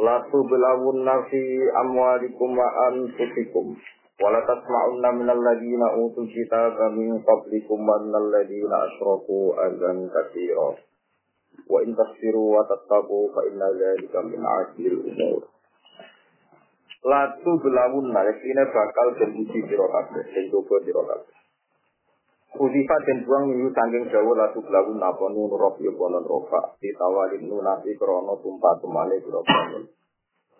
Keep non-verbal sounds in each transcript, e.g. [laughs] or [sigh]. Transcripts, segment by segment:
La tublawunna fi amwalikum wa anfusikum. Wa la tasma'unna minal ladina utul kitaba min qablikum wa minal ladina asyraku azan katsira. Wa in tasfiru wa tattaqu fa inna dzalika min 'azmil umur. La tublawunna yakine bakal den uji sira kabeh, den coba sira. Kudifa dan buang minggu sangking jauh lalu belakun napa nun rofi bonon rofa ditawalin nunasi krono tumpah temane biro.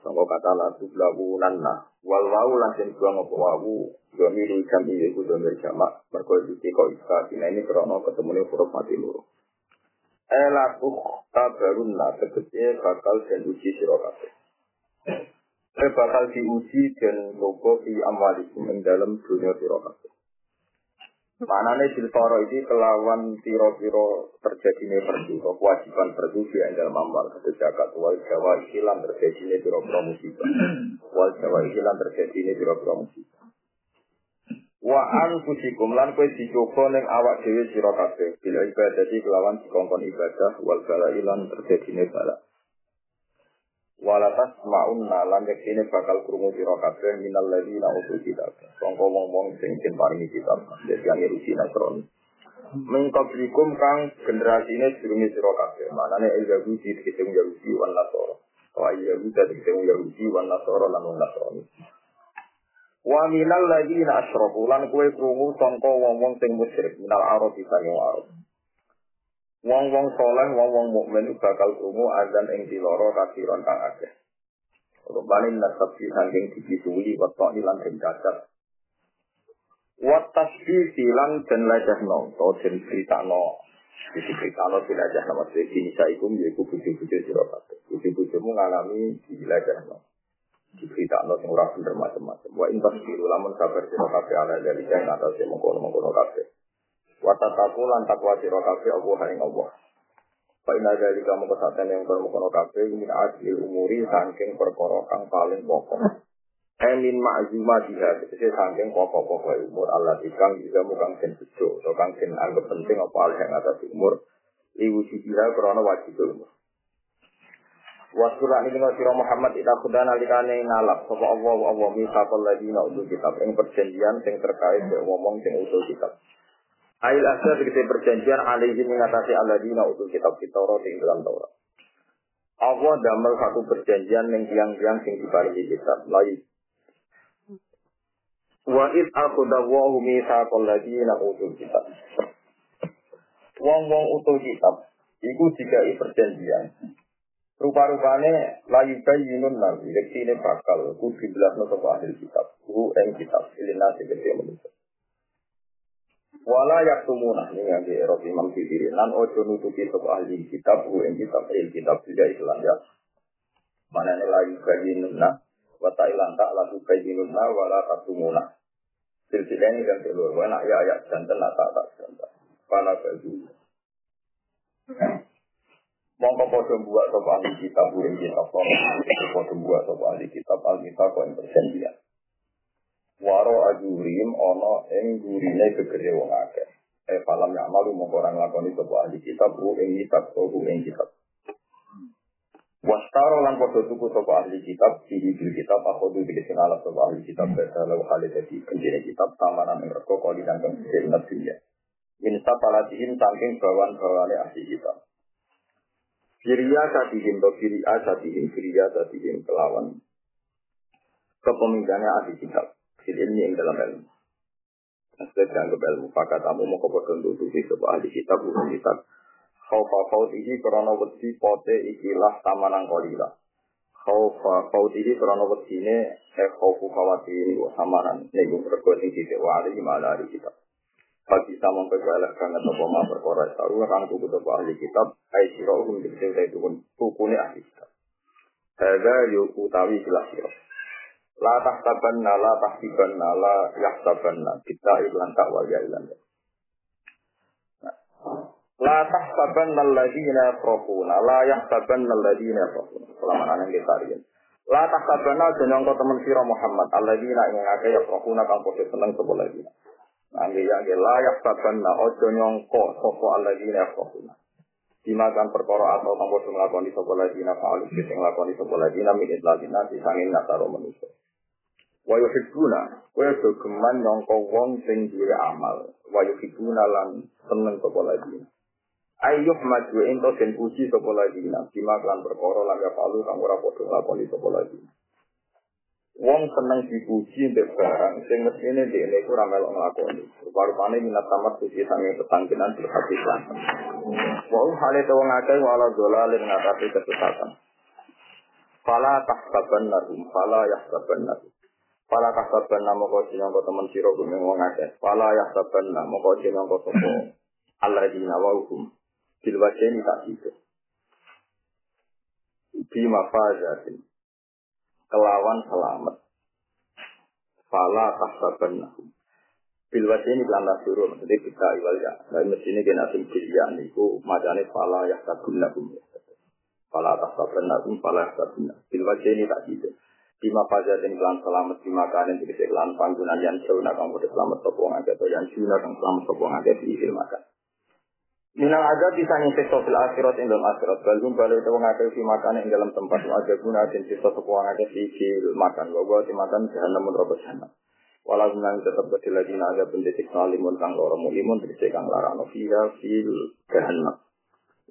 Sangka kata lalu belakunan nah wal wau lansin buang apa wawu domiru jam iya ku domir jamak mergo iki kok iska ini krono ketemune huruf mati loro. Elaku tabarun nah tegese bakal dan uji sira kabeh. Eh bakal diuji dan logo di amalikum ing dalam dunia sira kabeh. Manane siltoro ini kelawan tiro-tiro terjadinya perdu, kewajiban perdu di dalam amal. Kata zakat wal jawa ikilan terjadinya tiro-tiro musibah. Wal jawa ikilan terjadinya tiro-tiro musibah. Wa anfusikum lan kowe dicoba ning awak dhewe sira kabeh bila ibadah di kelawan dikongkon ibadah wal bala ilan terjadinya bala. Walatas ma'unna lan yektine bakal krungu sira kabeh minal ladina utul kitab. Sangka wong-wong sing den paringi kitab, dadi yang rusi nasron. Mengkoblikum kang generasine durunge sira kabeh. Manane Yahudi dikete Yahudi wan Nasara. Wa Yahudi dikete Yahudi wan Nasara lan wong Nasrani. Wa minal ladina asyraku lan kowe krungu sangka wong-wong sing musyrik minal arab yang arab. Wong-wong saleh, wong-wong mukmin bakal krungu azan ing diloro kasiron kang akeh. Rubani nasab fi hanging iki suwi wetok ni lan ing dadar. Wa tasbihi lan den lajahno, to den critano. Iki critano dilajah nama se iki saikum ya iku bujo-bujo sira kabeh. Iki bujomu ngalami dilajahno. Iki critano sing ora bener macam-macam. Wa intas lamun sabar sira kabeh ala dalih kang atase mengkono-mengkono kabeh. Watataku lan takwa sira kabeh Allah ing Allah. Fa inna dari kamu kesatan yang bermukono kabeh min adil umuri saking perkara kang paling pokok. Emin ma'zuma dia tegese saking pokok-pokok umur Allah ikang juga mukang den bejo atau kang anggap penting apa hal yang atas umur liwusi dia krana wajib umur. Wasura ini dengan sira Muhammad ita kuda nalikane ngalap sapa Allah Allah misaqal ladina utul kitab ing perjanjian sing terkait ngomong sing utul kitab. Ail asal segede perjanjian alaihi mengatasi aladina utul kitab kita di dalam Taurat. Allah damel satu perjanjian yang tiang-tiang sing diparingi kitab lain. Wa id akhadawahu mitsaqal ladina utul kitab. Wong-wong utul kitab iku dikai perjanjian. Rupa-rupane layu bayyinun nabi, ini bakal kudu jelasno sapa ahli kitab. Hu ing kitab ilinasi gede manusia. Wala yaktumuna ini yang di Eropa Imam Sibiri lan ojo nutupi sapa ahli kitab ing kitab il kitab tidak Islam ya. Mana ini lagi kajinuna wa ta'ilan tak lagu kajinuna wala taktumuna. Silsilah ini kan keluar wa nak ya ayat dan tak tak tak jantan. Pala baju. Mongko podo buat sapa ahli kitab ing kitab podo buat sapa ahli kitab al kitab yang perjanjian. Waro ajurim ono ing gurine gegere wong akeh. Eh falam ya malu mongko ora nglakoni sapa ahli kitab ku ing kitab ku ing kitab. Wastaro lan padha tuku sapa ahli kitab sihi bil kitab aku du bil sinala sapa ahli kitab bersalah hal dadi penjene kitab tamanan ing reko kali dan penjene dunya. Min sapalatihim saking bawan-bawane ahli kitab. Kiriya satihim, to kiriya satihim, kiriya satihim kelawan kepemimpinan ahli kitab fil ilmi yang dalam ilmu. Maksudnya dianggap ilmu. Maka kamu mau kepada untuk di sebuah ahli kitab, bukan kitab. Khawfa khawtihi karena wedi pote ikilah tamanang kolila. Khawfa khawtihi karena wedi ini eh khawfu khawati wa samaran. Ini gue berkuat ini wa ahli gimana ahli kitab. Bagi sama kegalak karena topo ma perkara saru kang tuku topo ahli kitab. Ai sira umum dikse itu pun tukune ahli kitab. Hadza yu utawi jelas sira. La tahtabanna la tahtibanna la yahtabanna kita iklan tak wal ya ilan. La tahtabanna alladziina yafrahuna la yahtabanna alladziina yafrahuna. Selama ana kita riyen. La tahtabanna jeneng temen sira Muhammad alladziina ing akeh yafrahuna kang padha seneng sapa lagi. Angge ya ge la yahtabanna ojo nyongko sapa alladziina yafrahuna. Dimakan perkara atau padha nglakoni sapa lagi na fa'alu sing nglakoni sapa lagi na min idladina disangin nasaro manusia. Wa yuhibbuna kowe do geman nyangka wong sing duwe amal. Wa yuhibbuna lan seneng sapa lagi. Ayyuh maju ento den puji sapa lagi na bima lan perkara lan ya kang ora padha nglakoni sapa lagi. Wong seneng dipuji mbek barang sing mestine dhekne iku ora melok nglakoni. Rupa-rupane minat tamat suci sange petangkinan berhati lan. Wa hale to wong akeh wala dolalin ngatasi kesesatan. Fala tahsaban lahum, fala yahsaban lahum. Fala tahsaban namo kau sinangko temen siro gumeng wong akeh. Fala yahsaban namo kau sinangko sopo. Allah di nawauhum. Bilwajeni tak itu. Bima fajatin. Kelawan selamat. Fala tahsaban lahum. Bilwajeni kelanda suruh. Maksudnya kita iwal ya. Nah, mestinya kena sing bilian niku. Macane fala yahsabun lahum. Fala tahsaban lahum. Fala yahsabun lahum. Bilwajeni tak itu. Bima fajar dan kelan selamat bima kalian jadi kelan panggungan yang nak kamu selamat sopong aja atau yang juna kang selamat sopong aja di ilmu makan. Minang ada bisa nyintik sosial akhirat yang dalam akhirat. Balum balik itu mengakai si makan yang dalam tempat aja guna dan sisa aja di ilmu makan. Bahwa si makan jahanam menerobos jahanam. Walau menang tetap berdiri lagi naga pendidik salimun kang loro mulimun terjadi kang larang fiha fil jahanam.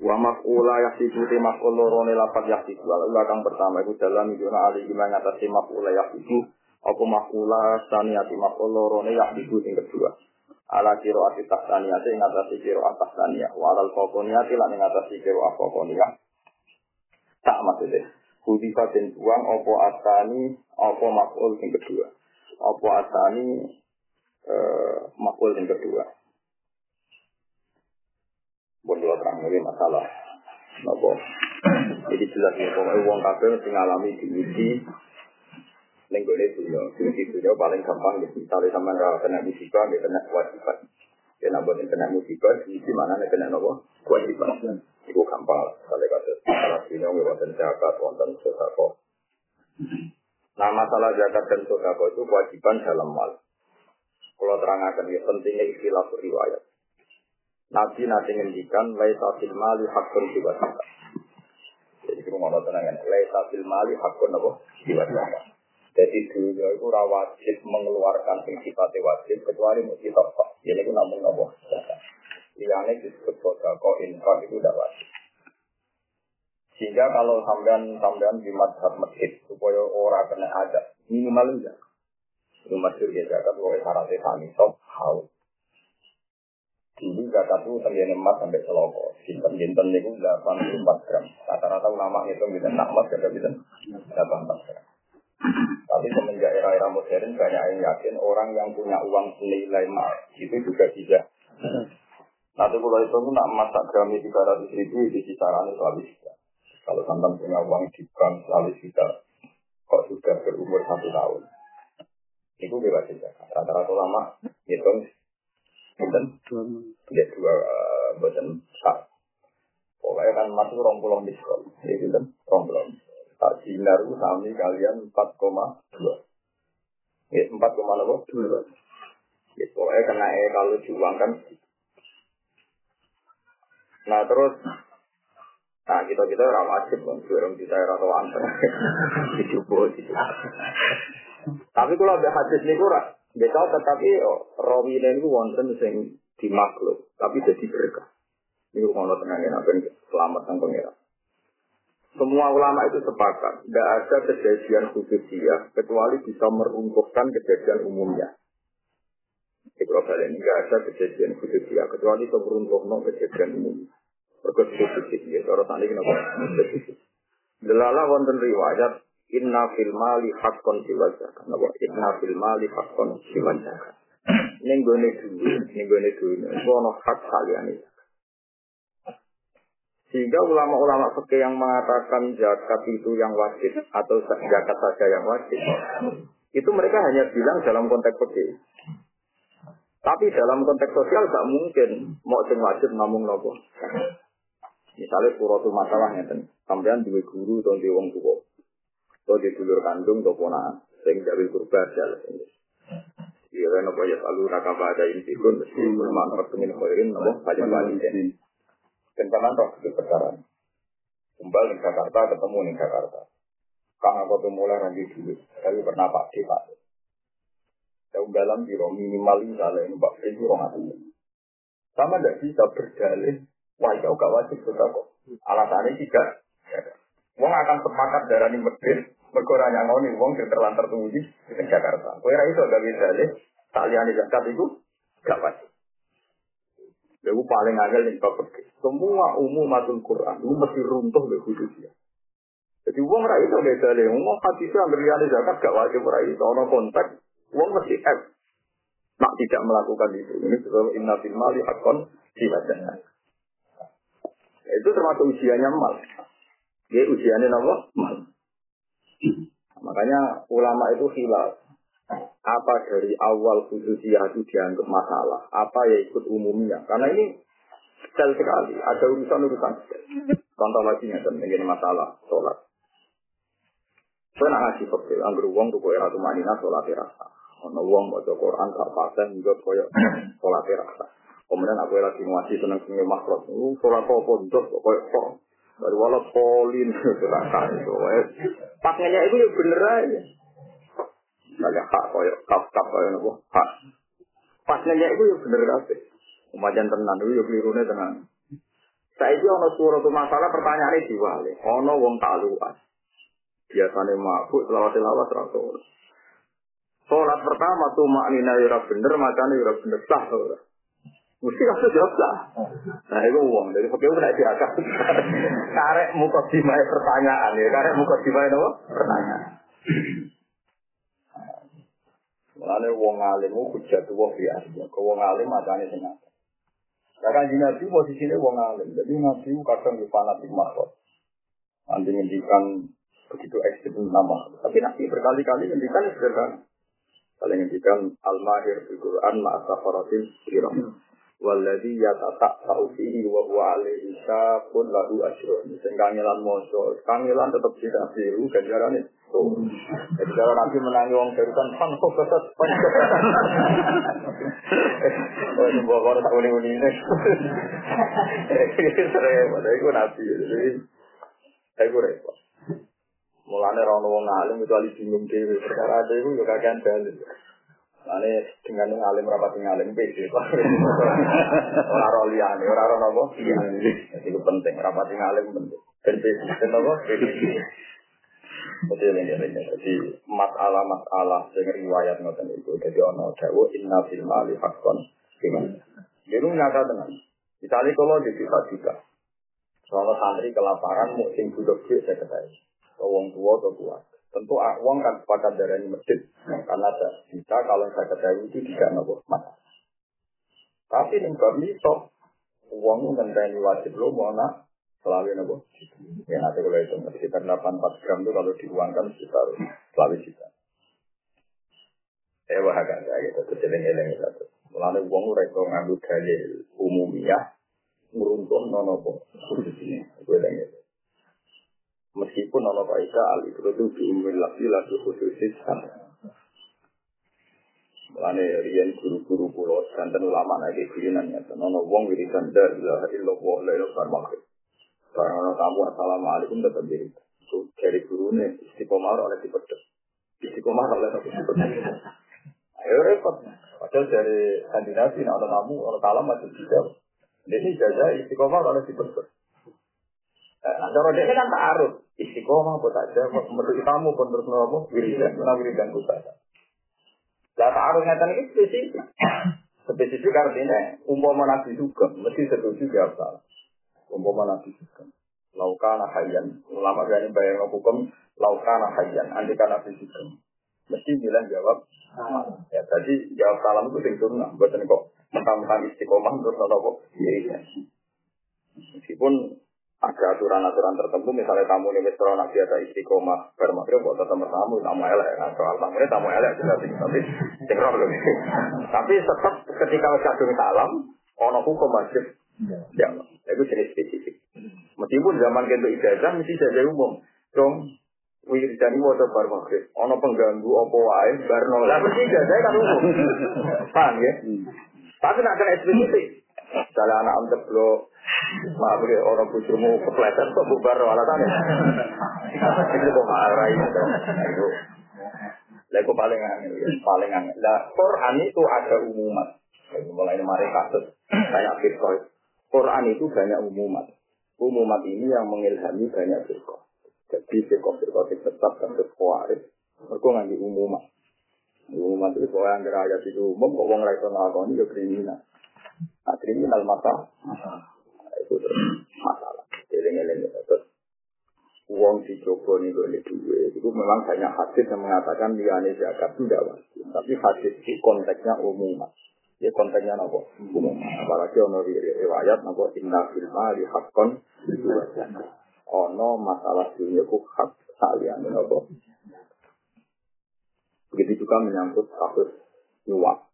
Wa maf'ula yahsibu te maf'ul lorone lapat yahsibu. Ala kang pertama iku dalam yuna ali gimana ngatasi maf'ula yahsibu. Apa maf'ula saniyati maf'ul lorone yahsibu sing kedua. Ala kiro ati tahsaniyati ngatasi kiro atas saniyah. Wa alal fokoniyati lan ngatasi kiro afokoniyah. Tak maksudnya. Hudifa den buang apa asani apa maf'ul sing kedua. Apa asani eh, maf'ul sing kedua. Dua terang ini masalah. Nopo. Jadi jelas ya, pokoknya uang kafe mesti ngalami diuji. Nenggone dunia, diuji dunia paling gampang. Ya. Misalnya sama nggak kena musibah, dia kena kewajiban. Ya nambah kena musibah, di mana nih kena nopo kewajiban. Itu gampang. Kalau kata masalah dunia, wonten zakat, wonten sodako. Nah masalah zakat dan sodako itu kewajiban dalam mal. Kalau terangkan ya pentingnya istilah riwayat. Nabi nanti ngendikan laisa fil mali hakun siwasaka. Jadi kita mau tenangan laisa fil mali hakun apa siwasaka. Jadi dunia itu wajib mengeluarkan sing sifatnya wajib kecuali mesti topak. Jadi itu namun zakat. Liane disebut kok infak itu tidak wajib. Sehingga kalau sampean sampean di madhab masjid supaya orang kena ada minimal enggak. Itu masjid ya zakat oleh syaratnya kami sok haus. Dulu zakat itu tenggine emas sampai seloko. Sinten jinten niku 84 gram. Rata-rata ulama itu bisa nak emas kada bisa 84 gram. Tapi semenjak era-era modern banyak yang yakin orang yang punya uang senilai emas itu juga bisa. Nanti kalau itu nak emas tak gram tiga ratus ribu di kisaran itu habis. Kalau santan punya uang di bank habis juga, kok sudah berumur satu tahun. Itu bebas saja. Rata-rata ulama hitung Bukan, ya dua buatan sak. Pokoknya kan masuk pulau diskon, ya gitu kan, rong pulau. Tak sinar sami kalian 4,2. Ya 4,2. Ya pokoknya kena eh kalau juang kan. Nah terus Nah kita kita orang wajib kan, orang kita atau anteng, [laughs] dicoba, dicoba. Tapi kalau ada hadis ini kurang, Betul, tetapi oh, rawi ini wonten sing di makhluk, tapi jadi berkah. Ini kalau tenangnya apa selamat sang pengira. Semua ulama itu sepakat, tidak ada kejadian khusus dia kecuali bisa meruntuhkan kejadian umumnya. Ini tidak ada kejadian khusus dia kecuali bisa meruntuhkan kejadian umumnya. Berkhusus dia, kalau tadi kenapa? Delala wonten riwayat Inna fil mali haqqon siwal zakat. Inna fil mali haqqon siwal zakat. Gone duwe, ning gone duwe, iku ana hak saliyane. Sehingga ulama-ulama fikih yang mengatakan zakat itu yang wajib atau zakat saja yang wajib, itu mereka hanya bilang dalam konteks fikih. Tapi dalam konteks sosial gak mungkin. Mau sing wajib namun nopo. Misalnya suatu masalah ngeten, sampean duwe guru atau di wong tua, atau di dulur kandung atau ponaan, sing gawe kurban jalan. Iya kan apa ya selalu raka pada inti pun mesti bermanfaat pengen khairin nopo. Pada wali dan jangan roh itu perkara. Kembali ke Jakarta, ketemu di Jakarta. Kang aku tuh mulai nanti dulu, tapi pernah Pak D Pak. Jauh dalam biro minimal misalnya ini Pak itu orang itu. Sama tidak bisa berdalih, wah jauh gak wajib sudah kok. Alasannya tidak. Wong akan sepakat darah ini medit, berkurang yang ngoni, wong yang terlantar tunggu di Jakarta. Kue itu gak bisa deh, talian di Jakarta itu gak wajib. Lalu paling agak yang bab Semua umum matul Quran itu mesti runtuh di khususnya. Jadi uang rai itu beda deh. Uang hati itu reali zakat gak wajib rai itu. Orang kontak, uang mesti F. Nak tidak melakukan itu. Ini sebab inna fil mali hakon siwajana. Ya, itu termasuk usianya mal. Dia usianya apa? Mal. Makanya ulama itu hilal apa dari awal khususiyah itu dianggap masalah, apa ya ikut umumnya. Karena ini detail sekali, ada urusan-urusan. Contoh lagi nih, ini masalah sholat. Saya nak ngasih fakir, anggur uang tuh kaya ratu manina sholat rasa. Ono uang baca Quran, karpaten juga kaya sholat rasa. Kemudian aku lagi ngasih seneng seneng makhluk, uh sholat apa ndok kaya kok. Dari walau polin, [laughs] rasa itu. Pas itu ya bener aja. Misalnya hak koyok kaf kaf koyok nopo hak. Pas nanya itu ya bener kabeh. Umajan tenan itu ya kelirune tenan. Saya itu ono surat masalah pertanyaannya diwale. Ono wong taluan. Biasanya mabuk selawat selawat rasul. Sholat pertama tuh maknina yura ya bener, macamnya yura ya bener sah. Mesti kasus jawab lah. Nah itu uang dari fakir udah diakar. Karek muka dimai pertanyaan ya, karek muka dimai apa? Pertanyaan. Mulane wong alim ku hujat wong biasa. Kau wong alim macane sing apa? Karena di Nabi posisinya wong alim. Jadi Nabi kadang di fanatik makhluk. Nanti ngendikan begitu ekstrim nama. Tapi Nabi berkali-kali ngendikan sederhana. Kali ngendikan al-mahir di Quran ma'asafaratin kiram. Walladhi yatatak ta'ufihi wa huwa alaihi pun lahu asyrun. Sing kangelan moso. Kangelan tetap tidak biru ganjarannya jadi kalau nanti menangi wong barusan pan kok kesat pan Oh ini bawa ini. Itu nabi. Jadi gue repot. Mulanya orang wong alim itu alih bingung dewi. Perkara ada itu juga kagian dalil. Ane dengan yang alim rapat yang alim beda. Orang roh liane, orang roh nopo. Iya. Itu penting. Rapat yang alim penting. Dan beda. Nopo. Jadi ini jadi masalah-masalah dengan riwayat ngoten itu. Jadi ono dawu inna fil mali hakon gimana? Jadi nyata dengan. Misalnya kalau di bisa juga, soal santri kelaparan mungkin butuh duit saya ketahui. Wong tua atau tua. Tentu uang kan sepakat darah ini masjid. Karena ada bisa kalau saya ketahui itu tidak nopo masalah. Tapi ini gak bisa. Uang ini wajib lo mau nak Selawi nopo. Ya nanti kalau itu sekitar 84 gram itu kalau diuangkan sekitar selawi juta. Eh wah agak saya gitu, keceleng-eleng itu. Mulanya uang mereka ngambil dalil umumnya, meruntuh nono kok khususnya. Gue gitu. Meskipun nono kaidah al itu itu diumumkan lagi lagi khususnya. Mulane riyen guru-guru pulau santen ulama nek dirinan ya nono wong wiridan la ilaha illallah la ilaha illallah karena tamu assalamualaikum tetap diri. So, dari gurunya istiqomah oleh dipedes. Istiqomah oleh dipedes. Ayo repot. Padahal dari kandidasi, nah, ada tamu, ada talam masih tidak. Ini jaga istiqomah oleh dipedes. Nah, cara dia kan tak arut. Istiqomah buat aja, menurut tamu pun terus ngomong, wiridan, mana wiridan pusat. Lah tak arut ngeten ini spesifik. Spesifik artinya, umpama nabi juga, mesti setuju jawab salah umpama nabi juga. Laukana hayyan, ulama berani bayang hukum laukana hayyan, andika nabi juga. Mesti bilang jawab Ya tadi jawab salam itu sing sunnah, buatan kok mentang-mentang istiqomah terus nopo kok. Iya. Meskipun ada aturan-aturan tertentu misalnya tamu ini wis nak biasa istiqomah maghrib buat tamu tamu tamu elek nah, soal tamu tamu elek jelas tapi lho tapi tetap ketika kadung salam ono hukum wajib ya itu jenis spesifik meskipun zaman kento ijazah mesti ijazah umum dong wiridani waca bar maghrib ono pengganggu apa wae bar nolak mesti ijazah kan umum [laughs] paham ya tapi nak kena spesifik Misalnya anak am ceblok, maaf ya orang bujumu kepleset kok bubar alasannya. [laughs] Itu kok marah itu. Itu. Lagu paling angin, ya. paling angin. Nah, Quran itu ada umumat. Mulai mari kasus kayak Bitcoin. Quran itu banyak umumat. Umumat ini yang mengilhami banyak firqah. Jadi firqah-firqah tetap dan kekuaris. Mereka nganti umumat. Umumat itu kalau yang ayat itu umum, kok orang raiso ngakoni ya kriminal. Nah, kriminal masa nah, itu masalah. Eleng-eleng terus uang dicoba nih gue duit itu memang banyak hadis yang mengatakan liane zakat itu tidak wajib. Tapi hadis itu konteksnya umum. Ya konteksnya nopo umum. Apalagi ono riwayat nopo inna fil mali hakon ono masalah dunia ku hak salian nopo. Begitu juga menyangkut kasus nyuap.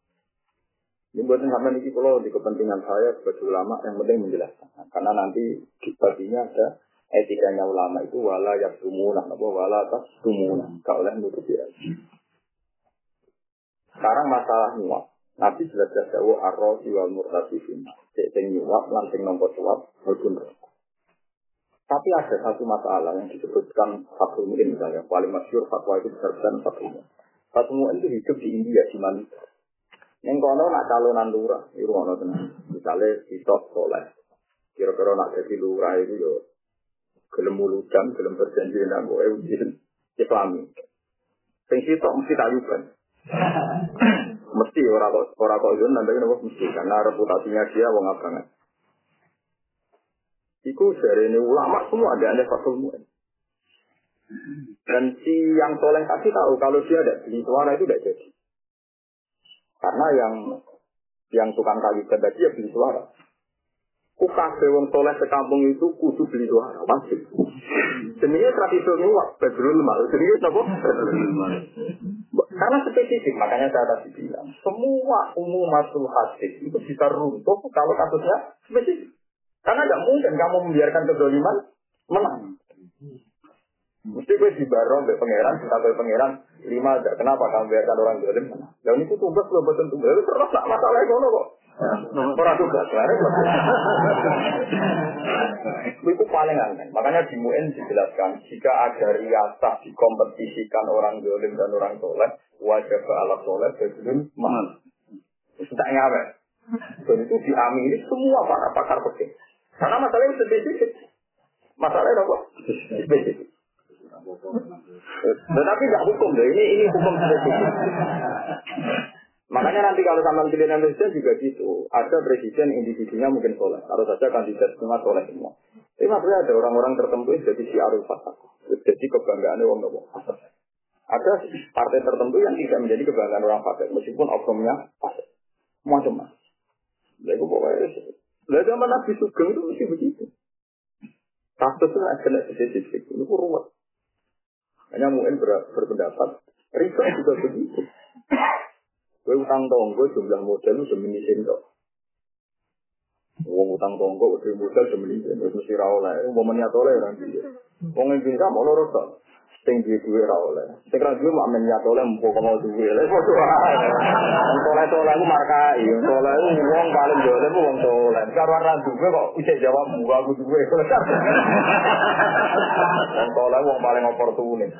Ini buatan sampai ini kalau di kepentingan saya sebagai ulama yang penting menjelaskan. Karena nanti baginya ada etikanya ulama itu wala yak tumuna, apa wala tas tumuna. Kalau oleh nutupi Sekarang masalah nyuap. Nabi jelas jelas jauh arrosi wal murtasifin. Cek nyuap, langsung nomor suap, walaupun Tapi ada satu masalah yang disebutkan satu mungkin misalnya paling masyur fatwa itu besar besar satu Satu itu hidup di India di Malaysia. Yang kono nak calonan lurah, itu kono tenang. Misalnya sitok soleh, kira-kira nak jadi lurah itu yo gelem muludan, gelem berjanji dengan gue ujian Islami. Sing sitok mesti tayuban. Mesti orang kok orang kok itu nanti kenapa mesti karena reputasinya dia wong abangan. Iku dari ini ulama semua ada ada mu'in. Dan si yang soleh tadi tahu kalau dia ada di suara itu tidak jadi. Karena yang yang tukang kayu tadi ya beli suara. Kukabe wong soleh sekampung itu kudu beli suara, wajib. Jenenge tradisi nyuwak, bedrul mal. Jenenge apa? Karena spesifik, makanya saya tadi bilang, semua umum masuk hadis itu bisa runtuh kalau kasusnya spesifik. Karena tidak mungkin kamu membiarkan kedoliman menang. Mesti gue di barong be pangeran, kita be pangeran lima. Kenapa kamu biarkan orang dolim? Dan itu tugas belum betul tugas. Terus tak masalah itu kok. Orang tugas, itu paling aneh. Makanya di MUN dijelaskan jika ada riasah dikompetisikan orang dolim dan orang soleh, wajib ke alat soleh sebelum mahal. Tak ngapain. Dan itu diamini semua para pakar peking. Karena masalahnya spesifik. Masalahnya apa? Spesifik. Tetapi tidak hukum deh. Ini ini hukum spesifik. Makanya nanti kalau sama pilihan presiden juga gitu. Ada presiden individunya mungkin soleh. Harus saja kandidat semua soleh semua. Tapi maksudnya ada orang-orang tertentu yang jadi siarul fatah. Jadi kebanggaan orang nopo. Ada partai tertentu yang tidak menjadi kebanggaan orang fasik meskipun oknumnya fasik. Macam-macam. Lalu pokoknya Lalu zaman Nabi Sugeng itu mesti begitu. Kasusnya kena spesifik. Itu ruwet. Hanya mungkin ber, berpendapat, riba juga begitu. Kowe utang tonggo jumlah modal semene sinto. Wong utang tonggo utang modal semene sinto mesti ra oleh, wong meniat oleh ra. Wong engge gak mau lorot Sing duwe duwe ra oleh. Sing ra duwe mak menyat oleh mbok mau duwe. Lha padha wae. Wong soleh-soleh ku markai, soleh ku wong paling jole ku wong soleh. Karo ra duwe kok isih jawab mbok aku duwe. Wong soleh wong paling oportunis.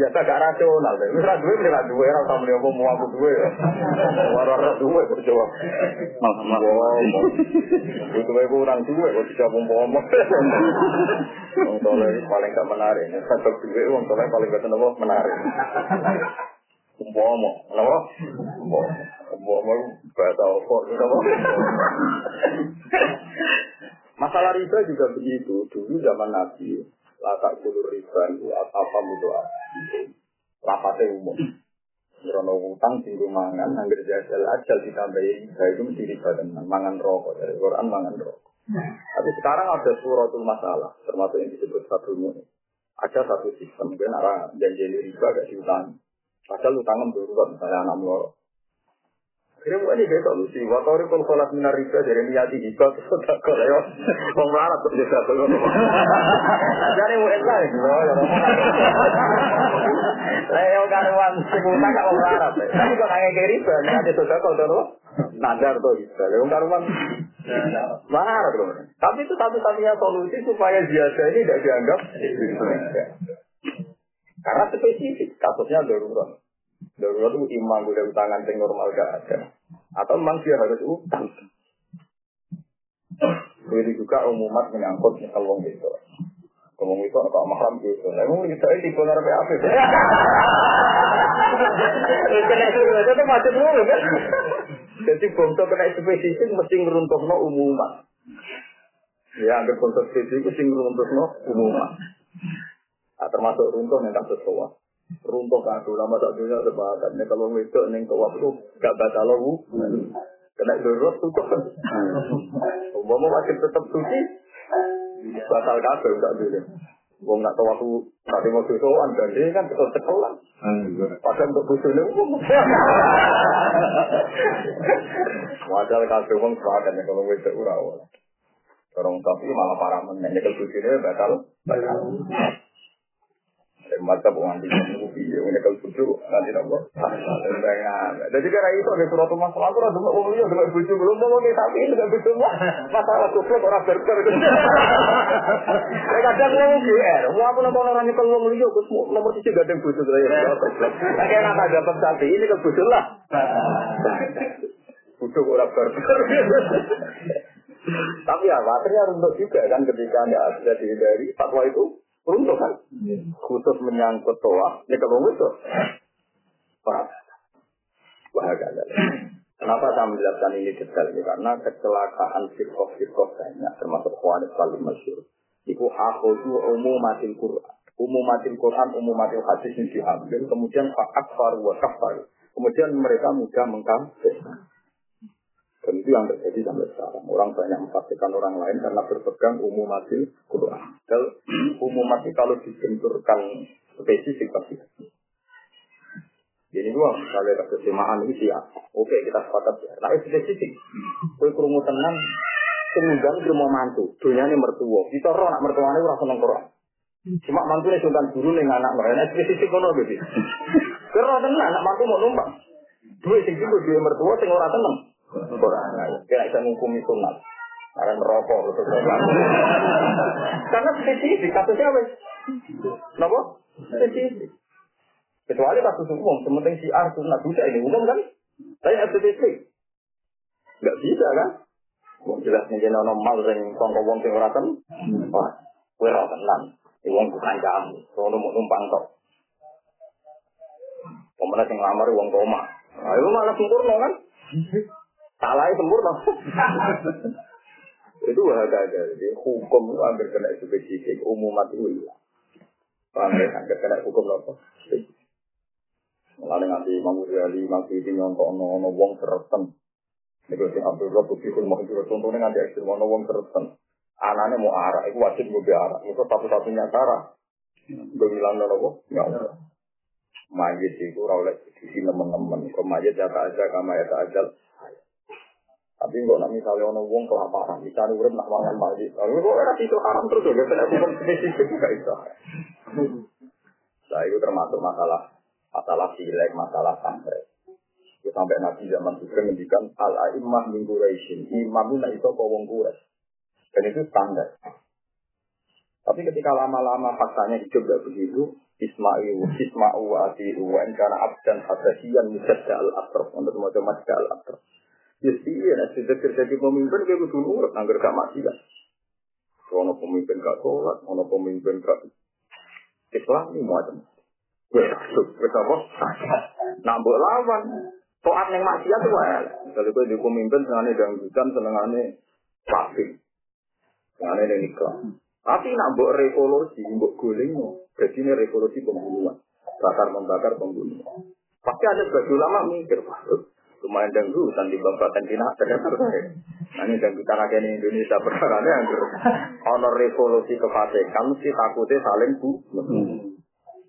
Biasa gak rasional. Wis ra duwe ra duwe ra usah apa mau aku duwe. Ora ra duwe kok jawab. Itu wae kurang duwe kok dijawab omong. Wong soleh paling gak menarik menarik. Satu duit uang soleh paling gak apa menarik. Umpama, kenapa? Umpama, umpama bahasa apa? Kenapa? Masalah riba juga begitu. Dulu zaman Nabi, latak kulur riba itu apa mutu Rapatnya umum. Rono utang tinggu mangan, anggar jajal ajal ditambahi riba itu mesti riba tenan. Mangan rokok dari Quran mangan rokok. Tapi sekarang ada suratul masalah, termasuk yang disebut satu ini. Ada satu sistem, kan arah janji riba gak diutang. Padahal utangan berubah, misalnya anak mulu. Akhirnya bukan ini kayak solusi. Watori kalau sholat minar riba dari niati terus tak kau ya. Mau melarat tuh dia satu. Jadi mau enak ya. [laughs] Saya karuan sebutan gak mau melarat. Tapi kok kayak kayak riba niati sudah kau tuh. Nadar tuh gitu. Kalau karuan melarat tuh. Tapi itu satu-satunya solusi supaya ziyadah ini tidak dianggap. Karena spesifik, kasusnya darurat. Darurat itu imam udah utangan yang normal gak ada. Atau memang dia harus utang. Begitu juga umumat menyangkut nyekal wong itu. Ngomong itu apa mahram gitu. Nah, ngomong kita ini di konar PAP. Kena itu macam dulu kan. Jadi bongso kena spesifik mesti ngeruntuh no umumat. Ya, anggap bongso spesifik mesti ngeruntuh no umumat. Nah, termasuk runtuh yang kasus tua. Runtuh kaku lama tak dunia sepakat. Nih kalau itu neng tua itu gak batal lu. Kena darurat tutup. Umpama masih tetap suci, batal kaku tak dunia. Wong nak tahu aku tadi mau susuan dan dia kan tetap sekolah. Padahal untuk busune umum. Wajar kaku wong sepakat nih kalau itu urawa. Orang tapi malah parah menanya ke busune batal. Batal. Mata bukan di sini video ini kalau bucu nanti nopo jadi kira itu ada surat masalah aku rasa mau lihat dengan bucu belum mau tapi dengan bucu masalah tuh orang berker saya kadang ngomong GR mau apa nopo orang nyekel terus nomor tujuh gak ada saya kayak nggak dapat sapi ini ke bucu lah bucu orang berker tapi ya waternya runtuh juga kan ketika anda ada dari fatwa itu Runtuh kan? Khusus menyangkut toa, ini kalau itu. Paham? Bahagia. Kenapa saya menjelaskan ini detail ini? Karena kecelakaan firkoh-firkoh banyak, termasuk Khawanis paling masyur. Iku hakodu umumatil Qur'an. Umumatil Qur'an, umumatil hadis yang diambil. Kemudian fakat faru wa kafar. Kemudian mereka mudah mengkafir. Dan itu yang terjadi sampai sekarang. Orang banyak mempastikan orang lain karena berpegang umum mati Quran. Dan umum mati kalau dibenturkan spesifik pasti. Jadi dua, kalau ada kesemaan sih ya. Oke, kita sepakat ya. Nah, spesifik. Kue kerungu tenang, kemudian dia mau mantu. Dunia ini mertua. Kita roh anak mertuanya orang seneng Quran. Cuma mantu ini sultan guru nih anak mereka. Nah, spesifik kono gitu. Kerana tenang, anak mantu mau numpang. Dua sing itu dua mertua, sing orang seneng. Quran. Kira bisa menghukumi sunat. Karena merokok betul Karena spesifik kasusnya apa? Kenapa? Spesifik. Kecuali kasus umum, sementing si ar sunat bisa ini umum kan? Tapi spesifik. Gak bisa kan? Wong jelas nih jadi normal sing sangka wong sing ora ten. Wah, kowe ora tenan. Wong bukan kamu. Sono mau numpang tok. Pemenang sing lamar wong koma. Ayo malah sempurna kan? Salah sempurna. [laughs] itu ada Jadi hukum itu hampir kena spesifik. Umumat itu hilang. Ya? Hampir kena hukum apa? Mulai nanti Imam Ghazali, Imam Syuuti nyontok ono wong sereten. Ini sing Abdul Rabb Fikul Mahjur contohnya nanti ekstrim ono wong sereten. Anaknya mau arah, itu wajib gue arah. Itu satu-satunya cara. Gue bilang nopo, ya Allah. Majid itu rawlek di sini teman-teman. Kau majid ya aja, kama ya ajal. Tapi kok nak misalnya ono wong kelaparan, misalnya urip nak mangan majid. Lalu kok ora itu haram terus ya, kena hukum spesifik juga itu. Nah, itu termasuk masalah masalah silek, masalah santri. Itu sampai Nabi zaman itu mendikan al-a'immah min Quraisyin. Imam itu itu kok wong. Dan itu standar. Tapi ketika lama-lama faktanya hidup gak begitu, Ismail, Isma'u wa Ati'u wa karena abdan hadasiyan musadda al-atraf. Untuk semacam masjid al-atraf. Jadi ya, nanti terjadi pemimpin kayak kudu nurut, anggar gak mati kan. Ono pemimpin gak sholat, ono pemimpin gak Islam ini macam. Wes apa? Nambah lawan. Toat yang maksiat tuh ya. Kalau gue di pemimpin senengane dangdutan, senengane pasti. Senengane nikah. Tapi nak mbok revolusi, mbok guling, jadi ini revolusi pembunuhan. Bakar membakar pembunuhan. Pasti ada sebagian ulama mikir, waduh, lumayan dangdutan di bapak dan tina, ternyata saya. Nah ini dan kita lagi di Indonesia perkara yang honor revolusi kefasikan mesti takutnya saling bu.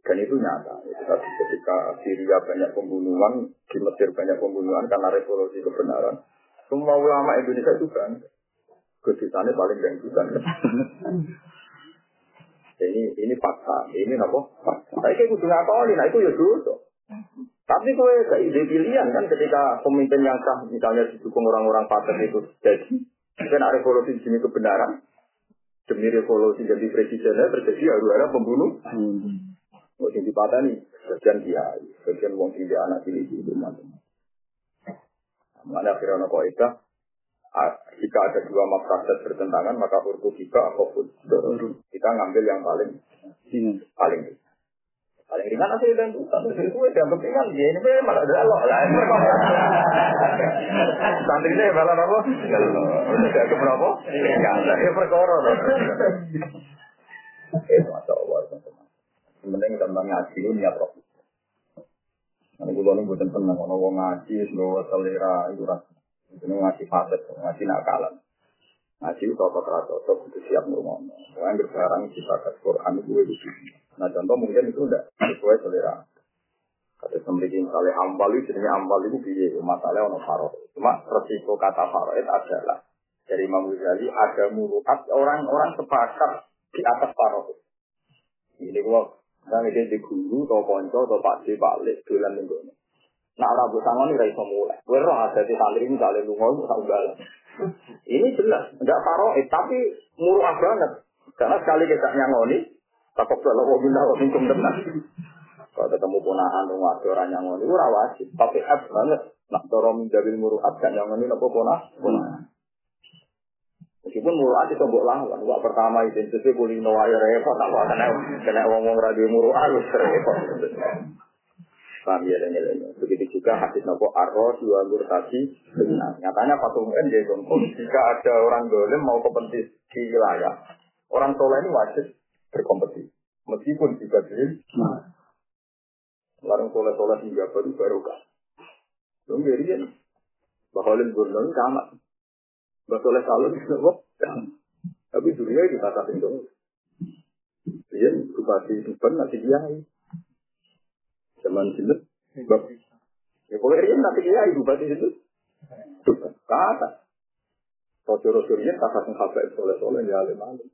Dan itu nyata. Itu tadi ketika Syria banyak pembunuhan, di Mesir banyak pembunuhan karena revolusi kebenaran. Semua ulama Indonesia itu kan kedutannya paling gangguan. ini ini fakta, ini apa? Fakta. Tapi kayak kudu ngakoni, nah itu ya dulu. Tapi kue ke ide pilihan kan ketika pemimpin yang sah misalnya didukung orang-orang fasik itu jadi kan ada revolusi di sini kebenaran demi revolusi jadi presidennya terjadi ada pembunuh. Hmm. Mau sing dipatani, bagian dia, bagian wong tidak anak ini itu macam. Mana akhirnya kok itu jika ada dua mafsadat bertentangan maka urku jika apa pun kita ngambil yang paling paling paling ringan asli dan penting kan ya ini malah Allah lah. Santri ini malah apa? Ya Allah Penting gampang ngaji itu niat roh. Gue buatan tenang, kalau gue ngaji, selera itu rasa. Itu ngaji ngaji nakalan. Ngaji itu apa cocok itu siap ngomong. Soalnya berbarang kita ke Quran itu itu. Nah contoh mungkin itu udah sesuai selera. Kata memiliki misalnya ambal itu jenisnya ambal itu biaya masalahnya ono faro. Cuma resiko kata faro itu adalah dari Imam Ghazali ada muruat orang-orang sepakat di atas faro. Ini gua Nah, ini di guru, atau ponco, atau pak balik, dolan minggu ini. Nah, rambut tangan ini iso mulai. Gue roh ada di santri misalnya lu ngomong tak. Ini jelas, enggak eh tapi murah banget. Karena sekali kita nyangoni, takut kalau mau bina minkum tenang. Kalau ketemu ponakan rumah orang nyangoni, rawasi. Tapi F banget. Nak dorong menjadi muruat kan nyangoni, apa ponah? Ponakan. Meskipun muruat itu mbok lawan. Wak pertama itu itu kulino ayo repot apa kena kena ngomong radio muruat harus repot. Paham ya dan Begitu juga hadis nopo arro dua tadi benar. Nyatanya patung kan dia Jika ada orang golem mau kompetisi di wilayah, orang soleh ini wajib berkompetisi. Meskipun juga jadi, larang soleh-soleh hingga baru baru kan. Dong jadi kan, bahwa lemburnya sama. Basoleh salun itu Tapi dunia itu kata itu. Dia bupati Tuban nanti kiai. Zaman sinet. Ya boleh dia nanti kiai bupati itu. Tuban. Kata. Rojo-rojo ini kata pengkhabar soleh-soleh ya alim alim.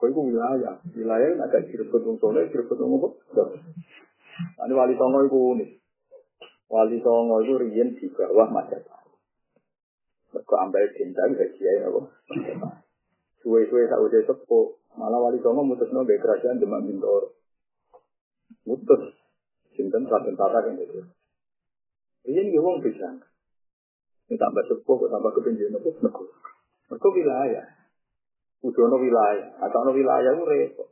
Kau itu wilayah. Wilayah yang ada cirebut wong soleh, cirebut wong apa? Ini wali songo itu unik. Wali songo itu rian di bawah Majapahit. Mereka ambil cinta bisa kiai apa? Suwe-suwe tak udah sepo, malah wali songo mutus nabe kerajaan demak bintor. Mutus, sinten raden tata kan gitu. Ini dia wong bisa. Ini tambah sepo, kok tambah kepinjauan apa? Mereka, mereka wilayah. Udono wilayah, atau no wilayah itu repot.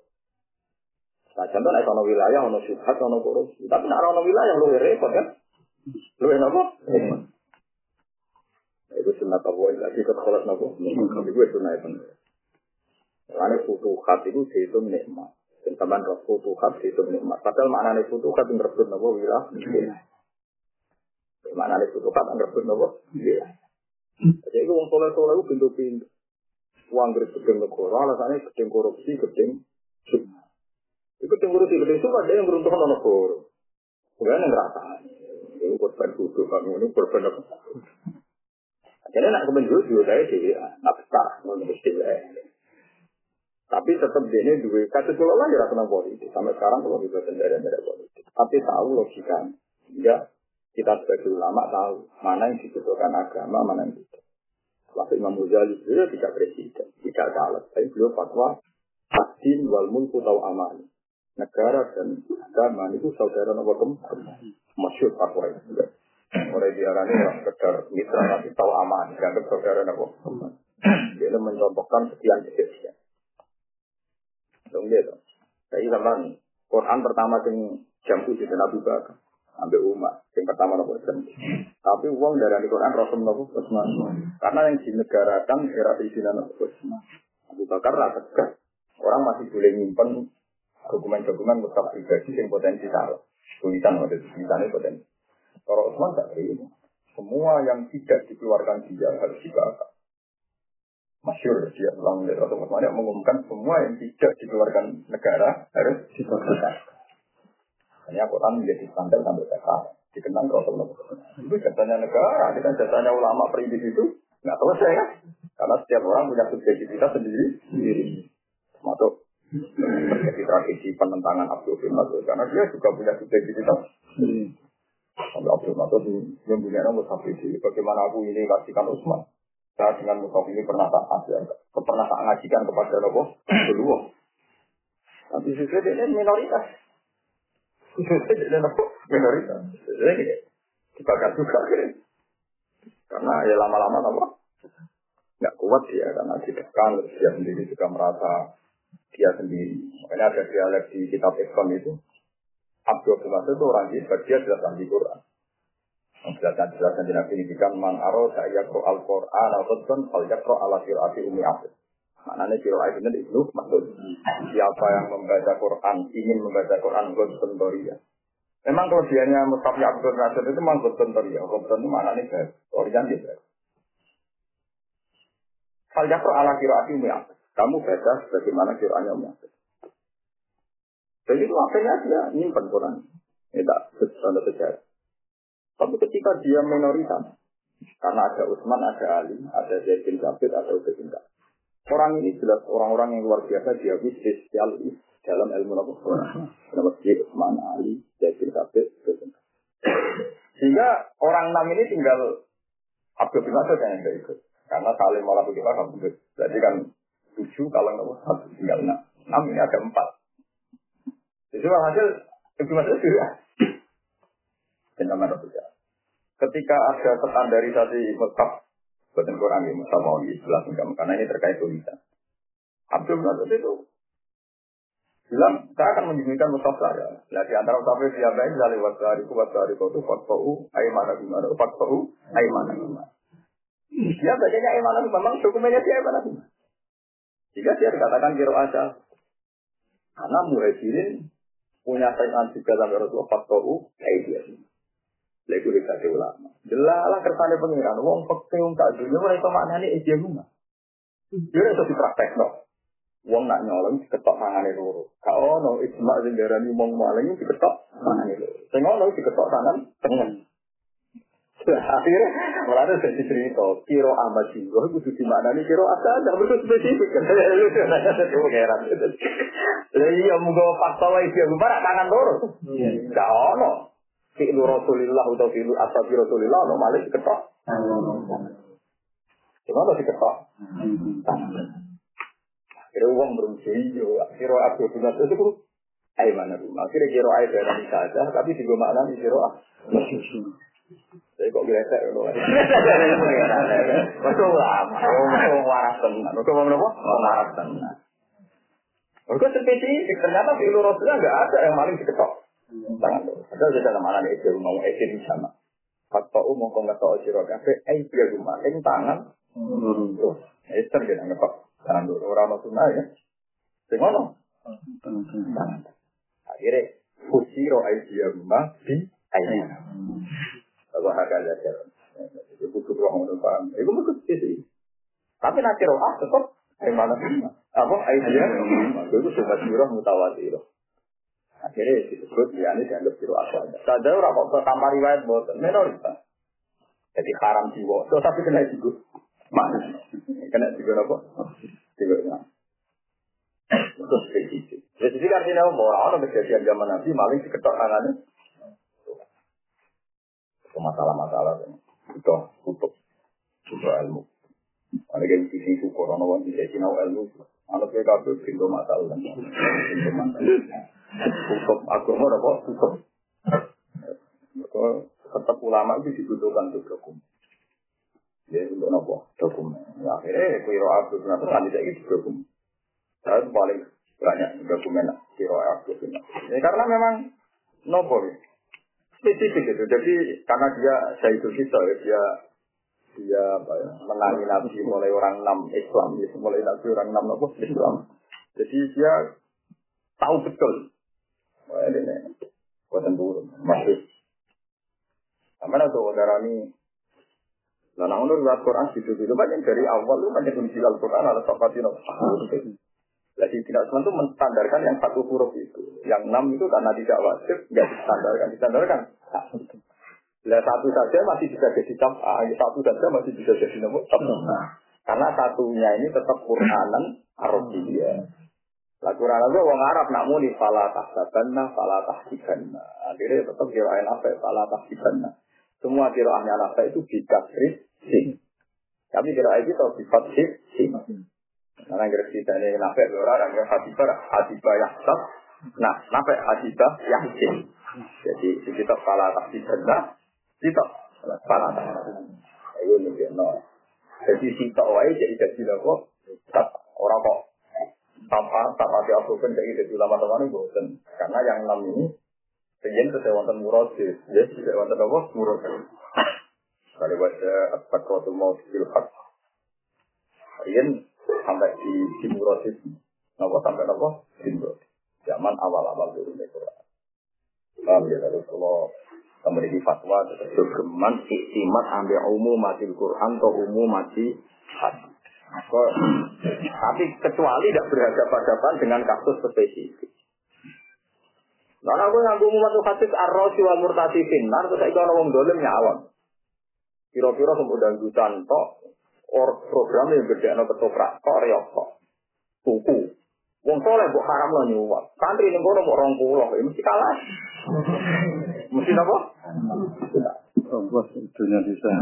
Nah, contoh nek ono wilayah ono syubhat ono korupsi, tapi nek ono wilayah lu repot kan? Lu apa? Itu sunat Allah lagi ke sholat nopo. Itu sunat itu. Karena futuhat itu dihitung nikmat. Teman roh futuhat dihitung nikmat. Padahal maknanya futuhat yang rebut wilayah. Maknanya futuhat yang rebut nopo wilayah. Jadi itu orang soleh-soleh itu pintu-pintu. Uang dari gedeng negara, alasannya gedeng korupsi, gedeng. Itu gedeng korupsi, gedeng sunnah, ada yang beruntung sama negara. Bukan yang ngerasa. Ini korban bodoh, kamu ini korban apa? Jadi nak kemen juga saya di abstrak, mesti Tapi tetap dia ini dua kata kalau lagi rasa politik. Sampai sekarang kalau kita sendiri dari politik. Tapi tahu logika. Ya kita sebagai ulama tahu mana yang dibutuhkan agama, mana yang tidak. Waktu Imam Muzali beliau tidak presiden, tidak caleg. Tapi beliau fatwa Adin wal mulku tau aman. Negara dan agama itu saudara nomor keempat. Masyur fatwa itu. Mulai diarani orang sekedar mitra tapi tahu aman, dianggap saudara nabo. Dia mencontohkan sekian kejadian. Dong dia dong. Sama Quran pertama yang jam tujuh dan Abu Bakar ambil umat yang pertama nopo jam. Tapi uang dari Quran Rasul nopo Usman. Karena yang dinegarakan era perizinan nopo Usman. Abu Bakar rasa Orang masih boleh nyimpen dokumen-dokumen mustahil pribadi yang potensi salah. Tulisan ada tulisannya potensi. Kalau Utsman tak terima. Semua yang tidak dikeluarkan dia harus dibakar. Masyur dia ulang dari Rasul Muhammad mengumumkan semua yang tidak dikeluarkan negara harus dikeluarkan. Hanya Quran menjadi standar sampai sekarang dikenal Rasul Itu jasanya negara, kan jasanya ulama perintis itu nggak selesai kan? Karena setiap orang punya subjektivitas sendiri sendiri. Termasuk terjadi tragedi penentangan Abdul bin Masud karena dia juga punya subjektivitas. Sampai Abdul Masud yang punya nama Safidi. Bagaimana aku ini kasihkan Utsman? Saya dengan Musaf ini pernah tak ada, pernah tak ngajikan kepada Nabi kedua. Tapi sesuai ini minoritas. Ini minoritas. Jadi dibakar juga. Karena ya lama-lama apa? Nggak kuat dia karena ditekan, dia sendiri juga merasa dia sendiri. Makanya ada dialek di kitab Ekon itu. Abdul Masud itu orang hebat, dia jelas ahli Quran. Menjelaskan jelasan di Nabi ini kan man aro yakro al Quran atau kan fal yakro ala firati umi abid. Maknanya kiro ayat ini itu maksud siapa yang membaca Quran ingin membaca Quran Godson Toria. Memang kelebihannya Mustafa Abdul Nasir itu memang Godson Toria. Godson itu maknanya baik, Torian dia baik. Fal yakro ala firati umi abid. Kamu baca sebagaimana kiroannya umi abid. Jadi itu akhirnya dia nyimpan Quran. Ini tak sejarah. Tapi ketika dia minoritas, karena ada Utsman, ada Ali, ada Zaid bin Thabit, ada Ubaid bin Orang ini jelas orang-orang yang luar biasa dia spesial dalam ilmu nabi Nama dia Utsman, Ali, Zaid bin Thabit, Sehingga orang enam ini tinggal Abdul bin Mas'ud yang tidak ikut. Karena saling malah begitu kan Berarti kan tujuh kalau nggak satu tinggal enam. Enam ini ada empat. Jadi hasil Ibnu Mas'ud juga Benar Ketika ada standarisasi Mekah, buatan Quran ini Mekah mau jelas enggak, karena ini terkait tulisan. Abdul Nasir itu bilang, saya akan menyembunyikan mushaf saya. Nah, di antara mushaf itu yang dari wasari ku wasari ku itu fatfa'u aimana gimana, fatfa'u aimana gimana. Dia bacanya aimana memang dokumennya dia aimana gimana. Jika dia dikatakan kiro aja, karena muhajirin punya saingan juga sampai Rasulullah fatfa'u aimana Lego di ulama. Jelalah kersane pengiran. Wong pekeh wong tak dunia mulai itu maknanya ijazah rumah. Dia itu dipraktek no. Wong nak nyolong diketok tangane loro. Kak ono ijma sing darani wong maling diketok tangane loro. Sing ono diketok tangan tengah. Akhirnya ada jadi cerita kiro amat jinggo itu di mana nih kiro asal tidak betul spesifik kan lu itu heran jadi ya mungkin fakta lagi dia tangan loro gak ono fi'lu Rasulillah atau fi'lu ashabi Rasulillah no malah diketok. Gimana diketok? Akhirnya uang yo, akhirnya aku punya itu tuh Ayo mana tuh? Akhirnya kira ayo dari saja, tapi juga makna nih kira ah. Saya kok gresek loh. Betul lah, mau waras tenan. Betul mau nopo? Waras tenan. Mereka spesifik, ternyata fi'lu Rasulullah nggak ada yang maling diketok. Tangan tuh. Padahal dalam mana itu mau itu di sana. Fakta umum kau nggak tahu siro kafe, eh dia rumah, ing tangan. Tuh, Esther dia nggak tangan dulu orang mau tunai ya. Sengono. Tangan. Akhirnya kusiro ai dia rumah di ayah. Kalau harga dasar. Itu butuh ruang untuk paham. Itu butuh sih. Tapi nanti roh ah tetap. Yang mana? Apa? Aisyah. Itu sudah sirah mutawatirah. Akhirnya disebut ya ini dianggap kiro asal. Saja orang kok tanpa riwayat buat minoritas. Jadi haram jiwa. So tapi kena juga. Mana? Kena juga apa? Juga Terus begitu. Jadi artinya orang orang kejadian zaman Nabi maling diketok tangannya. Itu masalah-masalah itu tutup tutup ilmu. Ada yang sisi syukur orang orang bisa sinau ilmu. Anak kita kabel pintu masalah. Pintu masalah. Hukum agama apa? Hukum. Tetap ulama itu dibutuhkan untuk dokumen. Ya untuk apa? Dokumen. Ya, akhirnya kiro abdul kenapa kan tidak itu dokumen. Saya paling banyak dokumen kiro abdul Ya karena memang nopo spesifik itu. Jadi karena dia saya itu kita ya dia dia apa ya, menangi nabi mulai orang enam Islam, ya, mulai nabi orang enam nopo Islam. Jadi dia tahu betul Wah, ini buatan turun. Masih. Sama tuh darah ini Nah, nah menurut Al-Quran itu itu banyak dari awal itu banyak kunci Al-Quran ada sofatin Jadi tidak semua itu menstandarkan yang satu huruf itu. Yang enam itu karena tidak wajib, nggak distandarkan. Distandarkan. Nah, satu saja masih bisa jadi cap, satu saja masih bisa jadi nomor cap. Karena satunya ini tetap Quranan Arabia. Lah Quran itu wong Arab nak muni fala tahsabanna fala tahsibanna. Akhirnya tetap kirain apa fala tahsibanna. Semua kiraannya apa itu bikasri sing. Tapi kira itu tahu sifat sing. Karena kira kita ini nafek orang yang hatibar hatibar yahsab. Nah, nafek hatibar yahsin. Jadi kita fala tahsibanna. Kita fala tahsibanna. Ayo nih, no. Jadi sitok wae jadi jadi nopo. Orang kok tanpa tanpa diaproben kayak gitu ulama teman bosen. Karena yang enam ini Sejen itu wonten murodis, ya, wonten apa? Murodis. Kali baca at-taqwatul maut bil haq. Sejen sampai di di murodis. Napa sampai napa? Di. Zaman awal-awal turun Quran. Paham ya, terus kalau memiliki fatwa geman iktimat ambil umum mati Quran atau umum mati hadis. Tapi kecuali tidak berhadapan-hadapan dengan kasus spesifik. Karena aku nganggu umat hadis arrosi wal murtasi finnar, terus saya kalau ngomong dolim nyawang. Kira-kira kemudian dangdutan tok, or program yang beda no ketoprak tok reok. Tuku. Wong soleh buat haram lah nyuwak. Santri ini kono mau rong pulau, ya mesti kalah. [laughs] mesti apa? Bos dunia di sana.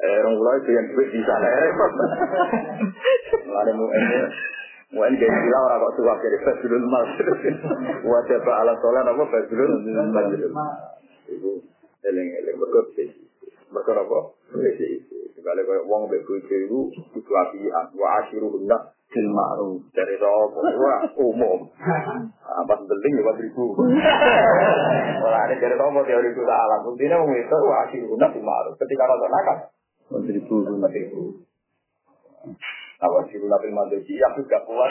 eh, pulau itu yang duit di sana. Lalu mau ini, mau ini kayak gila orang kok suka jadi mal. Wajah pak ala sholat apa fasulul mal. Ibu, eling eling berkot sih. Apa? Sih. Sekali kayak uang itu itu apian. Wa ashiru hendak Bil ma'ruf. dari sopo wah umum. Apa penting ya ribu ora ada dari sopo teori itu alam. Buktinya wong itu wah sih kumaru ketika nonton nakal Ribu. ribu apa sih guna film madoji aku gak kuat.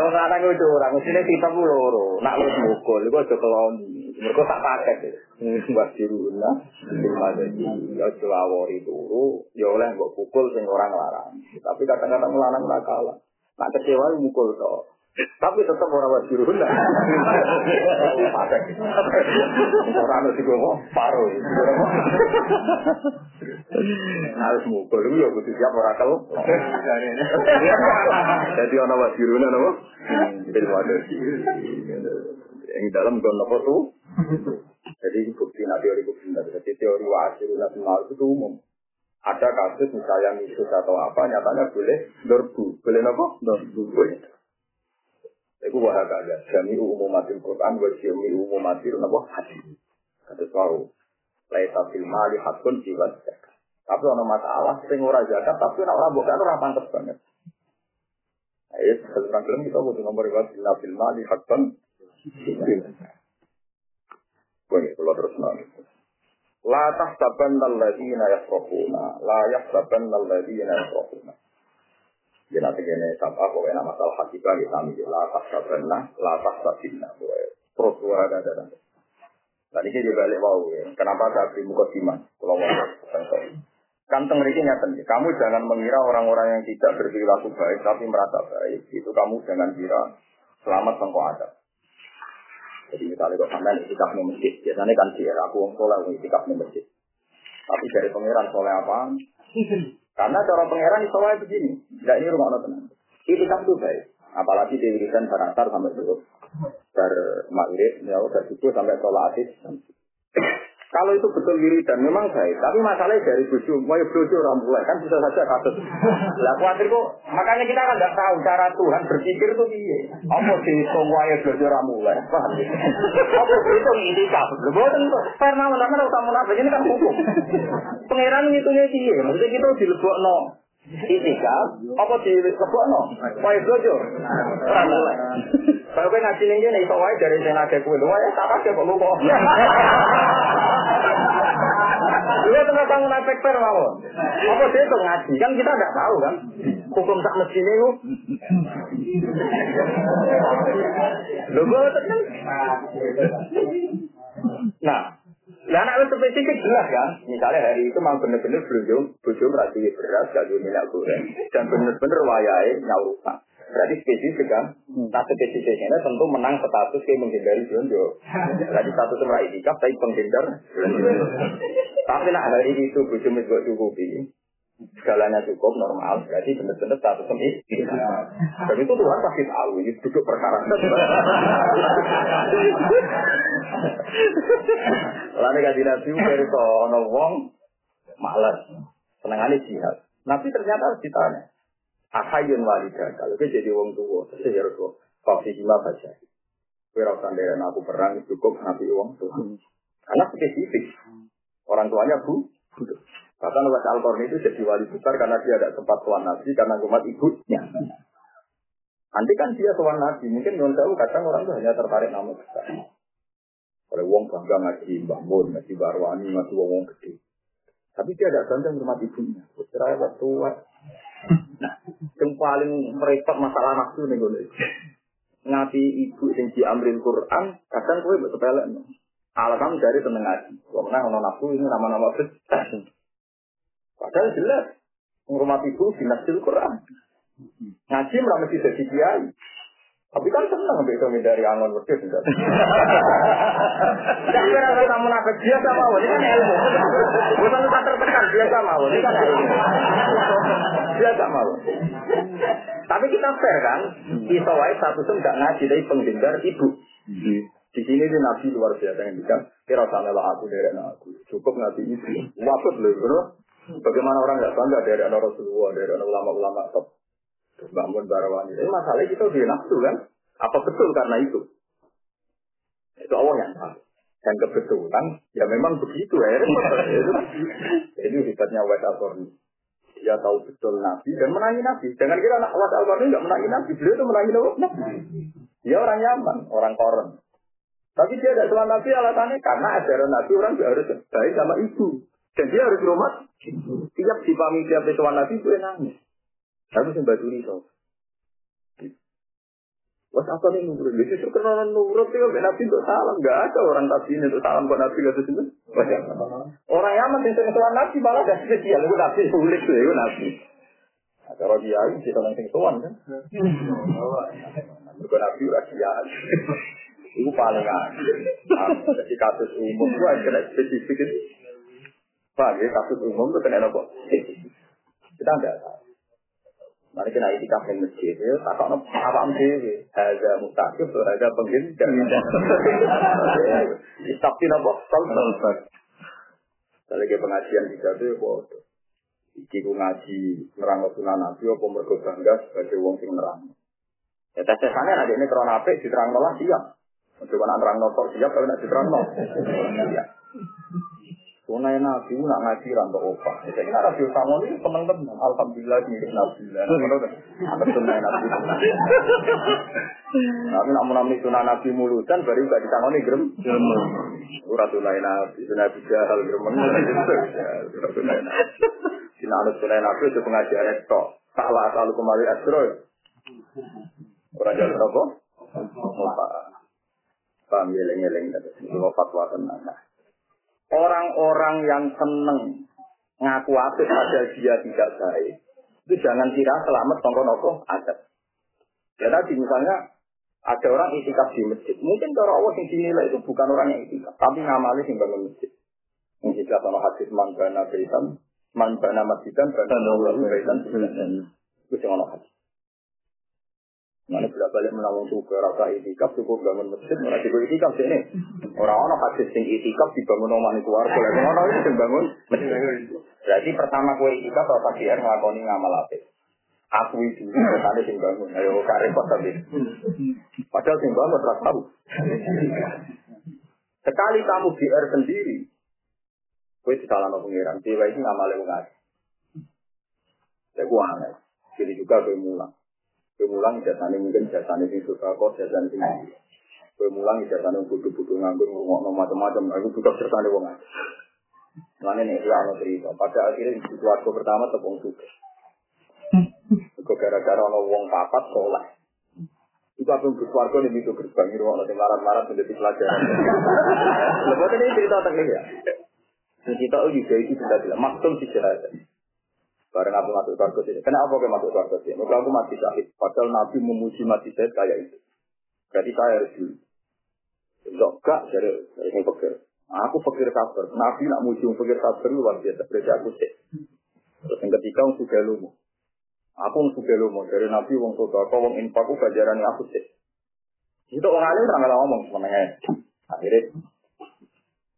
Emang anak itu orang mestinya kita loro. Nak lu mukul itu aja keloni. Mereka tak pakai buat diruna film madoji ya celawori turu ya oleh mbok pukul sing orang larang tapi kadang-kadang melarang nakal nak kecewa mukul toh tapi tetap orang wajib runda. Orang harus ngomong paruh. Harus mukul itu ya butuh siap orang kalau. Jadi orang wajib runda apa? Ilmu ada yang dalam gon apa tuh? Jadi bukti nanti teori bukti Jadi teori wajib runda itu umum. Ada kasus misalnya misus atau apa, nyatanya boleh dorbu. Boleh apa? Dorbu. Boleh. Iku wah kaya jami umumatil Quran wa jami umumatil napa hadis. Kata tahu. Laisa fil mali hakun jiwa zakat. Tapi ana masalah sing ora zakat tapi nek ora bukan ora pantes banget. Ayo sekarang film kita butuh nomor riwayat bila fil mali hakun. Boleh kalau terus nanti. La tahsabanna alladziina yafrahuna, la yahsabanna alladziina yafrahuna. Ya nanti kene sabah pokoknya nama masalah hakikah kita ambil la tahsabanna, la tahsabinna. Terus dua ada ada. Dan ini juga balik wow ya. Kenapa saya beri muka siman? Kalau mau kan tengriki nyata Kamu jangan mengira orang-orang yang tidak berperilaku baik tapi merasa baik. Itu kamu jangan kira selamat sangko ada. Jadi misalnya sampai itikaf di masjid, biasanya kan sih aku wong soleh itikaf di masjid. Tapi dari pangeran soleh apa? Karena cara pangeran itu begini, tidak ini rumah Allah tenang. Itu baik, apalagi dirikan baratar sampai dulu. Maghrib, ya udah subuh sampai sholat asik. Kalau itu betul wiridan memang baik, tapi masalahnya dari bojo, mau bojo orang mulai kan bisa saja kasus. Lah khawatir kok, makanya kita kan nggak tahu cara Tuhan berpikir itu piye. Apa sih semua ya bojo orang mulai, ya? Apa itu itikaf? Lho boten kok, karena mana utama munafik ini kan hukum. Pangeran ngitungnya piye? Maksudnya kita dilebokno itikaf, apa dilebokno? Wae bojo. Kalau kowe ngaji ning kene iso wae dari sing nade kowe, lho wae tak kok lupa. Dia tengah bangun efektor mawon. Apa dia itu ngaji? Kan kita tidak tahu kan. Hukum tak mesti ini. Loh, gue. Nah, Lah anak spesifik jelas kan. Misalnya hari itu memang bener-bener belum bojo merati beras, gak minyak goreng, dan bener-bener wayai nyaurupan. Berarti spesifik kan. Nah spesifiknya tentu menang status kayak menghindari blonjo. [laughs] Berarti status merah itikaf tapi penghindar. Tapi nak hari itu bojo misbok cukupi. Segalanya cukup normal, berarti benar-benar status semi. Dan itu Tuhan pasti tahu, ini duduk perkara. Lalu kasih nabi dari ono wong malas, senengannya jihad. Nabi ternyata harus ditanya, Ahayun walida, kalau dia jadi wong tua, terus ya Rasul, Fafi hima baca. Rasa dari aku perang, cukup nabi wong tua. Karena spesifik, orang tuanya bu. Bahkan Wes al itu jadi wali besar karena dia ada tempat tuan nabi karena umat ibunya. Nanti kan dia tuan nabi, mungkin non tahu kadang orang itu hanya tertarik nama besar. Kalau wong bangga ngaji bangun, ngaji barwani, ngaji wong wong gede. Tapi dia ada bangga rumah ibunya. Putra tua. Nah, yang paling merepot masalah nafsu nih gue. Ngaji ibu yang diambil Quran, kadang gue bersepele. Alasan dari tenang ngaji. Kalau menang nafsu ini nama-nama besar. Padahal jelas menghormati ibu dinasil Quran. Ngaji malah mesti jadi kiai. Tapi kan senang begitu dari angon wedhus tidak. Tidak kira kata munafik biasa mau ini kan ilmu. Bukan tak tertekan biasa mau ini kan ilmu. Biasa mau. Tapi kita fair kan, bisa wae satu tuh nggak ngaji dari penghindar ibu. Di sini di nabi luar biasa yang bilang, kira sana aku dari aku. Cukup ngaji ibu. Waktu loh, Bagaimana orang nggak bangga dari anak Rasulullah, dari anak ulama-ulama top. Bangun barawani. Ini masalahnya kita udah nafsu kan? Apa betul karena itu? Itu Allah yang tahu. Dan kebetulan, ya memang begitu ya. [laughs] Itu hebatnya Wes al Dia tahu betul Nabi dan menangi Nabi. Jangan kira anak Wes al nggak menangi Nabi. Beliau itu menangi Nabi. Dia orang Yaman, orang Koren. Tapi dia tidak cuma Nabi alasannya karena ajaran Nabi orang harus baik sama ibu. Dan dia harus rumah. Tiap dipahami tiap pesuan Nabi itu nangis. Harus membantu so. Wah apa nih nurut? Dia justru kenal nurut itu Nabi untuk salam. Gak ada orang Nabi ini untuk salam buat Nabi gak itu. Orang Yaman yang pesuan Nabi malah gak spesial. Itu Nabi sulit tuh, itu Nabi. Kalau dia ini kita langsung tuan kan. Bukan Nabi rahasia. Itu paling aneh. Jadi kasus umum itu kena spesifik itu. Pak, ya kasus umum itu kena apa? Kita enggak tahu. Mari kita itikaf di masjid, ya, tak tahu apa mesti, ada mutakif, ada penghindar. Istakti [laughs] apa? Salsal. Kalau lagi pengajian juga tuh, bodoh. Iki ku ngaji nerang sunan nabi apa mergo bangga sebagai wong sing nerang. Ya tes tesane ada ini krona apik diterang malah siap. Untuk anak nerang nopo siap kalau nak diterang nopo. Sunai Nabi nak ngaji rantok opah. Saya kira Nabi Usama ini teman-teman. Alhamdulillah milik Nabi. Apa sunai Nabi? Tapi nak menami sunai Nabi mulutan baru gak ditangani gerem. Surat sunai Nabi, sunai Nabi jahal gerem. Surat sunai Nabi. Sinanut sunai Nabi itu pengajian itu. Salah selalu kembali asro. Orang jalan apa? Opah. Paham geleng-geleng. Itu fatwa tenang. Orang-orang yang seneng ngaku apik padahal dia tidak baik. Itu jangan kira selamat tongkol nopo ada. Ya tadi misalnya ada orang itikaf di masjid. Mungkin cara Allah yang dinilai itu bukan orang yang itikaf, tapi ngamali yang bangun masjid. Mungkin sama hadis man bana baitan, man bana masjidan, bana Allah baitan. Itu yang hadis. Bila balik menawang juga rasa itikaf cukup bangun masjid, mana cukup itikaf sih ini. Orang-orang hadis sing itikaf dibangun omah ini keluar, kalau orang itu sing bangun. Berarti pertama kue itikaf rasa biar ngelakoni ngamal apik. Aku itu tadi sing bangun, ayo karep tapi. Padahal sing bangun rasa tahu. Sekali kamu biar sendiri, kue disalah no pengiran, dewa itu ngamal wong akeh. Ya. Jadi juga kue mulang. Kue mulang jasane mungkin jasane sing suka kok jasane sing Kue mulang jasane butuh-butuh nganggur ngomong macam-macam. Aku butuh jasane wong aja. Mana nih dia ono cerita. Pada akhirnya di keluarga pertama tepung suka. Kok gara-gara ono wong papat soleh. Itu Itu aku bus warga nih itu gerbang itu orang yang marah-marah menjadi pelajaran. Lepas ini cerita teknik ya. Kita juga itu sudah bilang maksum sih cerita. Bareng aku masuk surga sini. Kenapa aku masuk surga sini? Maka aku mati syahid. Padahal Nabi memuji mati syahid kayak itu. Berarti saya harus dulu. Enggak, dari dari yang pikir. Aku pikir sabar. Nabi nak muji pikir sabar luar biasa. Berarti aku sih. Terus yang ketiga, aku sudah lumu. Aku suka lomo dari Nabi wong soto, kau wong infak aku gajaran aku sih. Itu orang alim orang ngomong sebenarnya. Akhirnya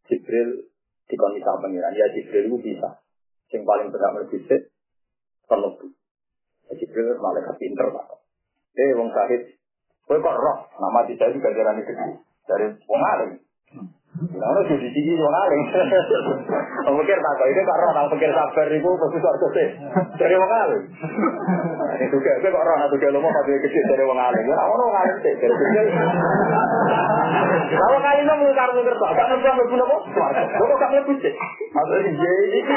Jibril dikon pengiran. Ya Jibril itu bisa. Yang paling benar berbisik, penuh. Jibril malaikat pinter pak. Eh wong sahid, kau kok roh nama tidak itu gajaran itu dari wong alim. Lalu jadi tinggi wong alim. [laughs] Wong pikir tak kok itu karo nang pikir sabar iku fokus kok sih. Dari wong alim. Itu kayak kok ora ana tuh lomo pasti kecil dari wong alim. Ora ono wong alim sih dari kecil. Kalau kali ini mau karo ngerti, gak ngerti apa apa. Kok gak mlebu sih. Maksudnya dia iki.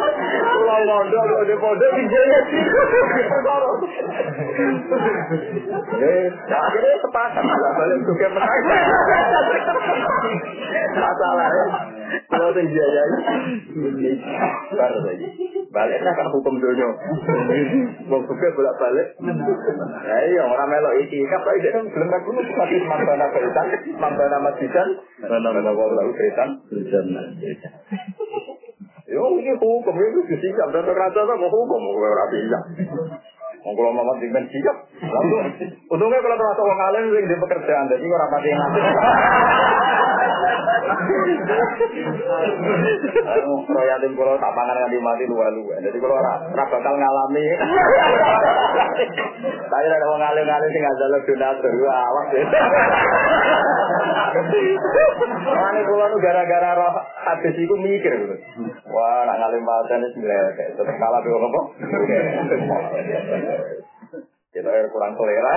Mondo, kalau di. Eh, juga ya. Kalau. Baru. Baliknya kan hukum dunia. Wong suka bolak balik. Ya iya, orang melok iki. Itu kan belum kan dulu mati mambana beritan, mambana masjidan, mambana wawulahu beritan. Yo ini hukum itu disikap dan raja sama hukum ora bisa. Wong kula mamat dengan. Lalu untungnya kalau terasa wong alim sing di pekerjaan jadi ora pati ngerti. Ayo royatin kula tak pangan nganti mati luwe-luwe. Jadi kula ora ora bakal ngalami. Saya ada wong alim-alim sing ngajal donatur awas. Mane kula nu gara-gara roh hadis iku mikir. Wah, nak ngalim paten wis kayak tetep kalah dhewe apa? Kita kurang selera.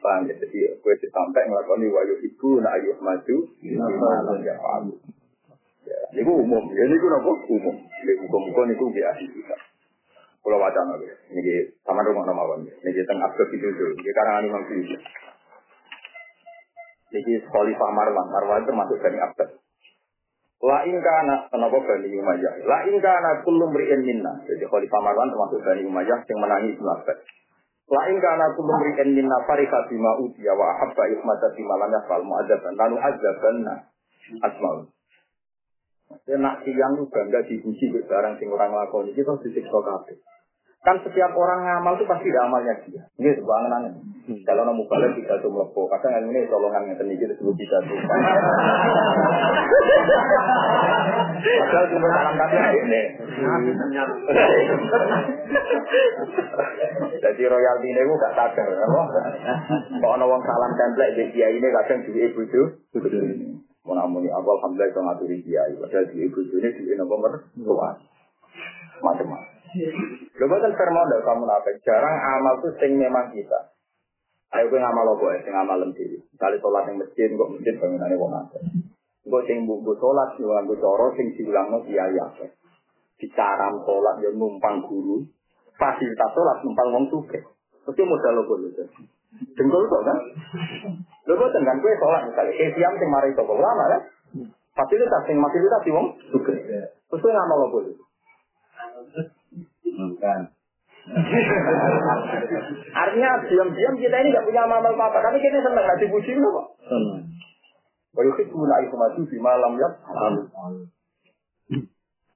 Paham ya, jadi gue sampai ngelakoni wayu ibu, nak ayuh maju, malam ya palu. Ya, ini umum, ya ini nopo umum. Ini hukum-hukum itu biasa kita. Kalau wacana ya, ini sama rumah nama wan, ini tengah abad itu dulu, ini karangan imam sendiri. Ini Khalifah Marwan, Marwan masuk dari abad. La in kana kenapa Bani Umayyah? La in kana kullu mri'in minna. Jadi Khalifah Marwan termasuk Bani Umayyah yang menangi Ibnu Abbas. La in kana kullu mri'in minna fariha bima utiya wa ahabba ihmata bima lam yafal mu'adzaban lalu adzabanna asmaul. Maksudnya nak siang itu bangga dipuji barang sing orang lakoni kita disiksa kabeh. Kan setiap orang ngamal itu pasti ada amalnya dia. Ini sebuah angan Kalau nemu balik bisa tuh melepuh. Kadang ini tolongan yang tadi kita sebut bisa tuh. Padahal cuma salam kata ini. Jadi royalti ini gue gak sadar. Kalau ada orang salam template di dia ini kadang juga ibu itu. Mau namun aku alhamdulillah itu ngaturi dia. Padahal di ibu ini di nomor luas. Macam-macam. Lho boten termodal kamu nafek. Jarang amal tuh sing memang kita. Ayo gue ngamal apa ya, sing ngamal dhewe. Kali sholat yang masjid, kok masjid bangunane wong akeh. Gue sing bumbu sholat, yo nganggo cara sing diulangno kiai akeh. Bicara sholat yo numpang guru, fasilitas sholat numpang wong sugih. Mesti modal lo lho. Dengkul kok kan? Lho boten kan gue sholat misalnya, kayak siam sing mari toko ulama kan? Fasilitas sing fasilitas di wong sugih. Terus ngamal apa lho? Bukan. [laughs] Artinya diam-diam kita ini nggak punya amal apa-apa, tapi kita senang nggak dipuji loh kok. Senang. Bayu itu naik sama di malam ya.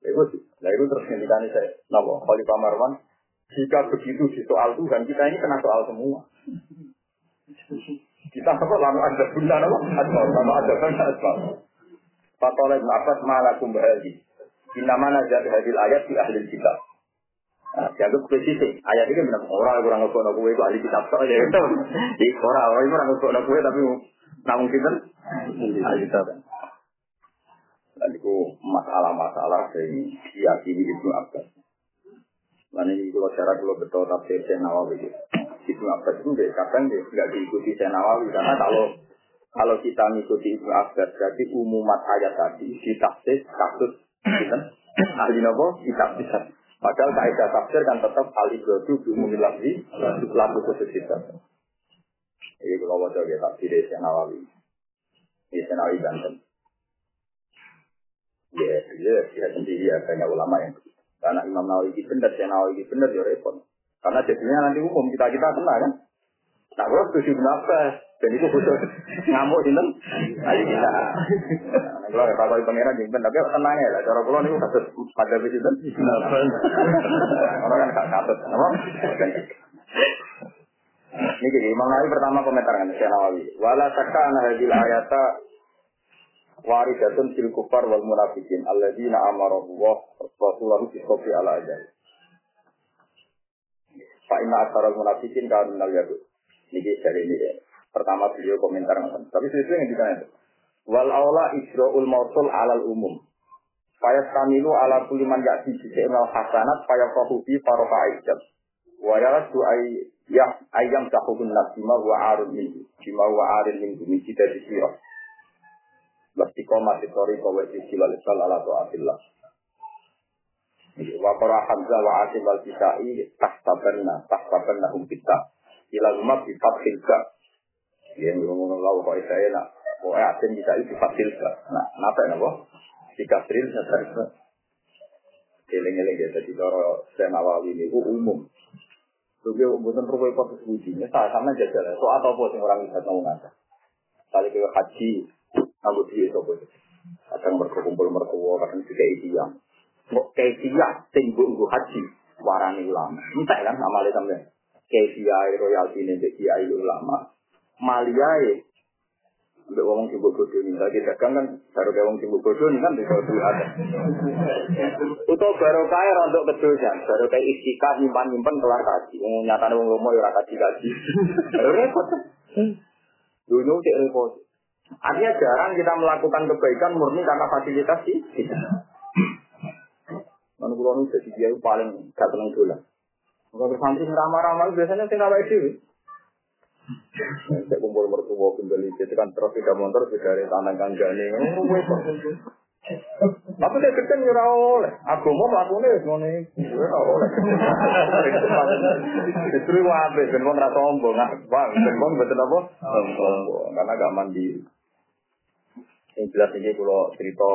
Itu sih. Nah itu terus ngendikani saya, nabo Khalifah Marwan, jika begitu di soal Tuhan, kita ini kena soal semua. Kita apa lalu ada bunda nabo, asal lalu ada bunda asal. Fatoleh Abbas malakum bahagi. Inama nazar hadil ayat di ahli kitab. Nah, dianggap spesifik. Ayat ini benar orang kurang ngekono kue itu ahli kitab soalnya itu. Di orang orang kurang ngekono kue tapi namun kita ahli kitab. Dan itu masalah-masalah yang diyakini Ibnu Abbas. Dan ini kalau cara kalau betul tafsir Syekh Nawawi itu. Ibnu Abbas itu kadang nggak diikuti Syekh Nawawi karena kalau kalau kita mengikuti Ibnu Abbas berarti umumat ayat tadi ditafsir kasus gitu, ahli nopo bisa. Padahal kaidah tafsir kan tetap al ibradu bi umumil lafzi lagu khusus kitab. Ini kalau mau coba tafsir dari Nawawi. Ini Nawawi Banten. Ya, ya, ya sendiri ya banyak ulama yang karena Imam Nawawi itu benar, saya Nawawi itu benar, ya repot. Karena jadinya nanti umum kita kita kena kan. Nah, kalau setuju kenapa? Dan itu khusus ngamuk sih kan? Ayo kita. Kalau kata kali pangeran jengben, tapi tenang ya lah. Cara pulau ini kasus pada besi kan? Orang kan gak katut, apa? Ini jadi Imam Nawawi pertama komentar kan Syekh Nawawi. Wala takka ana hadil ayata waridatun fil kufar wal munafikin alladzina amara Allah rasulahu bisofi ala ajal. Fa inna asaral munafikin kan minal yahud. Niki dari ini ya. Pertama beliau komentar ngoten. Tapi sesuatu yang ditanya. Wal aula isroul mausul alal umum. Fayas kamilu ala kuliman ya'ti bi'inal hasanat fayafahu bi farofa aijab. Wa yaradu ay ya ayam tahukun nasima wa arun min bima wa arun min bumi kita disirah. Lastikoma sitori kawa isilal isal ala ta'atillah. Wa qara Hamzah wa Asim wal Kisai tahtabanna tahtabanna hum kita. Ila rumah bi fathil Ya ngomong Allah kok saya nak. Kok Asim bisa itu fathil ka. Nah, napa napa? Jika Tril sadar Eling-eling ya, jadi saya nawawi ini umum. Juga bukan perlu ikut sebutnya, saya sama aja jalan. So atau apa yang orang bisa tahu nggak? Kali ke haji, aku dia itu? Kadang berkumpul mertua, kadang juga isian. Kok kayak tinggu gue haji, warani ulama. Entah kan amalnya sampai. Kayak royalti ini jadi ulama. Malia Untuk ngomong sibuk bodoh lagi dagang kan baru kayak ngomong sibuk bodoh ini kan bisa ada. Itu baru kaya rontok kedosan, baru kayak istiqah nyimpan nyimpan kelar kaji. Nyata nih ngomong ya kaji kaji. Repot. Dunia cek repot. Artinya jarang kita melakukan kebaikan murni karena fasilitas sih. Mana pulau jadi dia paling gak tenang dolan. Kalau santri ramah-ramah biasanya tinggal itu. Saya kumpul mertua kembali itu kan terus tidak motor sudah dari tanah kanjani. Tapi dia kerja nyerah oleh. Aku mau melakukan itu ngono Nyerah oleh. Justru wabe ben wong ra sombong. Bang, ben wong betul apa? Sombong. Karena gak mandi. Yang jelas ini kalau cerita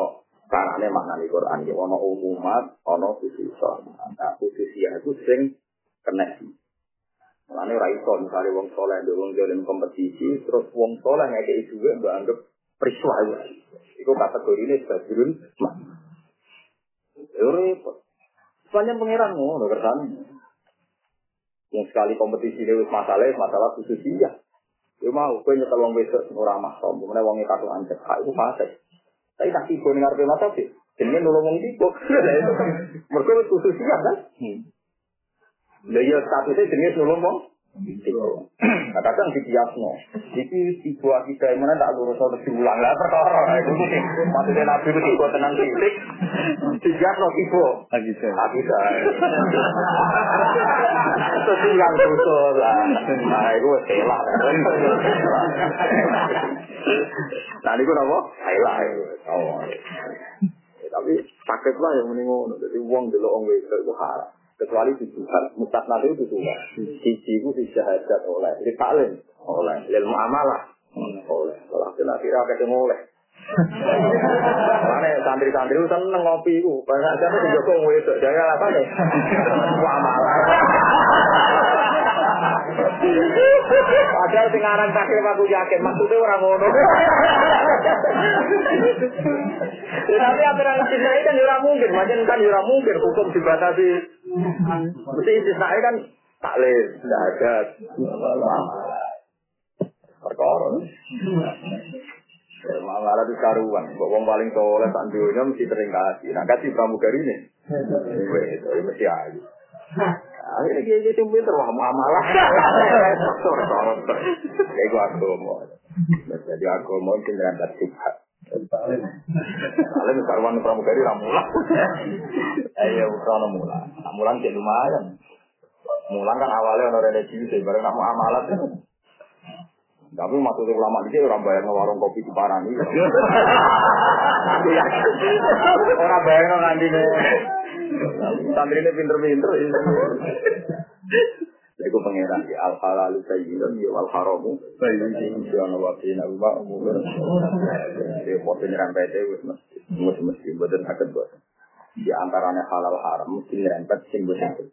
karane makna di Quran ono umumat, ono khususah. Nah, khususnya itu sing kena Mulane ora iso misale wong saleh ndek wong kompetisi terus wong saleh ngekeki dhuwit mbok anggap priswa wae. Iku kategorine badrun mak. Yo repot. Sepanjang pangeran ngono kersane. Yang sekali kompetisi ini masalah, masalah khusus iya. Yo mau kowe nyetel wong wedok ora mahram, meneh wong kartu anjek, hak iku fase. Tapi tak tiba ning ngarepe mata sih. Jenenge nulung wong tiba. [laughs] Wis khusus iya kan? Lha ya statusnya jenis nulung wong. [clears throat] Nah, kadang di biasno, iki tiba kita mana tak lurus atau diulang lah perkara. [laughs] Itu maksudnya nabi itu tiba tenang titik, di biasno tiba. Lagi saya. Lagi saya. Itu hilang tutur lah. Nah, itu selah. [laughs] Nah, ini apa? Selah. Oh. Tapi sakit lah yang meninggal. Jadi uang dulu orang itu haram kecuali di Tuhan. Mustasna itu Tuhan. Siji itu di syahadat oleh. Di taklim oleh. Lil muamalah oleh. Kalau kita kira ketemu oleh. Mana santri-santri itu seneng ngopi itu. Banyak siapa sih Joko wedok. Jangan apa nih? Muamalah. Padahal sing aran taklim aku yakin maksudnya orang ngono. Tapi aturan istisna kan ora mungkin, macam kan ora mungkin hukum dibatasi. Mesti istisna kan taklim, tidak ada. Perkara. Malah itu karuan, kok wong paling soleh tak dunia mesti sering kasih. Nah kasih pramugari ini, itu mesti aja. Akhirnya dia jadi pinter, wah malah. Kayak gue agama. Jadi agama itu ngerantat subhat. Kalian karuan pramugari ramula. Ayo ukrono mula. Mulan jadi lumayan. Mulan kan awalnya orang religi, bareng kamu amalat. Tapi maksudnya ulama di orang bayar warung kopi di Parani. orang bayar nanti nih. Santri ini pinter-pinter. Iku pangeran ya al halalu sayyidun ya al haramu sayyidun ya ana wa fi nabi umur. Dia foto nyerempet wis mesti mesti mesti boten saged bos. Di antaranya halal haram mesti nyerempet sing boten.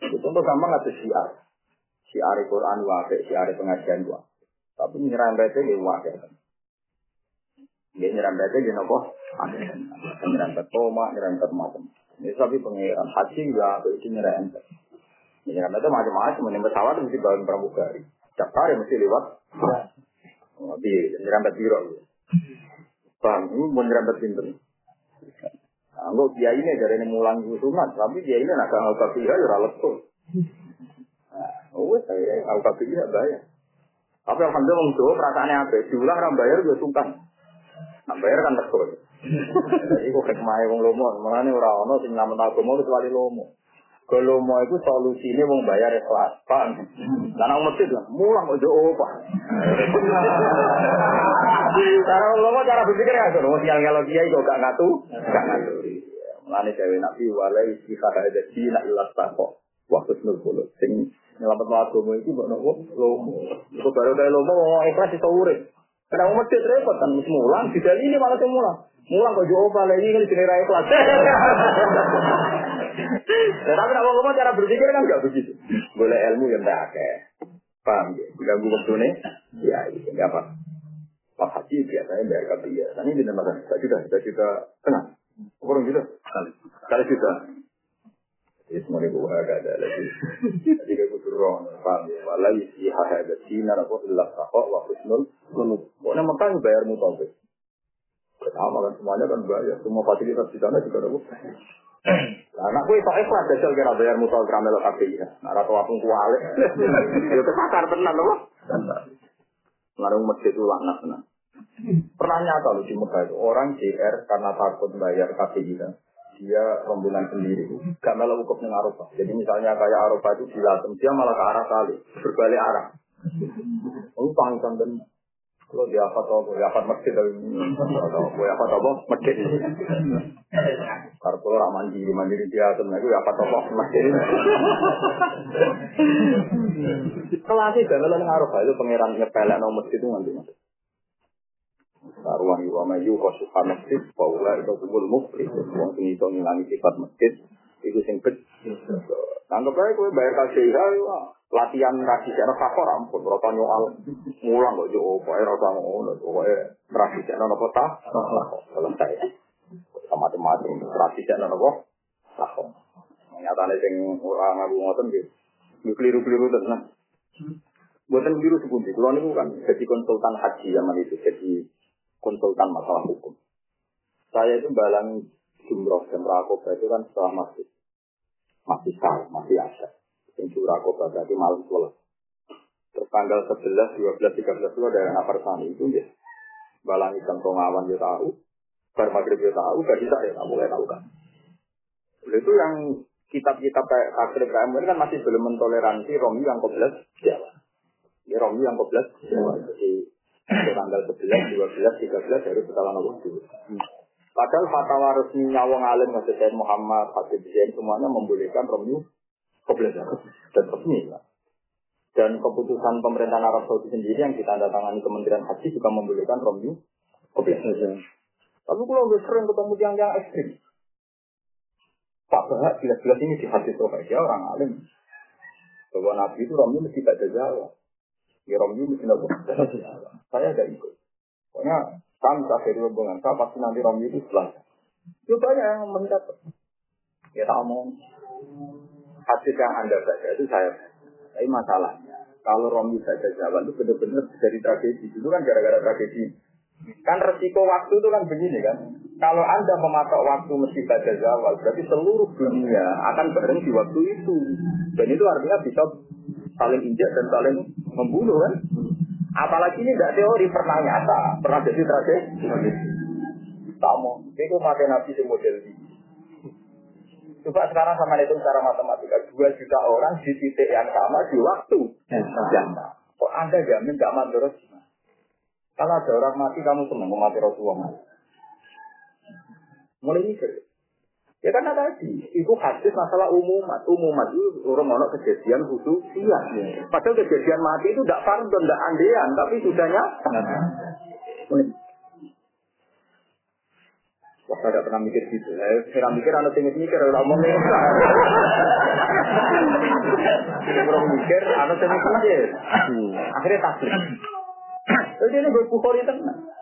Itu contoh gampang ada syiar. Syiar Quran wae, syiar pengajian wae. Tapi nyerempet ini wae. Dia nyerempet nopo? Nyerempet toma, nyerempet macam. Ini tapi pangeran haji juga itu nyerempet. Nyerempet itu macam-macam. Ini pesawat mesti bangun pramugari. Setiap hari mesti lewat. Tapi nyerempet biro. Bang, ini mau nyerempet pinter. Anggap dia ini dari ini mulang sunat, tapi dia ini nak kalau tapi ya letul. Oh, saya tapi ya bayar. Tapi alhamdulillah Jawa perasaannya apa? Diulang orang bayar juga sungkan. Nah, bayar kan letul. Kok kemae wong lomo, menane ora ono sing namen agama kecuali lomo. Kalau mau itu solusinya mau bayar ikhlas, paham? Karena umat itu mulang ojo apa. Cara lomo cara berpikir ya, kalau siang kalau itu gak ngatu, gak ngatu. Mulane dewe nabi walai sifat ada di nak ilas tako. Waktu senul puluh, sing nyelamat agama itu mbok lomo. Baru dari lomo mau ikhlas urip. Karena umat itu repot kan, mulang, tidak ini malah sing mulang. Kok jauh lagi ini kan jenis ikhlas. Ya, [laughs] tapi kalau ngomong cara berpikir kan nggak begitu. Boleh ilmu yang tak akeh. Paham ya? Ganggu waktu ini? Ya, itu nggak apa. Pas haji biasanya bayar kabel ya. Ini di nama kan? Satu juta, satu juta tengah. Kurang juta? Kali. Juta. Ya semua ini gue agak ada lagi. Jadi gue butuh roh. Paham ya? Walau isi hahada sinar apa ilah sakok wa husnul. Pokoknya makanya bayar mutawif. Sama kan semuanya kan bayar. Semua fasilitas di sana juga ada Nah, anak gue sok ikhlas jajal kira bayar mutal kramel kabeh ya. Nah, ora tau aku kualik. Ya [laughs] kesakar tenan loh. Ngarung masjid itu laknat tenan. Pernah nyata loh di Mekah itu orang JR karena takut bayar KPI kan. Dia rombongan sendiri, gak malah hukum dengan Arafah. Jadi misalnya kayak Arafah itu dilatem, dia malah ke arah kali, berbalik arah. Oh, panggilan kalau dia apa tau, dia apa masjid atau dia apa tau masjid. Karena kalau mandiri mandiri dia tuh, aku apa tau masjid. Kelas itu adalah ngaruh itu pangeran nyepelek nomor masjid itu nanti mas. Taruhan iwa mayu kosuha masjid, paula itu kumul mukri. Wong sing itu ngilangi sifat masjid, itu sing bet. Anggap aja gue bayar kasih latihan kasih sana fakor ampun, rata nyoal ngulang kok jo, pokoknya rata ngono, pokoknya kasih sana nopo tah, selesai. Macam-macam kasih sana nopo tah. Nyatanya sing orang ngaku ngoten gitu, keliru-keliru tenan. Buatan keliru sepundi, kalau ini kan jadi konsultan haji zaman itu, jadi konsultan masalah hukum. Saya itu balang jumroh dan rakoba itu kan setelah masih masih sah, masih ada. Yang rakoba berarti malam sebelas. Terus tanggal 11, 12, 13 itu ada anak persani itu ya. Balang ikan pengawan dia tahu, bar maghrib dia tahu, gak bisa ya, kamu mulai tahu kan. Itu yang kitab-kitab kayak kayak ini kan masih belum mentoleransi Romi yang koblas Jawa. Ya Romi yang koblas Jawa. Jadi tanggal 11, 12, 13 harus setelah nomor dulu. Padahal fatwa resminya wong alim Said Muhammad, Habib Zain semuanya membolehkan Romi koblas dan resmi. lah. Dan keputusan pemerintahan Arab Saudi sendiri yang ditandatangani Kementerian Haji juga membolehkan Romi koblas. Tapi kalau udah sering ketemu yang yang ekstrim, Pak Bahak jelas-jelas ini di hadis dia orang alim. Bahwa Nabi itu Romi mesti baca Jawa. Ya Romi mesti baca [laughs] Jawa. Saya ada ikut. Pokoknya kami akhir hubungan. Saya pasti nanti Romi itu setelah. Itu banyak yang mendapat. Ya tak mau. Hadis yang Anda baca itu saya. Tapi masalahnya, kalau Romi baca Jawa itu benar-benar dari tragedi. Itu kan gara-gara tragedi Kan resiko waktu itu kan begini kan. Kalau Anda mematok waktu mesti baca zawal, berarti seluruh dunia akan bareng di waktu itu. Dan itu artinya bisa saling injak dan saling membunuh kan. Apalagi ini tidak teori, pernah nyata, pernah jadi tragedi. Tamu, itu mati nabi si model ini. Coba sekarang sama itu secara matematika, dua juta orang di titik yang sama di waktu yang sama. Kok Anda jamin mandorot gimana? Kalau ada orang mati, kamu senang mati Rasulullah. Mulai mikir. Ya karena tadi, itu hadis masalah umumat. Umumat itu orang ono kejadian khusus iya. Padahal kejadian mati itu tidak fardon, tidak andean, tapi sudahnya. Wah, saya pernah mikir gitu. Saya pernah mikir, anak tinggi mikir, orang ini. Tidak pernah mikir, anak tinggi mikir. Akhirnya taslim. Jadi ini berbukhori tenang.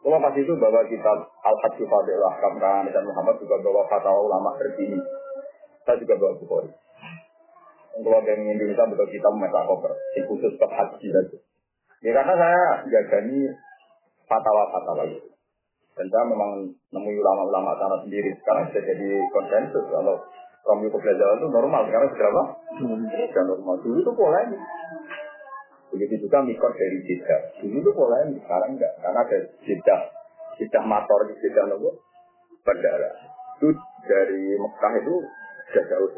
Kalau pas itu bawa kitab Al-Hajj Fadil Ahkam kan dan Muhammad juga bawa fatwa ulama terkini. Saya juga bawa Bukhari. Kalau yang Indonesia betul kita meta koper, di khusus ke haji itu. Ya karena saya jagani fatwa-fatwa itu. Dan saya memang nemu ulama-ulama sana sendiri. Sekarang sudah jadi konsensus. Kalau Romi Kebelajaran itu normal. Sekarang sudah apa? Sudah normal. Dulu itu polemik. Begitu juga mikot dari Jeddah. Dulu itu polemik, sekarang enggak. Karena ada Jeddah, Jeddah motor, Jeddah nopo, bandara. Itu dari Mekah itu sudah jauh.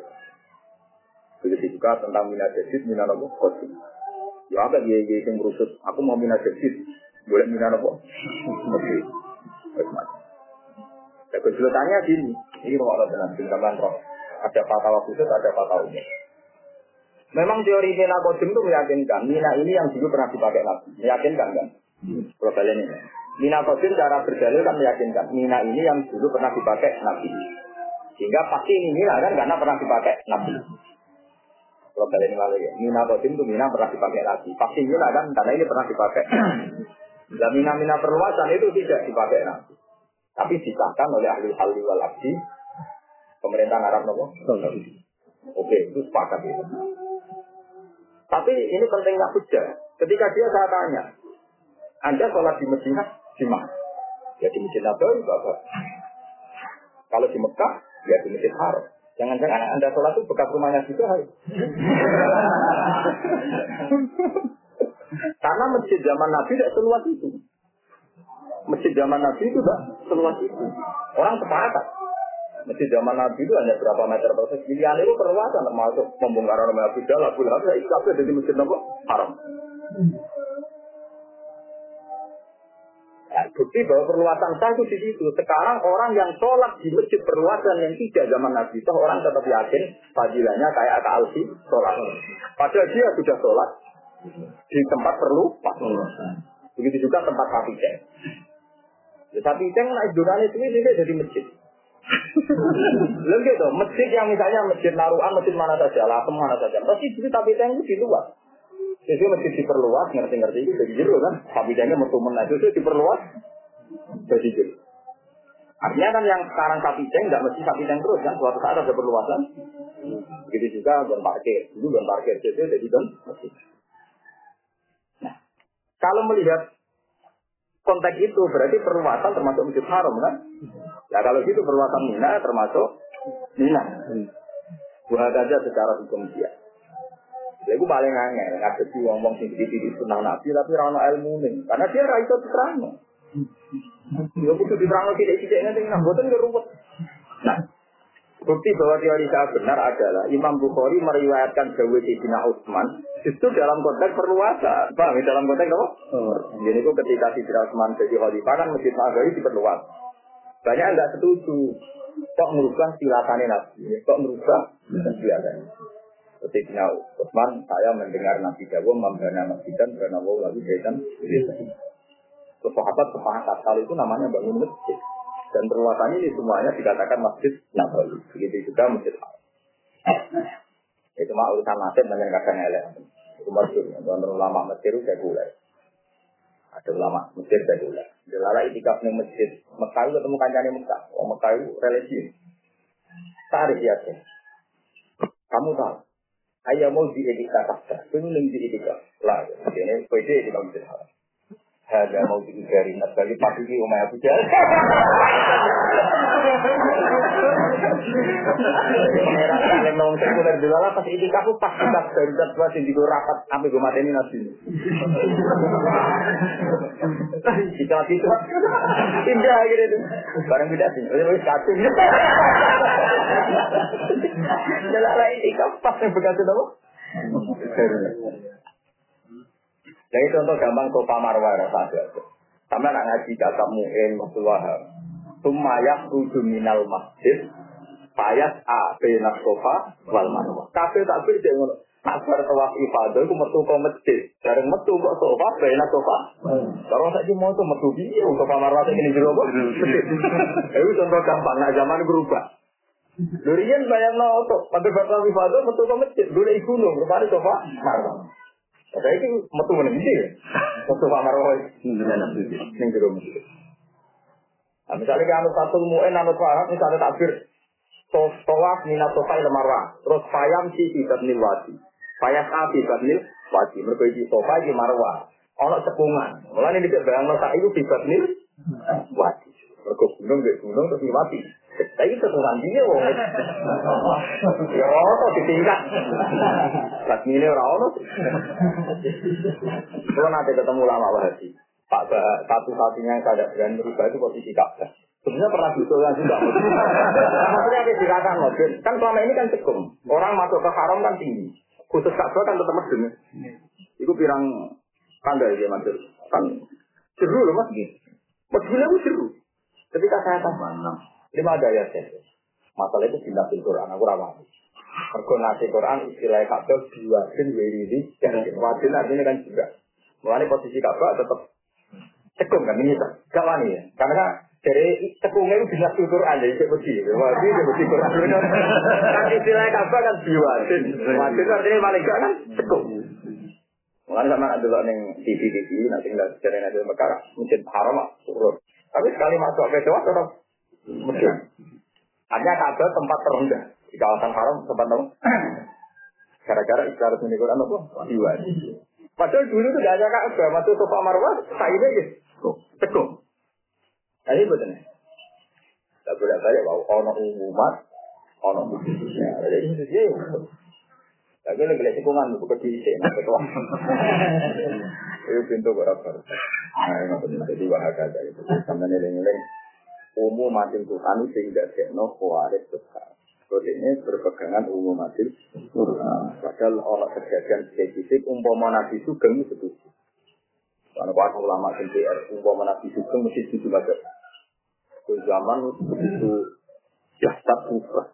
Begitu juga tentang Mina Jadid, Mina nopo, Khotim. Ya apa dia yang merusut, aku mau Mina Jadid, boleh Mina nopo? Oke. Macam. Ya, kesulitannya gini, ini kalau ada dengan tinggalan roh. Ada fatwa khusus, ada fatwa umum. Memang teori Mina Kodim itu meyakinkan Mina ini yang dulu pernah dipakai Nabi. Meyakinkan kan? Kalau kalian ini. Mina Kodim cara berdalil kan meyakinkan Mina ini yang dulu pernah dipakai Nabi. Sehingga pasti ini Mina kan karena pernah dipakai Nabi. Kalau kalian ini ya. Mina Kodim itu Mina pernah dipakai Nabi. Pasti Mina kan karena ini pernah dipakai. Dan Mina-Mina perluasan itu tidak dipakai Nabi. Tapi disahkan oleh ahli halli wal abdi. Pemerintah Arab nopo. Oke, itu sepakat itu. Tapi ini pentingnya hujah. Ketika dia saya tanya, Anda sholat di Medina di mana? Ya di Masjid Nabawi, Bapak. Kalau di Mekah, ya di Masjid Haram. Jangan-jangan Anda sholat itu bekas rumahnya juga. [laughs] Karena masjid zaman Nabi tidak seluas itu. Masjid zaman Nabi itu tidak seluas itu. Orang sepakat. Masjid zaman Nabi itu hanya berapa meter proses pilihan itu perluasan termasuk pembongkaran rumah Abu Jalal, Abu Lahab, itu apa masjid Nabi haram. Ya, bukti bahwa perluasan sah di situ. Sekarang orang yang sholat di masjid perluasan yang tidak zaman Nabi itu orang tetap yakin fadilahnya kayak Aka Alfi sholat. Padahal dia sudah sholat di tempat perlu Begitu juga tempat sapi ceng. Ya, sapi ceng naik dunia itu jadi masjid. [laughs] Lalu gitu, masjid yang misalnya masjid naruhan, masjid mana saja, lah mana saja. Pasti itu tapi itu di luar. Jadi masjid diperluas, ngerti-ngerti itu jadi jero kan. Tapi jangan metu itu diperluas, jadi jero. Artinya kan yang sekarang sapi ceng nggak mesti sapi ceng terus kan. Suatu saat ada perluasan. Begitu juga don parkir. Dulu don parkir jadi jadi don Nah, kalau melihat konteks itu berarti perluasan termasuk masjid haram kan? Ya kalau gitu perluasan Mina termasuk Mina. Buat aja secara hukum dia. Ya gue paling angel, nggak sih ngomong sing di sunnah nabi tapi rano ilmu nih, karena dia ra itu terang. Ya kudu diterang tidak tidak nanti nggak boten ruwet. Nah, bukti bahwa teori saya benar adalah Imam Bukhari meriwayatkan Jawa Sayyidina Utsman justru dalam konteks perluasan. Paham? Dalam konteks apa? Oh. Jadi itu ketika Sayyidina Utsman jadi khalifah kan Masjid Nabawi diperluas. Banyak yang nggak setuju. Kok merubah silatannya Nabi? Kok merubah silatannya? Ketika Utsman, saya mendengar Nabi Jawa membina masjid dan wow lalu jahitan. Terus sahabat sepakat kali itu namanya bangun masjid. Dan perluasannya ini semuanya dikatakan masjid Nabawi. Begitu juga masjid Haram. Itu mah urusan nasib dan kadang elek. Itu masyur. Dan ulama Mesir itu sekuler. Ada ulama Mesir sekuler. Delala itikaf nih masjid. Mekah itu ketemu kancane Mekah. Oh Mekah itu religi. Tarik ya Kamu tahu. Ayah mau di kasta. Pengen di etika. Lah. Ini pede di masjid haram. Ada mau di dari Nabi pasti di Umar Abu Jahal. Kalian mau sekuler dulu lah pas ini kamu pas kita dari dat dua sing digo rapat ambil gue mateni nasi. Kita mati itu indah gitu tuh. Barang beda sih. Udah wis kacung. Jalan lain ini kamu pas yang bekas itu Jadi contoh gampang sofa marwah rasa ada. Sama nak ngaji kakak mu'in wahab. Sumayak ruju minal masjid. Payas a benak sofa wal marwah. Kafe tak beda ngono. Asar tawaf ibadah itu metu ke masjid. Jarang metu kok sofa benak sofa. Kalau saya cuma itu metu biye sofa marwah ini jero kok. [laughs] Itu contoh gampang. Nah zaman berubah. Durian bayang no tuh. Pada batal ibadah metu ke masjid. Dulu gunung. Rupanya sofa marwah. Saya itu metu mana gitu ya? Metu Pak Marwah. Ini jero masjid. Nah, misalnya kalau satu mu'en anut wahab, misalnya takbir. Tawaf minat sofai lemarwah, terus payam si tidak nil wadi, payas api tidak nil wadi, mereka di sofa di marwah, ono cekungan, mulai ini bayang no itu tidak nil wadi, mereka gunung gak gunung terus wadi, tapi cekungan dia wong, ya ono ditingkat, lagi ini orang ono, kalau nanti ketemu lama wahdi, Pak satu-satunya yang tidak berani merubah itu posisi Ka'bah. Sebenarnya pernah diusulkan juga. Maksudnya ada dikatakan mobil. Kan selama ini kan cekum. Orang masuk ke haram kan tinggi. Khusus Ka'bah kan tetap medem. Itu pirang tanda ya mas. Kan seru loh mas. Medemnya itu seru. Ketika saya tanya, lima daya saya. Masalah itu tidak di Quran. Aku rawat. Mergo nasi Quran istilah Ka'bah dua sin wiridi dan wadin artinya kan juga. Mulai posisi Ka'bah tetap cekum kan ini gak wani ya. Karena dari tekungnya itu bisa tutur anda itu besi, wajib itu besi Quran. Kan istilah Ka'bah kan biwasin, wajib artinya paling gak kan tekung. Mulai sama ada dulu neng TV TV nanti nggak secara nanti perkara mungkin haram lah turun. Tapi sekali masuk ke Jawa tetap mungkin. Hanya Ka'bah tempat terendah di kawasan haram tempat tahu. Gara-gara istilah resmi Quran apa? Biwasin. Padahal dulu itu gak ada Ka'bah, masuk sofa marwah, sayurnya gitu, tekung. Nah, ini betul. Tak boleh saya bahwa ono umumat, ono khususnya. Jadi khususnya ya. Tak boleh boleh cekungan bukan di sini. Itu pintu berapa? Nah, ini betul. Jadi bahagia dari itu. Sampai nilai-nilai umum mati Tuhan sehingga sekno kuaris besar. Terus ini berpegangan umum mati Padahal orang kejadian spesifik umpama nabi sugeng itu setuju. Karena para ulama NPR, umpama Nabi Sugeng mesti setuju baca. Ke zaman begitu jasad kufra.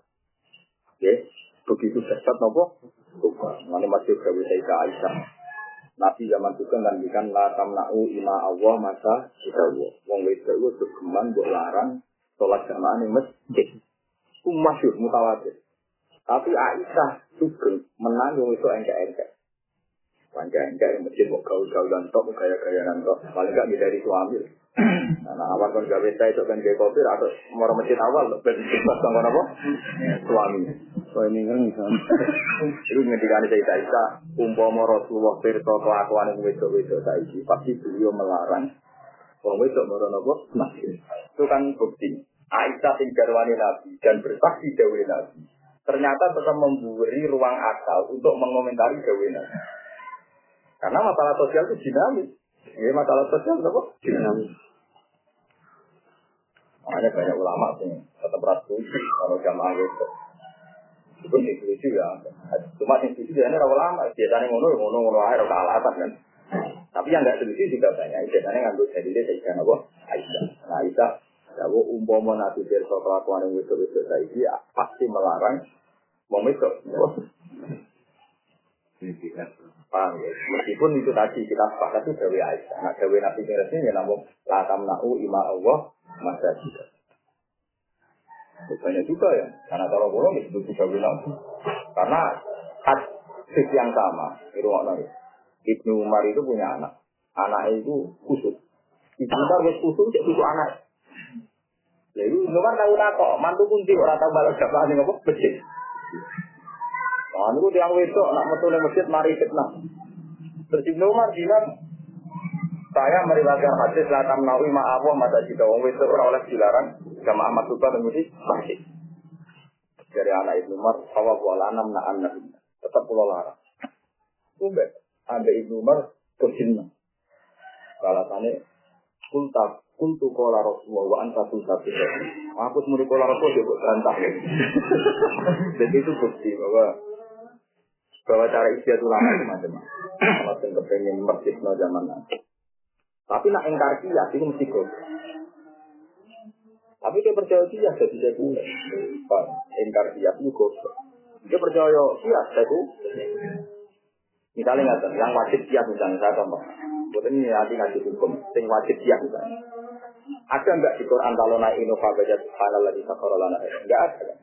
Ya, begitu jasad nopo kufra. Mana masih gawe Sayyidah Aisyah. Nabi zaman Sugeng kan bikan la tamna'u ima Allah masa kita Allah. Wong wedok itu sugeman buat larang sholat jamaah di masjid. Itu masyur, mutawatir. Tapi Aisyah Sugeng menang yang itu engkek-engkek. Panjang enggak masjid mau gaul-gaul dan tok gaya-gaya dan tok paling enggak dari suami. Nah, awal kan gawe saya itu kan gaya kopi atau mau masjid awal ben pas kan apa? Suami. So ini kan misalnya. Itu ngendikan saya Isa umpama Rasulullah kelakuan yang wedok-wedok saiki pasti beliau melarang wong wedok merono apa? Masjid. Itu kan bukti. Aisyah sing garwani Nabi dan bersaksi dawe Nabi. Ternyata tetap memberi ruang akal untuk mengomentari dawe Nabi. Karena masalah sosial itu dinamis. Ini masalah sosial apa? Dinamis. Makanya banyak ulama sih tetap rasul kalau jamaah itu. Itu sih setuju ya. Cuma yang setuju biasanya orang ulama. Biasanya ngono ngono ngono air ke alasan kan. Tapi yang nggak setuju juga banyak. Biasanya ngambil jadi dia saya apa? Aisyah. Nah Aisyah. Ya, umpama nanti biar soal kelakuan yang itu-itu saiki pasti melarang itu. Paham ya? Meskipun itu tadi kita sepakat itu Dewi Aisyah. Nah Dewi Nabi Resmi ya namun latam na'u ima Allah masa juga. Banyak juga ya. Karena kalau bolong itu juga Dewi Nabi. Karena hadis yang sama. Itu nggak Ibnu Umar itu punya anak. Anaknya itu kusut. Ibnu Umar wis kusut, cek kusut anak. Lalu Ibnu Umar tahu kok, mantu kunci orang tahu balas dapat apa becik. Nah, itu yang wedok nak metu masjid mari fitnah. Terus Ibnu Umar bilang, saya meriwayatkan hadis la tamna'u ma Allah mata jika wong wedok ora oleh dilarang sama Ahmad Subah dan Mudi masjid. Dari anak Ibnu Umar, sawa wala anam na anak tetap pulau larang. Umbe, ada Ibnu Umar berjinna. Kalau tanya, kulta kultu kola Rasulullah wa anta tultabi. Aku semua kola Rasulullah juga berantah. [laughs] Jadi itu bukti bahwa bahwa cara istiadat ulama itu macam-macam. Kalau kepengen mercisno zaman nanti. Tapi nak ingkar kias itu mesti kok. Tapi dia percaya kias jadi sekuler. Pak, ingkar kias itu kok. Dia percaya kias sekuler. Misalnya nggak yang wajib kias misalnya saya contoh. Bukan ini nanti ngaji hukum, yang wajib kias misalnya. Ada enggak di Quran kalau naik innova baca subhanallah di sakarolana? Enggak ada.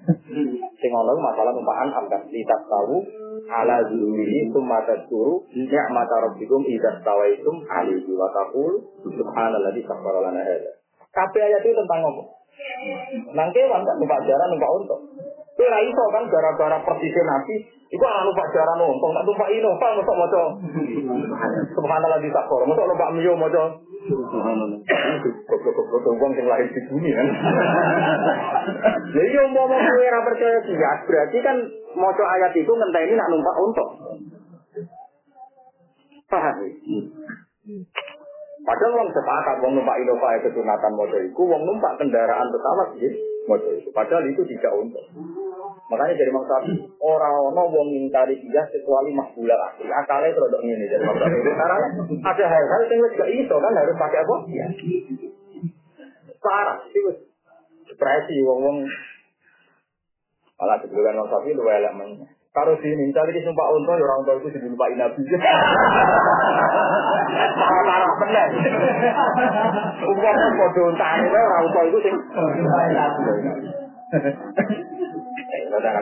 Sing ono masalah numpaan amkan lihat tahu ala zulmihi summa tadkuru ni'mata rabbikum idza stawaitum alaihi wa taqul subhanallah di sakarolana hada. Kabeh ayat itu tentang ngomong. Nang kewan kan numpak jaran numpak untung. Kowe ra iso kan gara-gara persisnya nabi iku ana numpak jaran untung, nak numpak innova mosok maca subhanallah di sakarolana, mosok numpak mio maca Subhanallah. Goblok-goblok wong sing lahir di bumi kan. Lha iya umpama kowe ora percaya kias, berarti kan maca ayat itu ngenteni nak numpak unta. Paham? Padahal wong sepakat wong numpak Innova itu sunatan maca iku, wong numpak kendaraan pesawat ya maca itu. Padahal itu tidak unta. Makanya dari Imam Syafi'i, orang ono wong ngingkari kias kecuali mahbula asli. Akalnya terus ngene dari Imam. Karena ada hal-hal yang wis gak iso kan harus pakai apa? Ya. Parah, itu depresi wong-wong. Malah sebelum Imam Syafi'i lu elek men. Karo diminta iki sumpah unta ya ora unta iku sing numpak nabi. Ora bener. Ubah kan podo unta ae ora unta iku sing nabi. Eh, lo dana.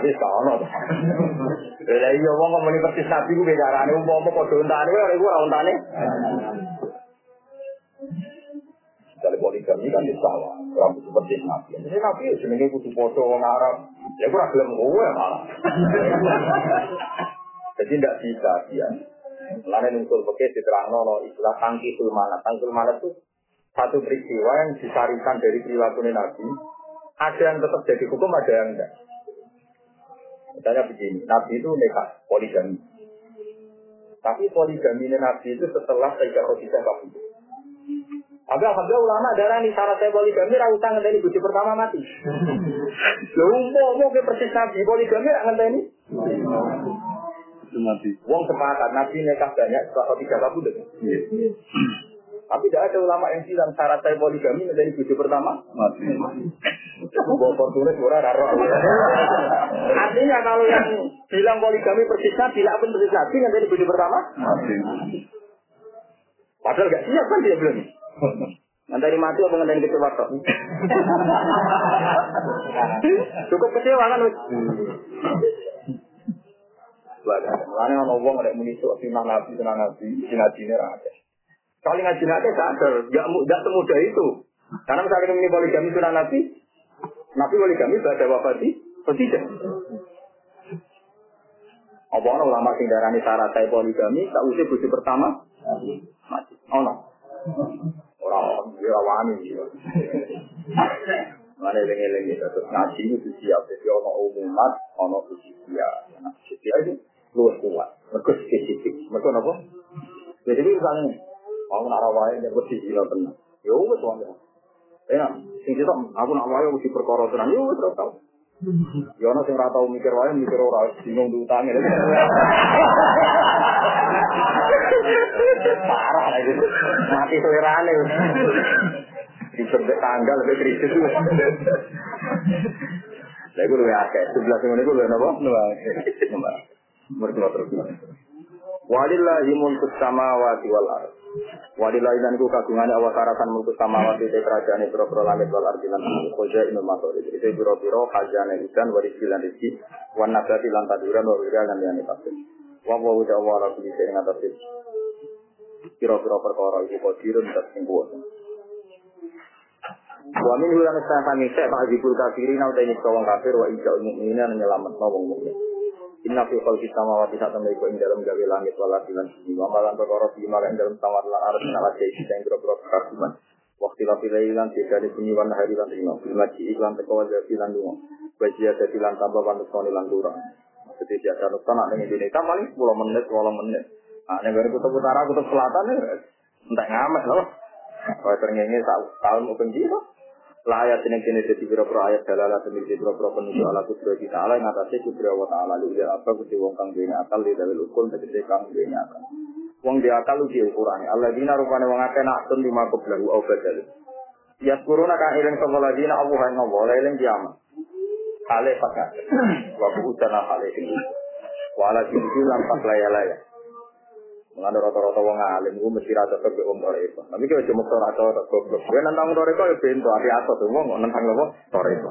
Lah iya wong kok muni persis nabi ku bedarane umpama podo unta ae ora iku ora untane. Dari poligami kan di sawah, orang itu persis Nabi. Jadi Nabi ya jenenge kudu padha wong Arab. Ya ora gelem kowe malah. [laughs] Jadi tidak bisa dia. Lain unsur pakai diterangno no istilah tangki sulmana. Tangki sulmana itu satu peristiwa yang disarikan dari perilaku Nabi. Ada yang tetap jadi hukum, ada yang enggak. Misalnya begini, Nabi itu nekat poligami. Tapi poligami Nabi itu setelah Sayyidah Khadijah kabur. Tapi alhamdulillah ulama darah nih syarat saya poligami ra utang ngenteni bojo pertama mati. [laughs] Lha umpo ke persis Nabi poligami ra ngenteni. Nabi. Wong sepakat Nabi nikah banyak setelah Khadijah kabur. Iya. Tapi tidak ada ulama yang bilang syarat saya poligami ngenteni bojo pertama. Mati. Bawa tulis ora raro. Artinya kalau yang bilang poligami persis Nabi, tidak pun persis Nabi ngenteni bojo pertama. Mati. Padahal gak siap kan dia belum. Ngenteni mati apa ngenteni kecewa tok? [laughs] Cukup kecewa kan wis. Lalu ono wong nek muni sok sinah nabi sinah nabi sinah ra ada. Kali ngaji nabi sadar, gak mu- gak semudah itu. Karena misalnya muni poligami sunah nabi, nabi poligami pada wafati, tidak. Apa ono ulama sing darani syarat saya poligami, tak usah bojo pertama, mati. Ono. Ora wani iki. Mane dene lan iki terus ngaji iki siap dadi ana umat, ana suci dia. Nah, suci iki luwih kuat. Mergo suci iki, mergo napa? Jadi ini misalnya, aku nak rawai, dia pasti gila tenang. Ya, aku tuan dia. Ya, ini kita, aku nak rawai, aku si perkara tenang. Ya, aku tahu. Ya ono sing ora tau mikir wae, mikir ora bingung diutangi. [laughs] Parah lagi. Mati selerane. Disebut tanggal lebih kritis. Lah iku luwih akeh. Sebelah sing ngene iku luwih napa? Luwih. Mereka terus. Walillahi mulku samawati wal ard. Walilah dan ku kagungan awak karasan mulut sama awak di kerajaan itu roh langit wal ardi nanti koja inumator itu itu biro biro kajian ikan waris bilan rezeki warna berarti lantai duran wal wira dan yang dipakai wabu wabu jawa wala kuli sering atas biro biro perkara ibu kau diri dan tinggu wabu wamin hulan istana sangi sek pak hibur kafirin atau ini kawang kafir wa ijau ini ini wong lama Inna fi khalqis samawati sak temne iku ing langit wal ardi lan bumi. Wa perkara fi dalem samawati lan ardi. Waktu tidak wan hari lan ci iklan teko wa jadi lan dungo. Bajia jadi lan tambah koni lan. Jadi nukta nak paling 10 menit, 20 menit. Nah, kutub utara, kutub selatan ya entek ngamek loh. Kaya terngenge tahun open jiwa. Lah ayat ini kini jadi beberapa ayat dalalah demi jadi beberapa penunjuk ala kudra kita ala yang atasnya kudra wa ta'ala lu ya apa kudra wong kang duwe akal di dalil ukul tegese kang duwe akal Wong dia akal lu dia ukurannya. Allah dina rupanya wong akeh nak tun lima kublahu au badal. Ya kuruna kan iling sama ladina Allah yang ngobrol iling kiamat. Kale pakat. Waktu utana ini. Wala laya-laya. Mengenai rata-rata wong alim, gue mesti rata ke wong toreko. Tapi kalau cuma rata rata goblok, gue nantang toreko ya pintu, hati asal tuh wong nantang apa toreko.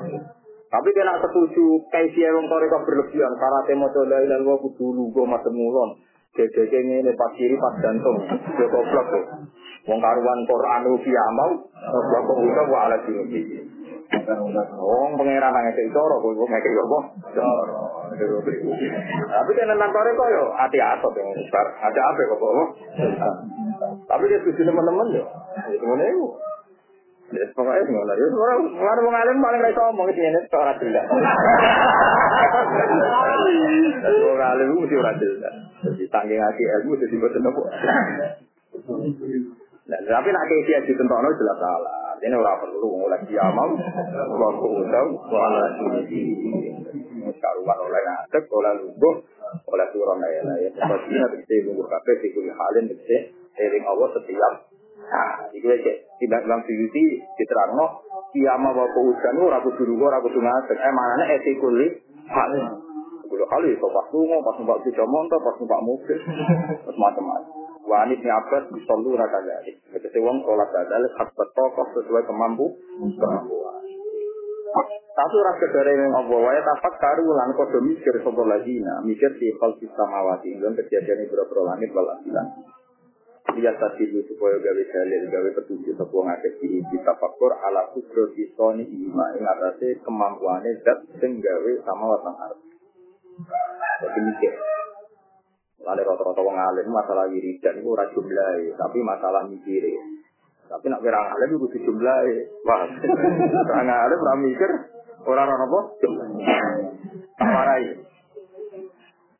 Tapi kena setuju kayak wong toreko berlebihan, karate mau coba ilan gue kudu lugu macam mulon. Gede ini pas kiri pas jantung, gue goblok tuh. Wong karuan Quran usia mau, goblok kok udah gue ala sini. Wong pangeran nang ngekek coro, kowe kok ngekek yo apa? Coro. Tapi kan nang kok yo ati asot yang besar. Ada apa kok apa? Tapi dia setuju teman-teman yo. Ngene iku. Ya pokoknya ngono ya. Ora ora wong alim paling ra iso ngomong iki ngene ora jelas. Wong alim ku mesti ora jelas. Jadi tanggung hati ilmu jadi boten apa. Nah, tapi nak kayak dia ditentono jelas salah. Ini ora perlu oleh kiamat, wa kuudau, wala sini. Karuan oleh ngadek, oleh lubuh, oleh turun ya ya. Bisa lubuh kafe, di kulit halin bisa eling Allah setiap. Nah, itu aja. Tidak dalam suyuti diterangno kiamat wa kuudau ora kudu lubuh, ora kudu ngadek. Eh mana eti kulit halin. Kulit kali, pas lungo, pas numpak bisa montor, pas numpak mobil, pas macam-macam. Wanit ni Abbas disollu raka dari. Jadi wong sholat badal hak tokoh sesuai kemampu kemampuan. Tapi rasa dari yang Allah wae tapak karu lan kodo mikir sopo lagi nah mikir di hal samawati dan kejadian berapa langit wal asilan. Dia tadi supaya gawe dalil gawe petunjuk sopo ngake di kita faktor ala kudro disoni ima ing atase kemampuannya zat sing gawe sama watang arep. Jadi mikir. Lalu rata-rata wong alim masalah wiridan itu ora jumlahe, tapi masalah mikir. Tapi nak kira alim itu kudu jumlahe. Wah, orang alim ora mikir, ora ora apa? Warai.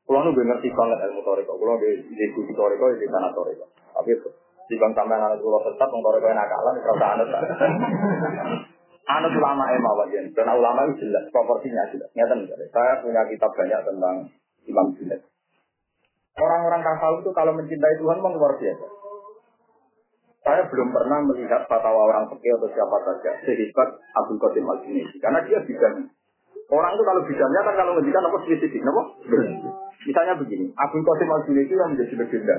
Kulo nu ngerti banget ilmu toriko. Kulo di di di toriko di sana toriko. Tapi di bang sampean anak kulo tetap wong toriko enak kalah ora usah anut. Anut ulama emang wajan. Karena ulama itu jelas proporsinya jelas. Nyata Saya punya kitab banyak tentang Imam Junaid. Orang-orang kafal itu kalau mencintai Tuhan memang luar biasa. Saya belum pernah melihat fatwa orang fakir atau siapa saja sehebat Abdul Qasim al karena dia bidan. Orang itu kalau bidannya kan kalau ngendikan apa spesifik, apa? Misalnya begini, Abdul Qasim al itu yang menjadi legenda.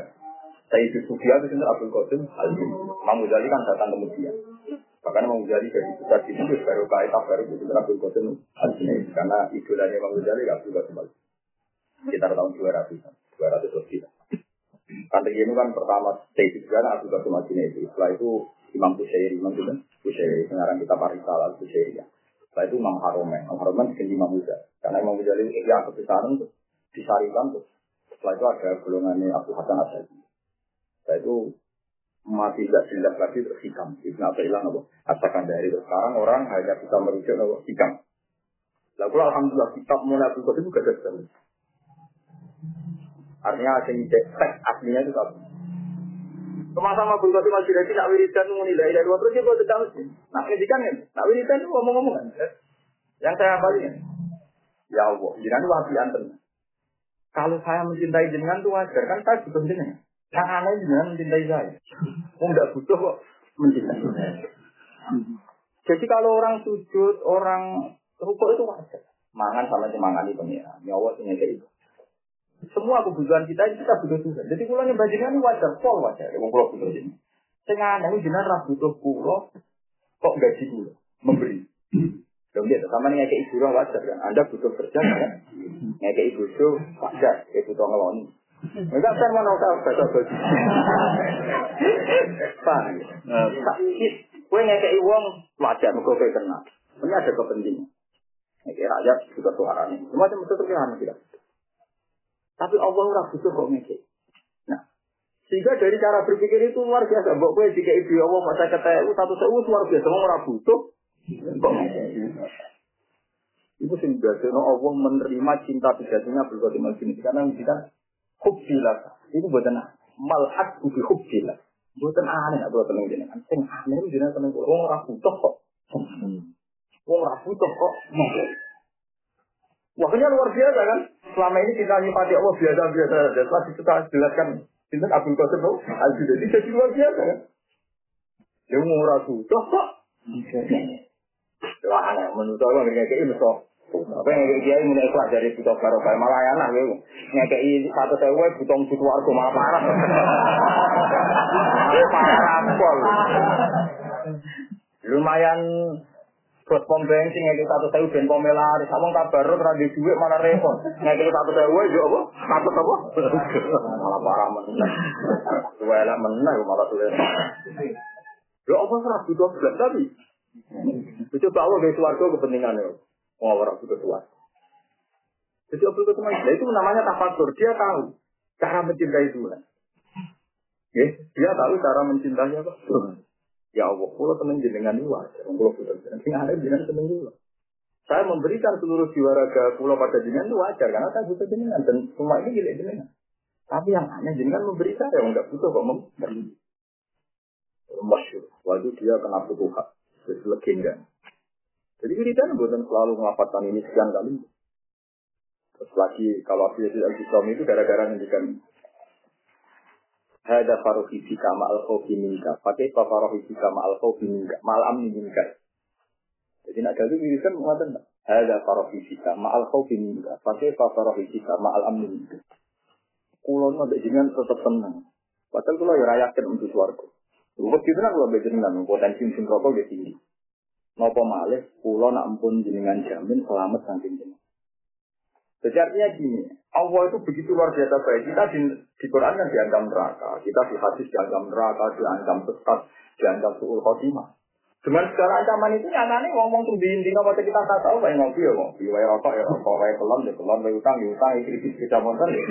Saya itu Sufia itu sendiri Abdul Qasim al Imam Ghazali kan datang kemudian. Bahkan Imam Ghazali dari besar di situ baru kait baru itu Abdul Qasim al karena idolanya Imam Ghazali Abdul Qasim al Sekitar tahun 200 200 lebih. Kantor ini kan pertama di sana Abu Bakar Madinah itu. Setelah itu Imam Busairi, Imam itu kan Busairi, sekarang kita Parisal Busairi ya. Setelah itu Imam Haromen, Imam Haromen diganti Imam Musa. Karena Imam itu ya kebesaran tuh disarikan tuh. Setelah itu ada golongannya Abu Hasan Asyadi. Setelah itu mati tidak jelas lagi terus hikam. Ibn hilang apa? Asalkan dari itu. Sekarang orang hanya bisa merujuk apa? Hikam. Lalu alhamdulillah kitab mulai Abu Qasim juga ada Artinya asing teks aslinya itu apa? Sama-sama pun kalau masih dari nak wiridan muni dari dari terus dia buat sedang mesti. Nak pendidikan kan? Nak wiridan itu ngomong-ngomong kan? Yang saya apa ini? Ya Allah, jenengan wabi anten. Kalau saya mencintai jenengan itu wajar kan saya butuh jenengan. Yang aneh jenengan mencintai saya. Oh enggak butuh kok mencintai. Jadi kalau orang sujud, orang rukuk itu wajar. Mangan sama semangat itu pengiran. Nyawa itu kayak itu. Semua kebutuhan kita ini kita butuh Tuhan. Jadi kalau yang ini wajar, pol wajar. Yang pulau butuh ini. Tengah ini jenengan rah butuh pulau, kok gaji pulau, memberi. Dong dia sama nih kayak ibu wajar kan. Anda butuh kerja kan? Kayak ibu itu wajar, kayak butuh ngeloni. Enggak saya mau tahu baca baju. Pak, kue ngekei uang wajar, kok kayak kenal. Ini ada kepentingan. Ngekei rakyat juga suaranya. Semua itu terlihat tidak. Tapi Allah ora butuh kok ngekek. Nah, sehingga dari cara berpikir itu luar biasa. Mbok kowe jika ibu Allah masa ketemu satu sewu luar biasa. Wong ora butuh kok ngekek. Itu sing no Allah menerima cinta sejatinya berbuat ini karena kita hubbilah. Itu buatan malhak ubi hubbilah. Buatan aneh nak buat tenang jenengan. Sing aneh jenengan tenang. Wong ora butuh kok. Wong ora butuh kok. Waktunya luar biasa kan? Selama ini kita nyipati Allah biasa-biasa saja. Setelah kita jelaskan Sinten Abdul Qasim no? Al-Junaidi jadi luar biasa kan. Dia mau ragu, kok. Wah, aneh, menurut aku nggak kayak ini so. Apa yang kayak dia mulai keluar dari butuh barokah malah enak gitu. Ngekei satu sewu butuh butuh warga malah parah. [laughs] Parah pol. Lumayan Bos pom bensin ngekei satu sewu ben pom laris. Abang kabar ora di duit malah repot. Ngekei satu sewu yo apa? Satu apa? Malah parah meneh. Dua elak meneh malah tulis. Lo apa serah butuh belas tapi Coba Allah dari suarga kepentingannya. Mau orang butuh suarga. Jadi Abdul Qasim Nah, itu namanya tafakur. Dia tahu cara mencintai Tuhan. Ya, dia tahu cara mencintai apa? Ya Allah, kalau teman jenengan ini wajar. Kalau butuh jenengan, ada jenengan seneng juga. Saya memberikan seluruh jiwa raga pulau pada jenengan itu wajar karena saya butuh jenengan dan semua ini gila jenengan. Tapi yang aneh jenengan memberi saya yang nggak butuh kok memberi. Masyur. Waktu dia kena hak. Jadi legenda. Jadi wiridan bukan selalu melaporkan ini sekian kali. Terus lagi kalau Abu Yazid al itu gara-gara ngendikan Hada faruhi fika ma'al khawfi minka. Pakai apa faruhi fika ma'al khawfi minka. Ma'al amni minka. Jadi nak gaduh wiridan mengatakan Hada faruhi fika ma'al khawfi minka. Pakai apa faruhi fika ma'al amni minka. Kulon ada jenengan tetap tenang. Padahal kalau ya rayakan untuk suarga. Luwes gitu kan kalau jenengan potensi mesin rokok dia tinggi. Nopo malih, pulau nak ampun jenengan jamin selamat saking jenengan. Jadi artinya gini, Allah itu begitu luar biasa baik. Kita di, di Quran kan dianggap neraka, kita di hadis dianggap neraka, dianggap sesat, dianggap suul khotimah. Dengan segala ancaman itu nyatanya ngomong tuh di intinya waktu kita tak tahu kayak ngopi ya ngopi, wae rokok ya rokok, wae kelon ya kelon, wae utang ya utang, itu itu kita motor ya.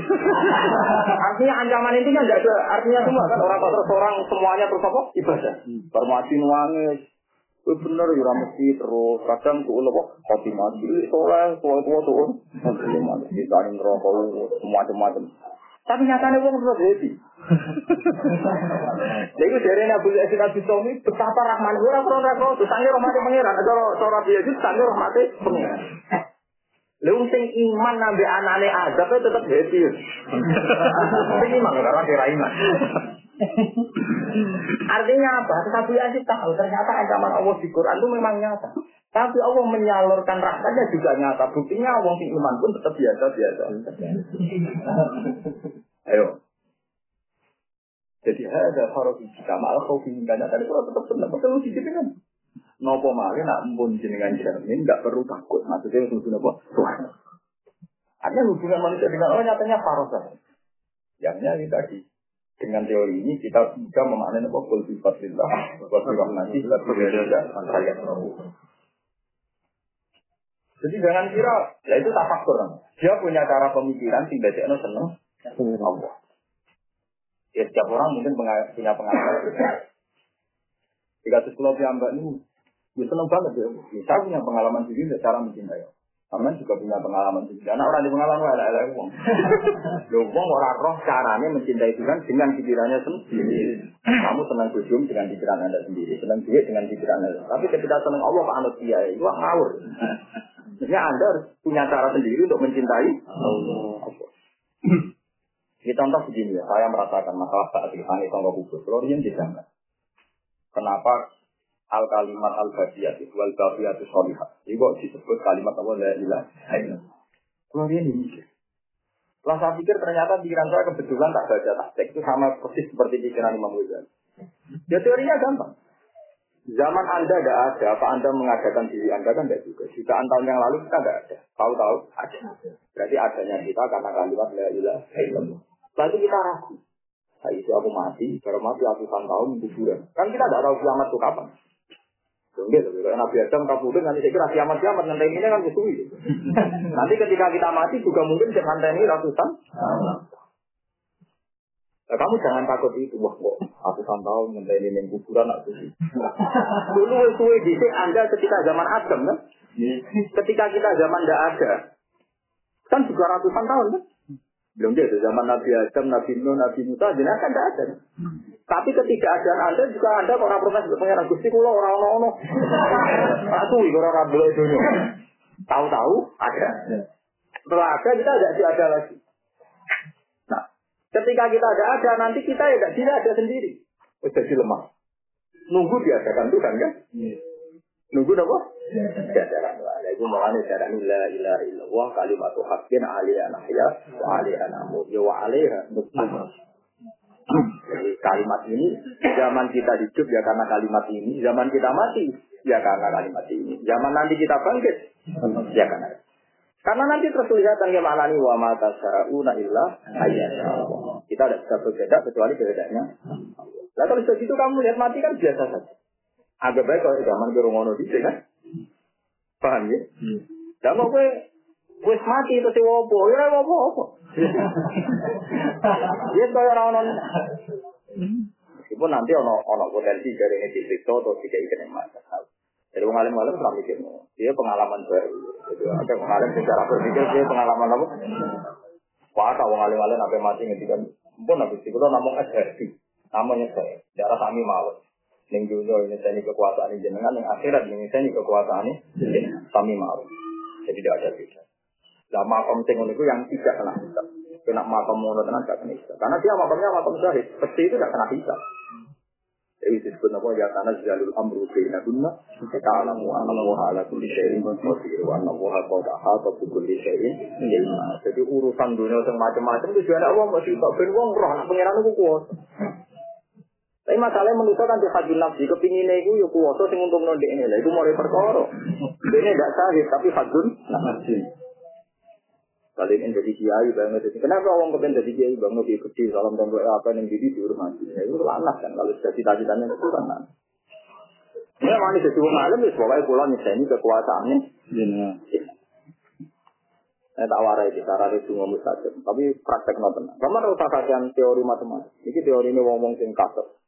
[laughs] Artinya ancaman itu kan nggak ada artinya semua kan orang terus orang semuanya terus apa ibadah. Permati nuangis, Itu bener ya ora mesti terus kadang tuh lho kok khotimah cilik soleh, tua-tua tuh. Kita ini rokok semacam-macam. Tapi nyatanya wong terus happy. [laughs] Jadi dari Nabi Yazid Nabi Somi betapa rahman ora ora ora ora sange rahmate pangeran. Cara cara Yazid sange rahmate pangeran. Lu sing iman nabi anane azab tetap happy. Sing iman karena kira iman. Artinya apa? Nabi Yazid tahu ternyata ancaman Allah di Quran itu memang nyata. Tapi Allah menyalurkan rahmatnya juga nyata. Buktinya Allah sing iman pun tetap biasa-biasa. Ayo. Jadi ada farofi kita malah kau pinginkan. Tadi kalau tetap senang, betul sih kan. Nopo malah nak pun jenengan jamin, nggak perlu takut. Maksudnya hubungan apa? Tuhan. Artinya hubungan manusia dengan Allah nyatanya farofa. Yang kita tadi dengan teori ini kita bisa memaknai apa kul bi fadlillah wa bi rahmati wa bi Jadi jangan kira, ya itu tak faktor. Dia punya cara pemikiran sing dadekno seneng Allah. Ya setiap orang mungkin punya pengalaman. Jika sekolah mbak ini, gue seneng banget ya. Saya punya pengalaman sendiri cara mencintai. Aman juga punya pengalaman sendiri. Karena orang di pengalaman ada ada uang. Lo uang orang roh caranya mencintai Tuhan dengan pikirannya sendiri. Kamu senang berjum dengan pikiran anda sendiri, senang duit dengan pikiran anda. Tapi ketika senang Allah pak anut dia, itu ngawur. Maksudnya anda harus punya cara sendiri untuk mencintai Allah. Ini contoh begini ya, saya merasakan masalah saat ini tangga kubur. Kalau dia tidak Kenapa al kalimat al badiyat itu al badiyat itu solihah. Ini kok disebut kalimat apa la ilah. Kalau dia ini mikir. Setelah saya pikir ternyata pikiran saya kebetulan tak baca tasbih itu sama persis seperti pikiran Imam Ghazali. Ya teorinya gampang. Zaman Anda tidak ada, apa Anda mengadakan diri Anda kan tidak juga. Jutaan tahun yang lalu kita tidak ada. Tahu-tahu ada. Berarti adanya kita karena kalimat la ilaha illallah. Lalu kita ragu. Nah, itu aku mati, baru mati ratusan tahun kuburan. Kan kita tidak tahu kiamat itu kapan. Kalau Nabi Adam kabudut nanti saya kira kiamat kiamat nanti ini kan kusui. [laughs] nanti ketika kita mati juga mungkin jangan ini ratusan. Nah, kamu jangan takut itu, wah kok ratusan tahun nanti ini yang kuburan nak kusui. [laughs] Dulu suwe di Anda ketika zaman Adam kan, ketika kita zaman tidak ada, kan juga ratusan tahun kan. Belum dia zaman Nabi Adam, Nabi Nuh, Nabi Musa, jenak kan tidak ada. Tapi ketika ada Anda juga ada orang protes pengiran Gusti kula orang ono ono. [laughs] Aku iki ora ora belok dunia. Tahu-tahu ada. Setelah ada kita tidak ada lagi. Nah, Ketika kita ada ada, nanti kita ya tidak ada sendiri. Jadi lemah. Nunggu diadakan Tuhan kan? Nunggu apa? Diadakan. Nah, itu mulanya cara la ilaha illallah kalimat haqqin alaiha nahya wa alaiha namut. Ya wa alaiha nukmah. Jadi kalimat ini zaman kita hidup ya karena kalimat ini, zaman kita mati ya karena kalimat ini, zaman nanti kita bangkit ya karena karena nanti terus kelihatan gimana nih wa mata illa ayat. Kita tidak bisa berbeda kecuali bedanya. Nah kalau sudah gitu kamu lihat mati kan biasa saja. Agak baik kalau zaman ke Rongono di kan. Paham ya? Dan mau gue gue mati itu si wopo, ya wopo wopo. Dia [laughs] kayak orang Meskipun nanti ono ono potensi dari ini disiksa atau tidak ikan masalah. Jadi pengalim alim pernah mikir, dia pengalaman baru. Jadi ada pengalim secara berpikir dia pengalaman apa? Wah, kalau pengalim alim apa mati ngedikan, pun habis itu namung SRP, namanya saya, darah kami mawon. Ning dunia ini saya kekuasaan ini jenengan, yang akhirat ini saya kekuasaan ini kami mawon. Jadi tidak ada beda. Nah, makam sing itu yang tidak kena hisab. Kena makam ngono tenan gak kena hisab. Karena dia makamnya makam syahid. Pasti itu gak kena hisab. Jadi disebut apa ya karena jalul amru baina kunna kita alamu anna ala kulli syai'in qadir wa anna wa qad ahata bi kulli syai'in Jadi urusan dunia yang macam-macam itu juga Allah masih tak ben wong roh nak pangeran kuwasa. Tapi masalahnya menurut kan di hajul nafsi kepinginnya itu ya kuwasa sing untuk nondek ini lah itu mulai perkara. Ini tidak sahih tapi hajul nafsi. Kalian yang jadi kiai banget jadi kenapa orang kepen jadi kiai banget lebih kecil salam doa apa yang jadi dihormati ya, itu lanas kan kalau sudah cita-citanya itu kan lanas. Ya mana jadi orang alim ya pokoknya pulau nyeseni kekuasaannya. Iya. Saya tak warai di cara itu ngomong saja, tapi praktek nonton. Kamu harus kajian teori matematik. Ini teori ini ngomong sing kasar.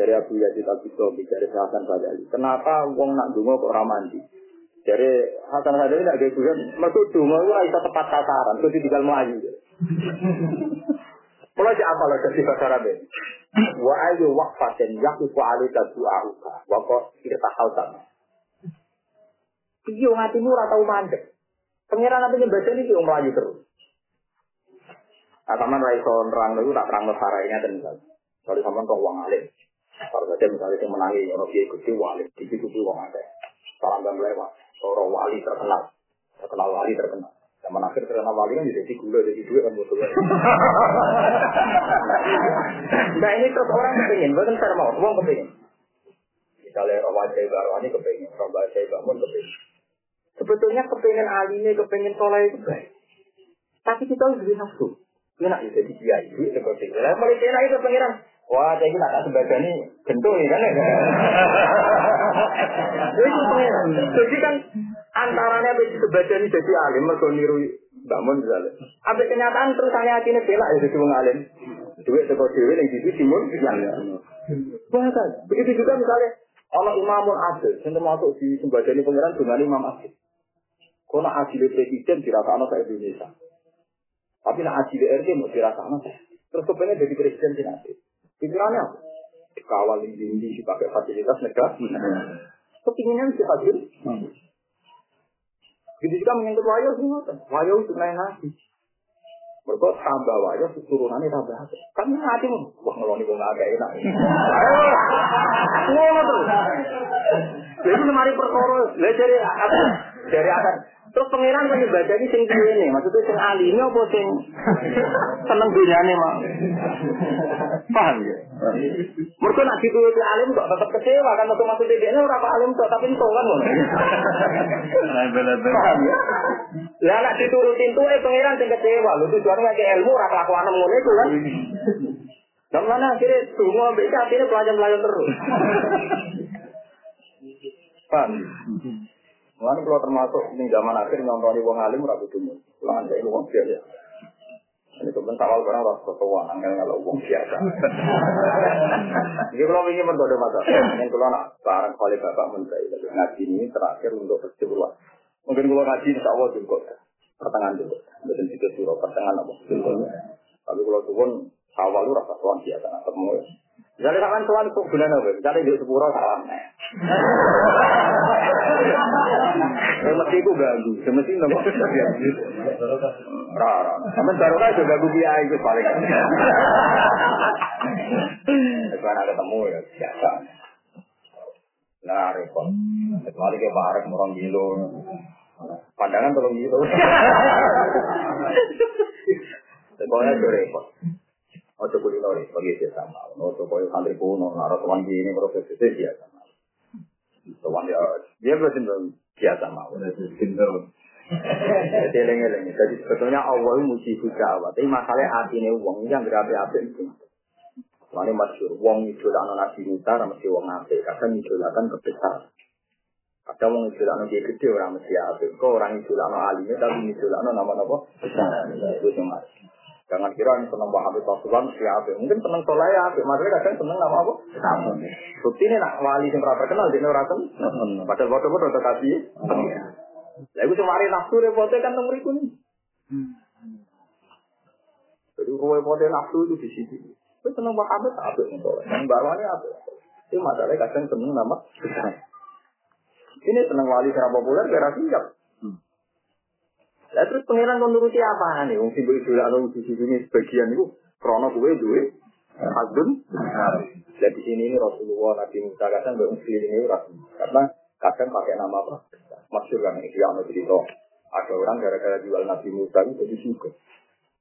Dari Abu Yazid Al Bistami, dari Hasan Sadali. Kenapa wong nak dungo kok ramandi? Jadi Hasan Sadali tidak kayak Tuhan, maksud dungo itu bisa tepat sasaran, itu tinggal melayu. Kalau si apa lagi si bahasa Arab Wa ayu waqfatin yaqifu alika du'ahuka wa qad irtahal sama. Iki wong atimu ora tau mandek. Pengiran nanti baca ini yang melayu terus. Nah, sama ra iso nerang itu tak terang sarainya dan misalnya. Kalau sama kok uang alim. Kalau saja misalnya yang menangi, orang kiai gede wali, di situ uang ada. Salam dan lewat, orang wali terkenal, terkenal wali terkenal. Zaman akhir terkenal wali kan jadi gula, jadi duit kan butuh. [laughs] nah ini terus orang kepingin, saya mau, kepingin. Misalnya orang wajah kepingin, orang wajah bangun kepingin. Sebetulnya kepingin alimnya, kepingin soleh itu baik. Tapi kita harus lebih nafsu. Enak ya jadi kiai, duit seperti itu. Lah mulai enak itu pengiran. Wah, [laughs] saya ini nak sebagian ini gendut ya kan. Itu. Jadi kan antaranya sebagian ini jadi alim, mereka niru bangun misalnya. Apa kenyataan terus hanya hatinya bela ya jadi wong alim. Duit teko dhewe ning sisi timun yang. Bahkan begitu juga misalnya Allah Imamul Adil, yang termasuk di sembadani pengiran dengan Imam Adil. Nak adil presiden dirasakno ke Indonesia. Tapi nak adil RT mau dirasakno Terus kepengen jadi presiden di nanti. Pikirannya apa? Dikawal di dindi, dipakai fasilitas negara. Kepinginnya si adil. Jadi juga menyangkut wayo semua. Wayo itu naik hati. Mereka tambah wayo, turunannya tambah hati. Kan hati mau. Wah ngeloni gue gak enak. Ayo. Ngono tuh. Jadi lemari perkara. Lah dari? Dari akan. Terus pangeran kan ini sing ini, maksudnya sing alime apa sing seneng dunyane mak. Paham ya? Mereka nak dituruti alim kok tetap kecewa kan waktu maksudnya dia ini orang alim kok tapi itu kan ngono. Paham ya? Lah nak diturutin tuh eh pangeran sing kecewa, lu tujuannya kayak ilmu ora kelakuan ngono itu kan. Dan mana akhirnya semua beda akhirnya pelajaran-pelajaran terus. Paham? Mulane kalau termasuk ini zaman akhir nyontoni wong alim ora kudu mun. Lan saya wong biasa. Ini kemudian awal barang ras ketua angel kalau wong biasa. Jadi kalau ingin mentodo masa, yang kalau nak barang kali bapak menteri ngaji ini terakhir untuk percobaan. Mungkin kalau ngaji insya Allah cukup pertengahan cukup. Betul itu surah pertengahan apa? Tapi kalau turun awal lu rasa tuan biasa nak ketemu. Jadi kapan tuan kok bulan apa? Jadi di sepuro salam. Semesti ku ganggu, semesti nopo. Ora, ora. Sampe barokah juga gue kiai itu paling. Ketemu ya biasa. Nah, repot. Kecuali kayak barek orang gilo. Pandangan tolong gitu. Pokoknya itu repot. Ojo kulit lori, bagi dia sama. Ojo koyo santri kuno, naruh tuan gini proses biasa. Tuan dia, dia berarti biasa mau. Jadi eleng-eleng. Jadi sebetulnya Allah muji hujawat. Tapi masalahnya hati ini uang yang berapi-api itu. Soalnya masyur, uang lah nabi Musa, mesti uang api. Kadang itu kan kebesar. Kadang uang lah dia gede, orang mesti api. Kok orang lah alimnya, tapi lah nama-nama besar. Itu cuma. Jangan kira yang senang Habib Rasulullah mesti api. Mungkin senang soleh ya api. Maksudnya kadang senang nama apa? Sama. Bukti ini nak wali yang pernah terkenal, dia orang Padahal bodoh-bodoh terkasih. Lah iku semari nafsu repote kan nomor iku nih. Jadi repote nafsu itu di situ. Kowe seneng Muhammad apik ngono. Yang bawane apik. Itu masalahnya kadang seneng nama Ini seneng wali secara populer kira siap. Lah terus pangeran kon nuruti apa nih? Wong sing ibu atau di sini sebagian itu krono kowe duwe Hadun. Jadi di sini ini Rasulullah Nabi Musa kadang mbak ini Karena kadang pakai nama apa? Masyur kan ini yang cerita. Ada orang gara-gara jual Nabi Musa itu jadi suka.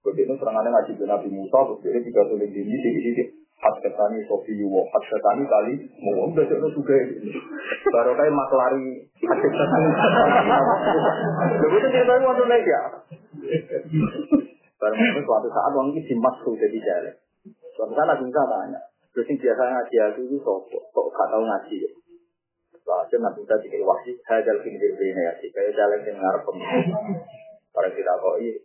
Begitu ngaji ke Nabi Musa, terus dia tiga tulis di sini, di sini. Hat ketani Sofi Yuwo, hat ketani kali, mau udah jadi suka. Baru kayak maklari, hat ketani. Begitu tahu waktu lagi ya. Baru itu suatu saat orang ini dimasuk jadi jalan. Suatu saat Nabi Musa tanya, terus yang biasa ngaji aku itu sopo, kok gak tahu ngaji ya? Wajib nanti kita dikira wasi, hajal kindir ini ya sih, kayak jalan yang ngarep Para kita kok iya,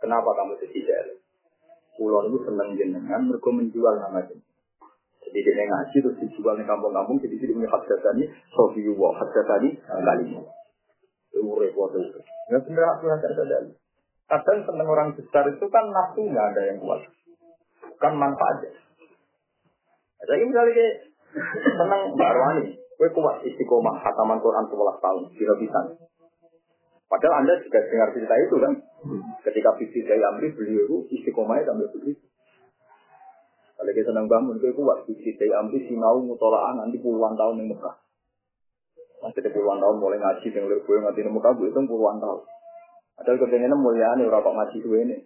kenapa kamu jadi jalan? Pulau itu seneng jenengan, mereka menjual nama jenengan. Jadi dia ngaji terus dijual di kampung-kampung, jadi dia punya hak tadi, sofi wa hak tadi kali ini. Itu repot itu. Nggak bener aku hak tadi. Kadang seneng orang besar itu kan nafsunya ada yang kuat, bukan manfaatnya. Jadi misalnya seneng Mbak Arwani, Kue kuat istiqomah hataman Quran 11 tahun, tidak bisa. Padahal Anda juga dengar cerita itu kan. Ketika Bibi saya Amri, beliau itu istiqomahnya sampai begitu. Kalau kita senang bangun, kue kuat Bibi saya Amri, sinau mutolaan nanti puluhan tahun yang Mekah. Masih ada puluhan tahun mulai ngaji, yang lebih gue ngaji di Mekah, gue itu puluhan tahun. Padahal kepengennya mulia nih, orang ngaji gue ini.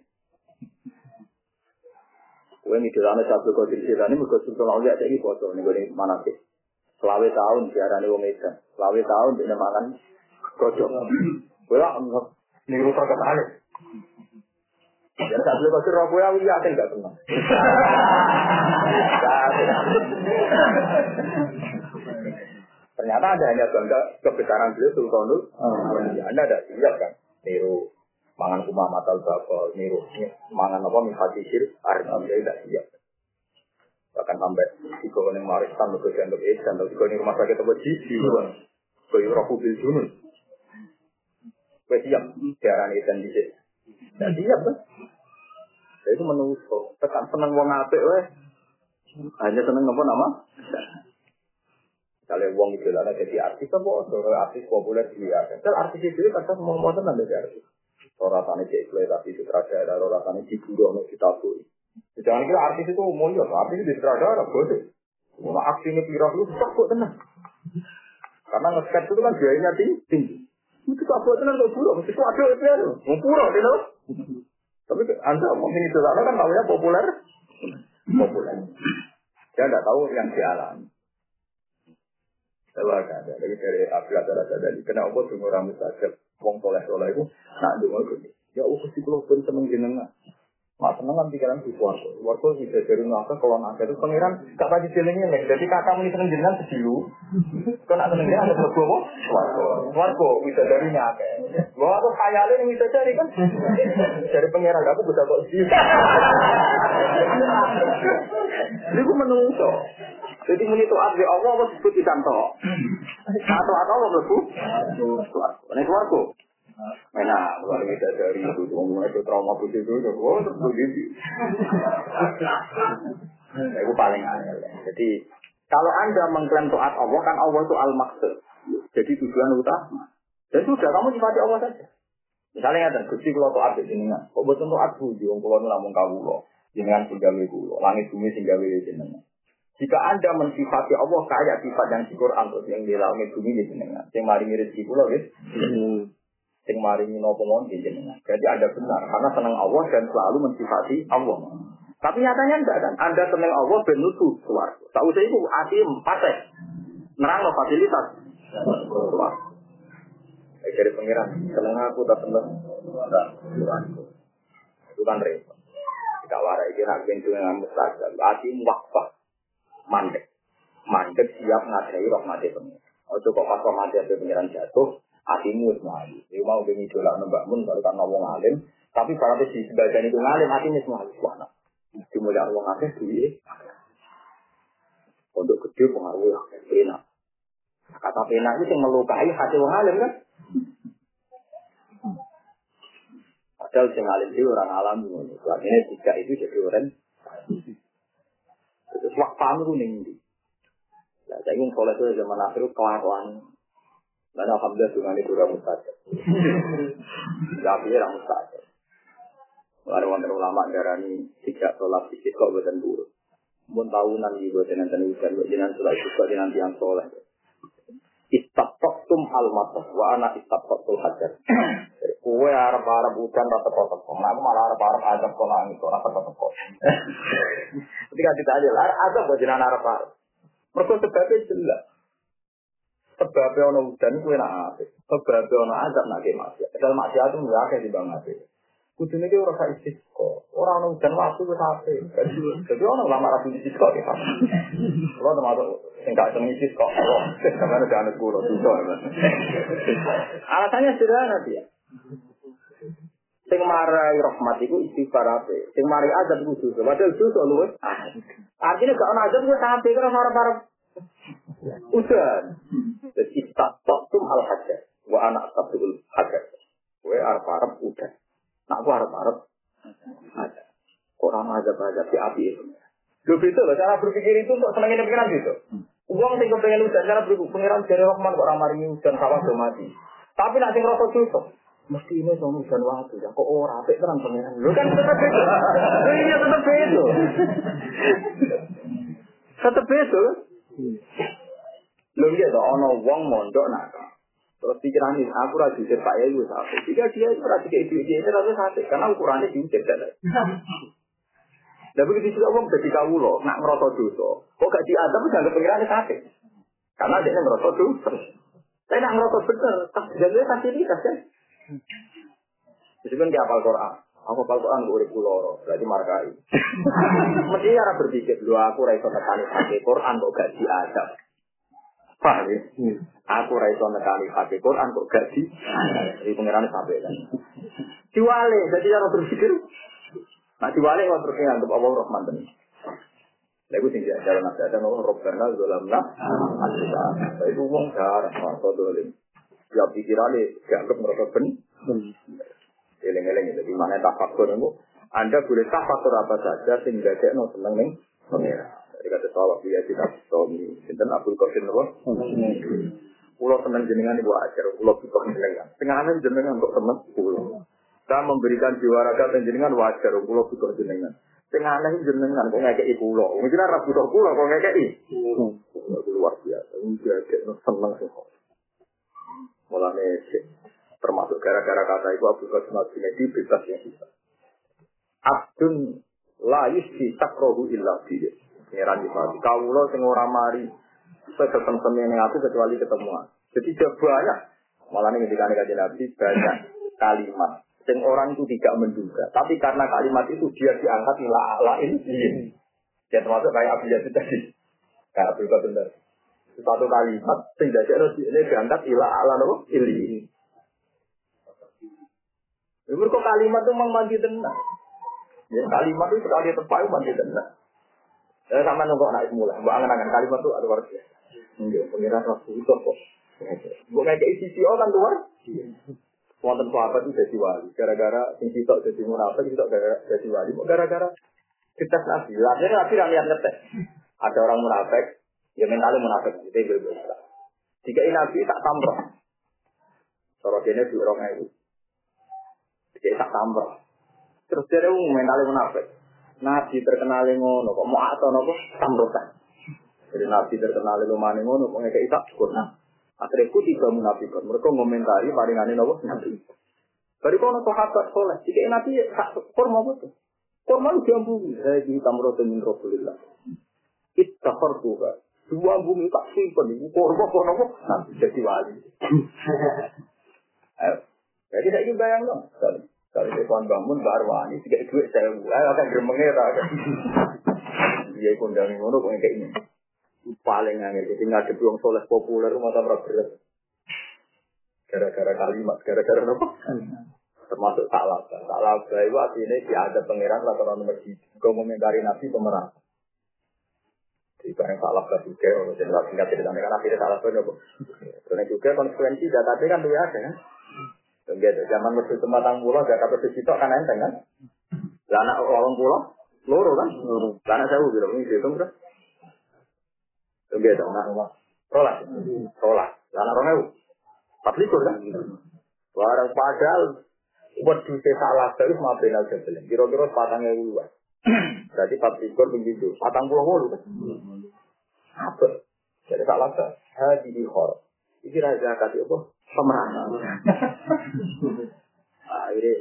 Gue ngidilane satu kau cerita ini, mereka sudah lalu ya, jadi foto nih, gue ini mana sih. Selawe tahun diarani wong edan. Selawe tahun dia makan kocok. Kula niru terkenal. Ya tak boleh roh kue aku yakin gak tenang. Ternyata ada hanya bangga kebesaran beliau Sultanul. Ya, anda ada siap kan? Niru mangan kumah matal bakal niru mangan apa mifatisir arti tidak siap bahkan sampai di yang marisan ke dianggap edan atau di rumah sakit apa jiji ke Eropa bil junun gue siap siaran edan di sini dan siap kan saya itu menusuk tekan seneng wong apik weh hanya seneng apa nama kalau wong itu lah jadi artis apa artis populer dia kan artis itu kan semua mau tenang dari artis Orang rasanya cek tapi sutradara, orang rasanya ciburu, orang kita tuh. Jangan kira artis itu mulia, artis itu sutradara, bodoh. Mau aksinya pirah susah kok tenang. Karena nge itu kan biayanya tinggi. Itu buat tenang kok buruk, itu ada itu ya, mau pura, gitu. Tapi anda mungkin itu kan namanya populer, populer. Dia tidak tahu yang dialami. Saya ada dari dari Abdul Adara dari kenapa tuh orang mustajab wong soleh soleh itu nak dengar ya aku sih kalau pun seneng jenengan Mak seneng kan pikiran di suarco. Suarco bisa dari ngaka kalau ngaka itu pangeran gak pasti jenengnya nih. Jadi kakak muni seneng jenengan sedilu. Kau nak ada berbuah apa? Suarco. Suarco bisa dari ngaka. Gua aku khayalin bisa cari kan. Dari pangeran aku bisa kok sih. Jadi gue menungso. Jadi muni itu abdi Allah apa disebut ikan to. Atau atau apa berbu? Suarco. Ini suarco. Mana luar biasa dari itu, itu trauma putih itu, oh terus. [laughs] Itu paling aneh. Jadi kalau anda mengklaim taat Allah kan Allah itu al maksud. Jadi tujuan utama. Dan sudah kamu sifati Allah saja. Misalnya ada gusti kalau tuh abis jenengan, kok betul tuh adu di wong kulo namun kawulo, jenengan singgawe kulo, langit bumi singgawe jenengan. Jika anda mensifati Allah kayak sifat yang di Quran yang di langit bumi di jenengan, yang mari mirip di kulo, gitu. Yang mari nopo di jenengan. Jadi anda benar karena senang Allah dan selalu mensifati Allah. Tapi nyatanya enggak kan? Anda senang Allah ben nutu suwarga. Tak usah itu asim patek. Nerang no fasilitas. Suwarga. Eh, dari pengiran, seneng aku tak seneng. Enggak. Itu kan repot. Tidak warai ini nak bentuk dengan mustajab. Asim wakfah. Mandek. Mandek siap ngadai rahmati pengiran. Ojo kok pas rahmati pengiran jatuh, hatimu semua. Dia mau bengi dolak nembak mun kalau kan ngomong alim, tapi berarti di sebagian itu ngalim hatinya semua suwana. Dimulai Allah akeh duit. Untuk gede pengaruh ya, pena. Kata pena itu yang melukai hati orang alim kan? Padahal yang alim itu orang alam ini. Artinya jika itu jadi orang. Terus waktu itu nih. Nah, saya ingin soleh itu zaman akhir kelakuan. Dan alhamdulillah dengan itu udah mustajab. [laughs] Tapi orang mustajab. Ada wonten ulama darani tidak sholat sedikit kok buatan buruk. Mun tahunan di buatan nanti ujian buat jenengan sholat juga di nanti yang soleh. Istaqtum al matas wa ana istaqtul hajar. Kue arab arab udan rata kota kok. Nah, malah arab arab adab kok langit kok rata kota [laughs] kok. Ketika ditanya lah adab buat jenengan arab arab. Mereka sebabnya jelas. Sebabnya ono udan kue nak apa? Sebabnya ono adab nak ke maksiat. Padahal maksiat itu nggak ada di bang Kudune iki ora sak istisqa. Ora ono udan waktu wis ape. Jadi ono lama ra istisqa ya. Kalau termasuk sing gak seneng istisqa. Karena ada anak guru itu. Alasannya sederhana dia. Sing marai rahmat iku istighfar ape. Sing marai azab iku dosa. Padahal dosa luwe. Artinya gak ono azab wis ape karo para udan. Jadi istaghfar al hajat. Wa anak sabul hajat. Kowe arep-arep udan. Nah, aku harap-harap ada. Orang azab-azab di api itu. Lu itu loh, cara berpikir itu untuk senengin pikiran gitu. Uang sing kepengen hujan, cara berpikir pengiran dari Rahman kok ramah ini hujan kawan mati. Tapi nak sing rasa susah. Mesti ini sama hujan waktu ya. Kok ora apik terang pengiran. Lu kan tetap itu. Iya tetap itu. Tetap itu kan. Lu gitu, ono wong mondok nakal. Terus pikiran ini, aku rajin jujur Pak wis apa? Jika dia itu rajin kayak ide itu rasa sakit, karena ukurannya diucap kan. Dan begitu juga orang jadi kawulo, nak merasa dosa. Kok gak diadab, jangan pikirannya sakit. Karena dia merasa dosa. Saya nak merasa benar, tak jadi fasilitas kan. Meskipun dia apal Quran, aku apal Quran gue urip pulau, berarti markai. [laughs] Mesti cara berpikir, lu aku raiso nekani pakai Quran kok gak diadab. Paham ya? Aku raiso nekani pakai Quran kok gak di. Jadi pengiran sampai kan. Diwale, jadi cara berpikir. Nah diwale kok terus nganggep Allah Rahman ini. Lagu sing diajar nabi ada no Robbana zolamna asisa. Itu wong darah masa dolim. Ya pikirannya dianggap merasa ben. Eleng-eleng itu di mana tafakur itu. Anda boleh tafakur apa saja sehingga dia no seneng nih pengira. Jadi kata sahabat dia tidak suami. Sinten Abdul Qasim apa? Pulau seneng jenengan ibu ajar. Pulau kita jenengan. Tengahnya jenengan kok seneng pulau. Kita memberikan jiwa raga jenengan wajar. Pulau kita jenengan. Tengah aneh jenengan kok ngekei pulau. Mungkin arah butuh pulau kok ngekei. Luar biasa. Enggak ada seneng sih. Mulanya termasuk gara-gara kata itu Abdul Qasim Al-Junaidi bebas yang bisa. Abdun la yusfi takrohu illa bihi. Pengiran di Fati. Kaulo sing ora mari seketem yang aku kecuali ketemuan. Jadi banyak. Malah ini ketika kajian Nabi banyak kalimat yang orang itu tidak menduga. Tapi karena kalimat itu dia diangkat ila ala ini. Ya termasuk kayak Abu Yazid tadi. Kayak Abu benar. Satu kalimat tidak ada ini diangkat ila ala ini. Mereka kalimat itu memang mandi tenang. Ya, kalimat itu sekali tepat mandi tenang. Ya, sama nunggu anak mulai. Mbak angan-angan kalimat itu luar biasa. Enggak, pengiran waktu itu kok. Gue kayak isi orang luar. Wonten sahabat itu jadi wali. Gara-gara sing sitok jadi munafik, gara-gara jadi wali. Gara-gara kita nabi. Akhirnya nabi rakyat ngetes. Ada orang munafik, ya mentalnya munafik. Itu berbeda. Jika nabi tak tamroh. Sorot ini di orang itu. Jadi sak tambah. Terus dia mentalnya munafik. Nabi terkenal ngono kok mau atau nopo samrotan. Jadi Nabi terkenal lumane ngono kok ngekek isak syukur. Akhirnya ku tiga munafikun. Mereka ngomentari paringane nopo Nabi. Bari kono sahabat soleh. Jika Nabi sak kurma betul. Kurma lu diambungi. Saya di tamrotan min Rasulillah. Ittafar tuha. Dua bumi tak simpen. Kurma kono kok Nabi jadi wali. [laughs] Jadi saya ingin bayang dong. Kalau saya kawan bangun baru wani, tiga duit saya ayo akan gremengnya tak ada. Dia kondang ngono kok kayak ini. Paling angel, jadi ada buang soleh populer masa berat. Gara-gara kalimat, gara-gara apa? Termasuk salah, salah itu artinya dia ada pangeran rata nomor tiga. Kau komentari nabi pemerang. Jadi barang salah gak juga, kalau saya nggak tinggal cerita mereka salah benar. Karena juga konsekuensi data kan tuh ada kan. Gitu. Zaman waktu itu matang pulau gak kata sitok kan enteng kan? Lah anak orang pulau loro kan? Lah anak saya bilang ini dihitung terus. Gitu. Anak rumah. Rolas. Rolas. Lah anak orang. Empat likur kan? Barang padahal buat duit salah terus maafin aja belum. Kira-kira patangnya dua. Berarti empat likur begitu. Patang pulau mulu kan? Apa? Jadi salah ter. Hadi di khor. Ini raja kasih apa? Akhirnya,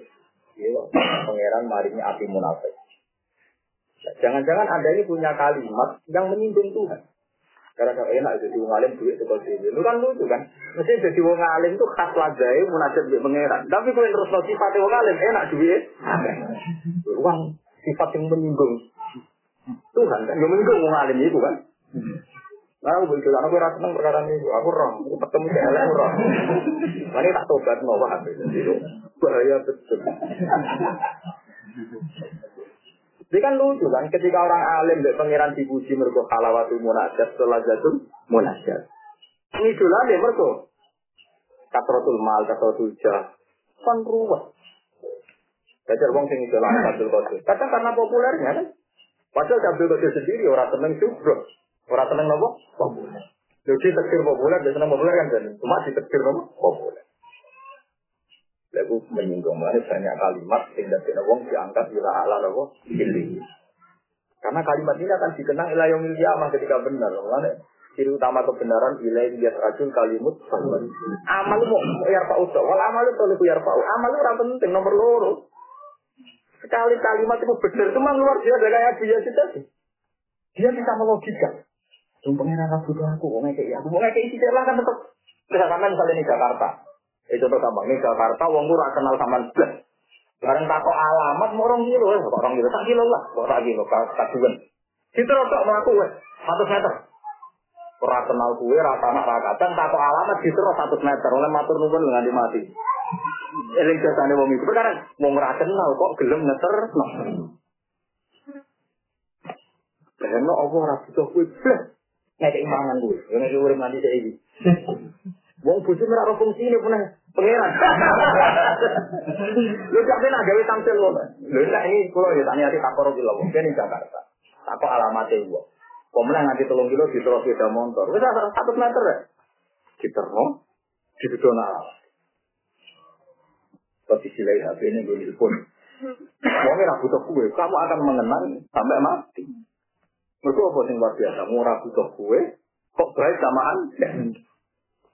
[laughs] ya, pangeran marinya api munafik. Jangan-jangan anda ini punya kalimat yang menyinggung Tuhan. Karena kalau enak jadi wong alim duit itu sini. Itu kan lucu kan. Mesti jadi wong alim itu khas lajai munajat di pangeran. Tapi kalau terus no sifat wong alim enak duit. Uang sifat yang menyinggung Tuhan kan. Yang menyinggung wong alim itu kan. Aku begitu, aku rasa perkara ini, aku roh, aku ketemu si elek roh. Ini tak tobat mau itu bahaya betul. Jadi kan lucu kan, ketika orang alim dari pangeran dipuji mereka halawatu munajat, jatuh munajat. Ini dulu aja mereka. Katrotul mal, katrotul jah, kan ruwet. Jajar wong sing idola Abdul Qadir. Kadang karena populernya kan. Padahal Abdul Qadir sendiri orang seneng juga. Orang seneng nopo? Populer. Jadi tekstil populer, dia seneng populer kan jadi. Cuma di tekstil nopo? Populer. Lalu menyinggung mana banyak kalimat sehingga tidak wong diangkat ila ala nopo? Pilih. Karena kalimat ini akan dikenang ila yang kiamah ketika benar. Mana ciri utama kebenaran ila yang racun kalimut amal mau yar pak usah wal amal itu lebih yar pak amal itu penting nomor loro sekali kalimat itu benar cuma luar biasa kayak biasa tadi dia bisa melogika Yang pengiran aku tuh aku, kok ngekei aku, mau ngekei isi lah kan tetap. Misalkan misalnya di Jakarta, itu tuh gampang, ini Jakarta, wong gue kenal sama sebelah. Bareng takut alamat, mau orang kilo, ya, orang kilo, tak kilo lah, kok tak kilo, kajuan. Kita rotok melaku, wes, satu meter. Ora kenal kue, rata anak rakatan, takut alamat, gitu satu meter, oleh matur nubun dengan dimati. Eling jasane wong iku perkara wong ora kenal kok gelem ngeter. Karena Allah ora butuh kuwi. ngajak mangan gue. Yang ngajak gue mandi saya. Wong bucu merah roh fungsi ini punah pengeran. Lu gak pernah gawe tampil lo. Lu gak ini kalau ya niati tak takor gila. Mungkin di Jakarta. Tako alamate gue. Pemenang nanti 3 kilo di terus motor. Wis 100 meter ya? Di terong, di betona Tapi si lain HP ini gue nelfon. Wongnya rambut aku, kamu akan mengenang sampai mati. Mereka apa yang luar biasa? Mau ra butuh kue, kok baik samaan?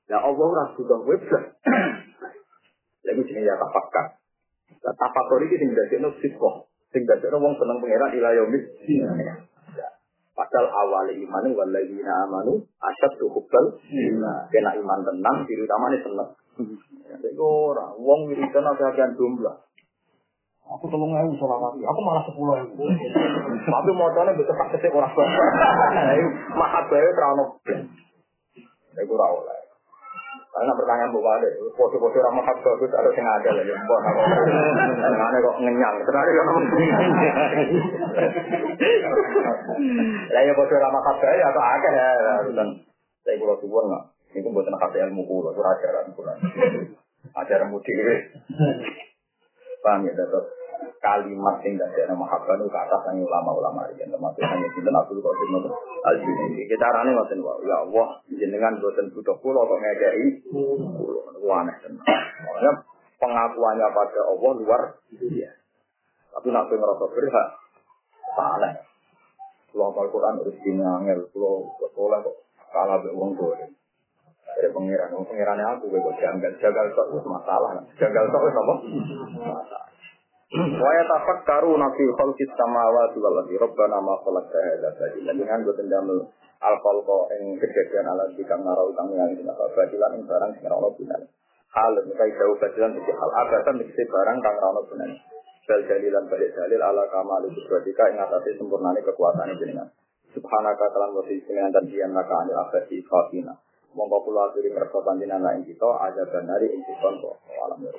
Ya Allah ra butuh kue, belas. Lalu sini ya tapakan. Tapakan ini sing dadi no sikoh. Sing dadi no wong seneng pangeran ilayomis. Padahal awal iman waladina amanu asyad hubbal kena iman tenang diri utamanya seneng. Jadi orang wong wiridan ada agian jumlah. Aku tolong ewu solawat, aku malah sepuluh ewu. Tapi motornya bisa tak kesek orang tua. Mahat bayi terlalu Saya kurang oleh. Karena pertanyaan bawa ada, foto-foto ramah hak bagus ada yang ada lah, ya. Karena kok ngenyang, kan Lah ya foto ramah hak bagus atau ada ya, saya kurang suwon nggak. Ini buat anak ilmu kulo, itu ajaran kulo. Ajaran mudi. Paham ya, tetap kalimat yang tidak ada mahabbah itu ke atas hanya ulama-ulama yang termasuk hanya dalam Abdul Qadir Nur al Junaidi. Kita rane ngoten. Ya Allah, jenengan boten butuh kula kok ngekeki kula. Aneh. Ya pengakuannya pada Allah luar biasa. Tapi nak kowe ngerasa berhak, salah. Kalau apal Quran harus dinangel, sekolah kok kalah be wong tuwa. Dari pengiran, wong pengirannya aku gue kok janggal, janggal kok itu masalah. Janggal kok itu apa? Masalah. Wa yatafakkaru nafi khalqis samawati wal ardi rabbana ma khalaqta hadza batila. Dengan gue tendamel al khalqa ing kejadian alat dikang narau kang yang dina batilan ing barang sing ora ono gunane. Hal mekai jauh batilan iki hal abatan iki barang kang ora ono gunane. Bal dalilan balik dalil ala kamal kudratika ing atase sempurnane kekuasaan jenengan. Subhanaka kalan wasi sinen dan dian naka anil akhirati khafina. Mongko kula aturi ngersa panjenengan ing kita aja banari ing kita alam ya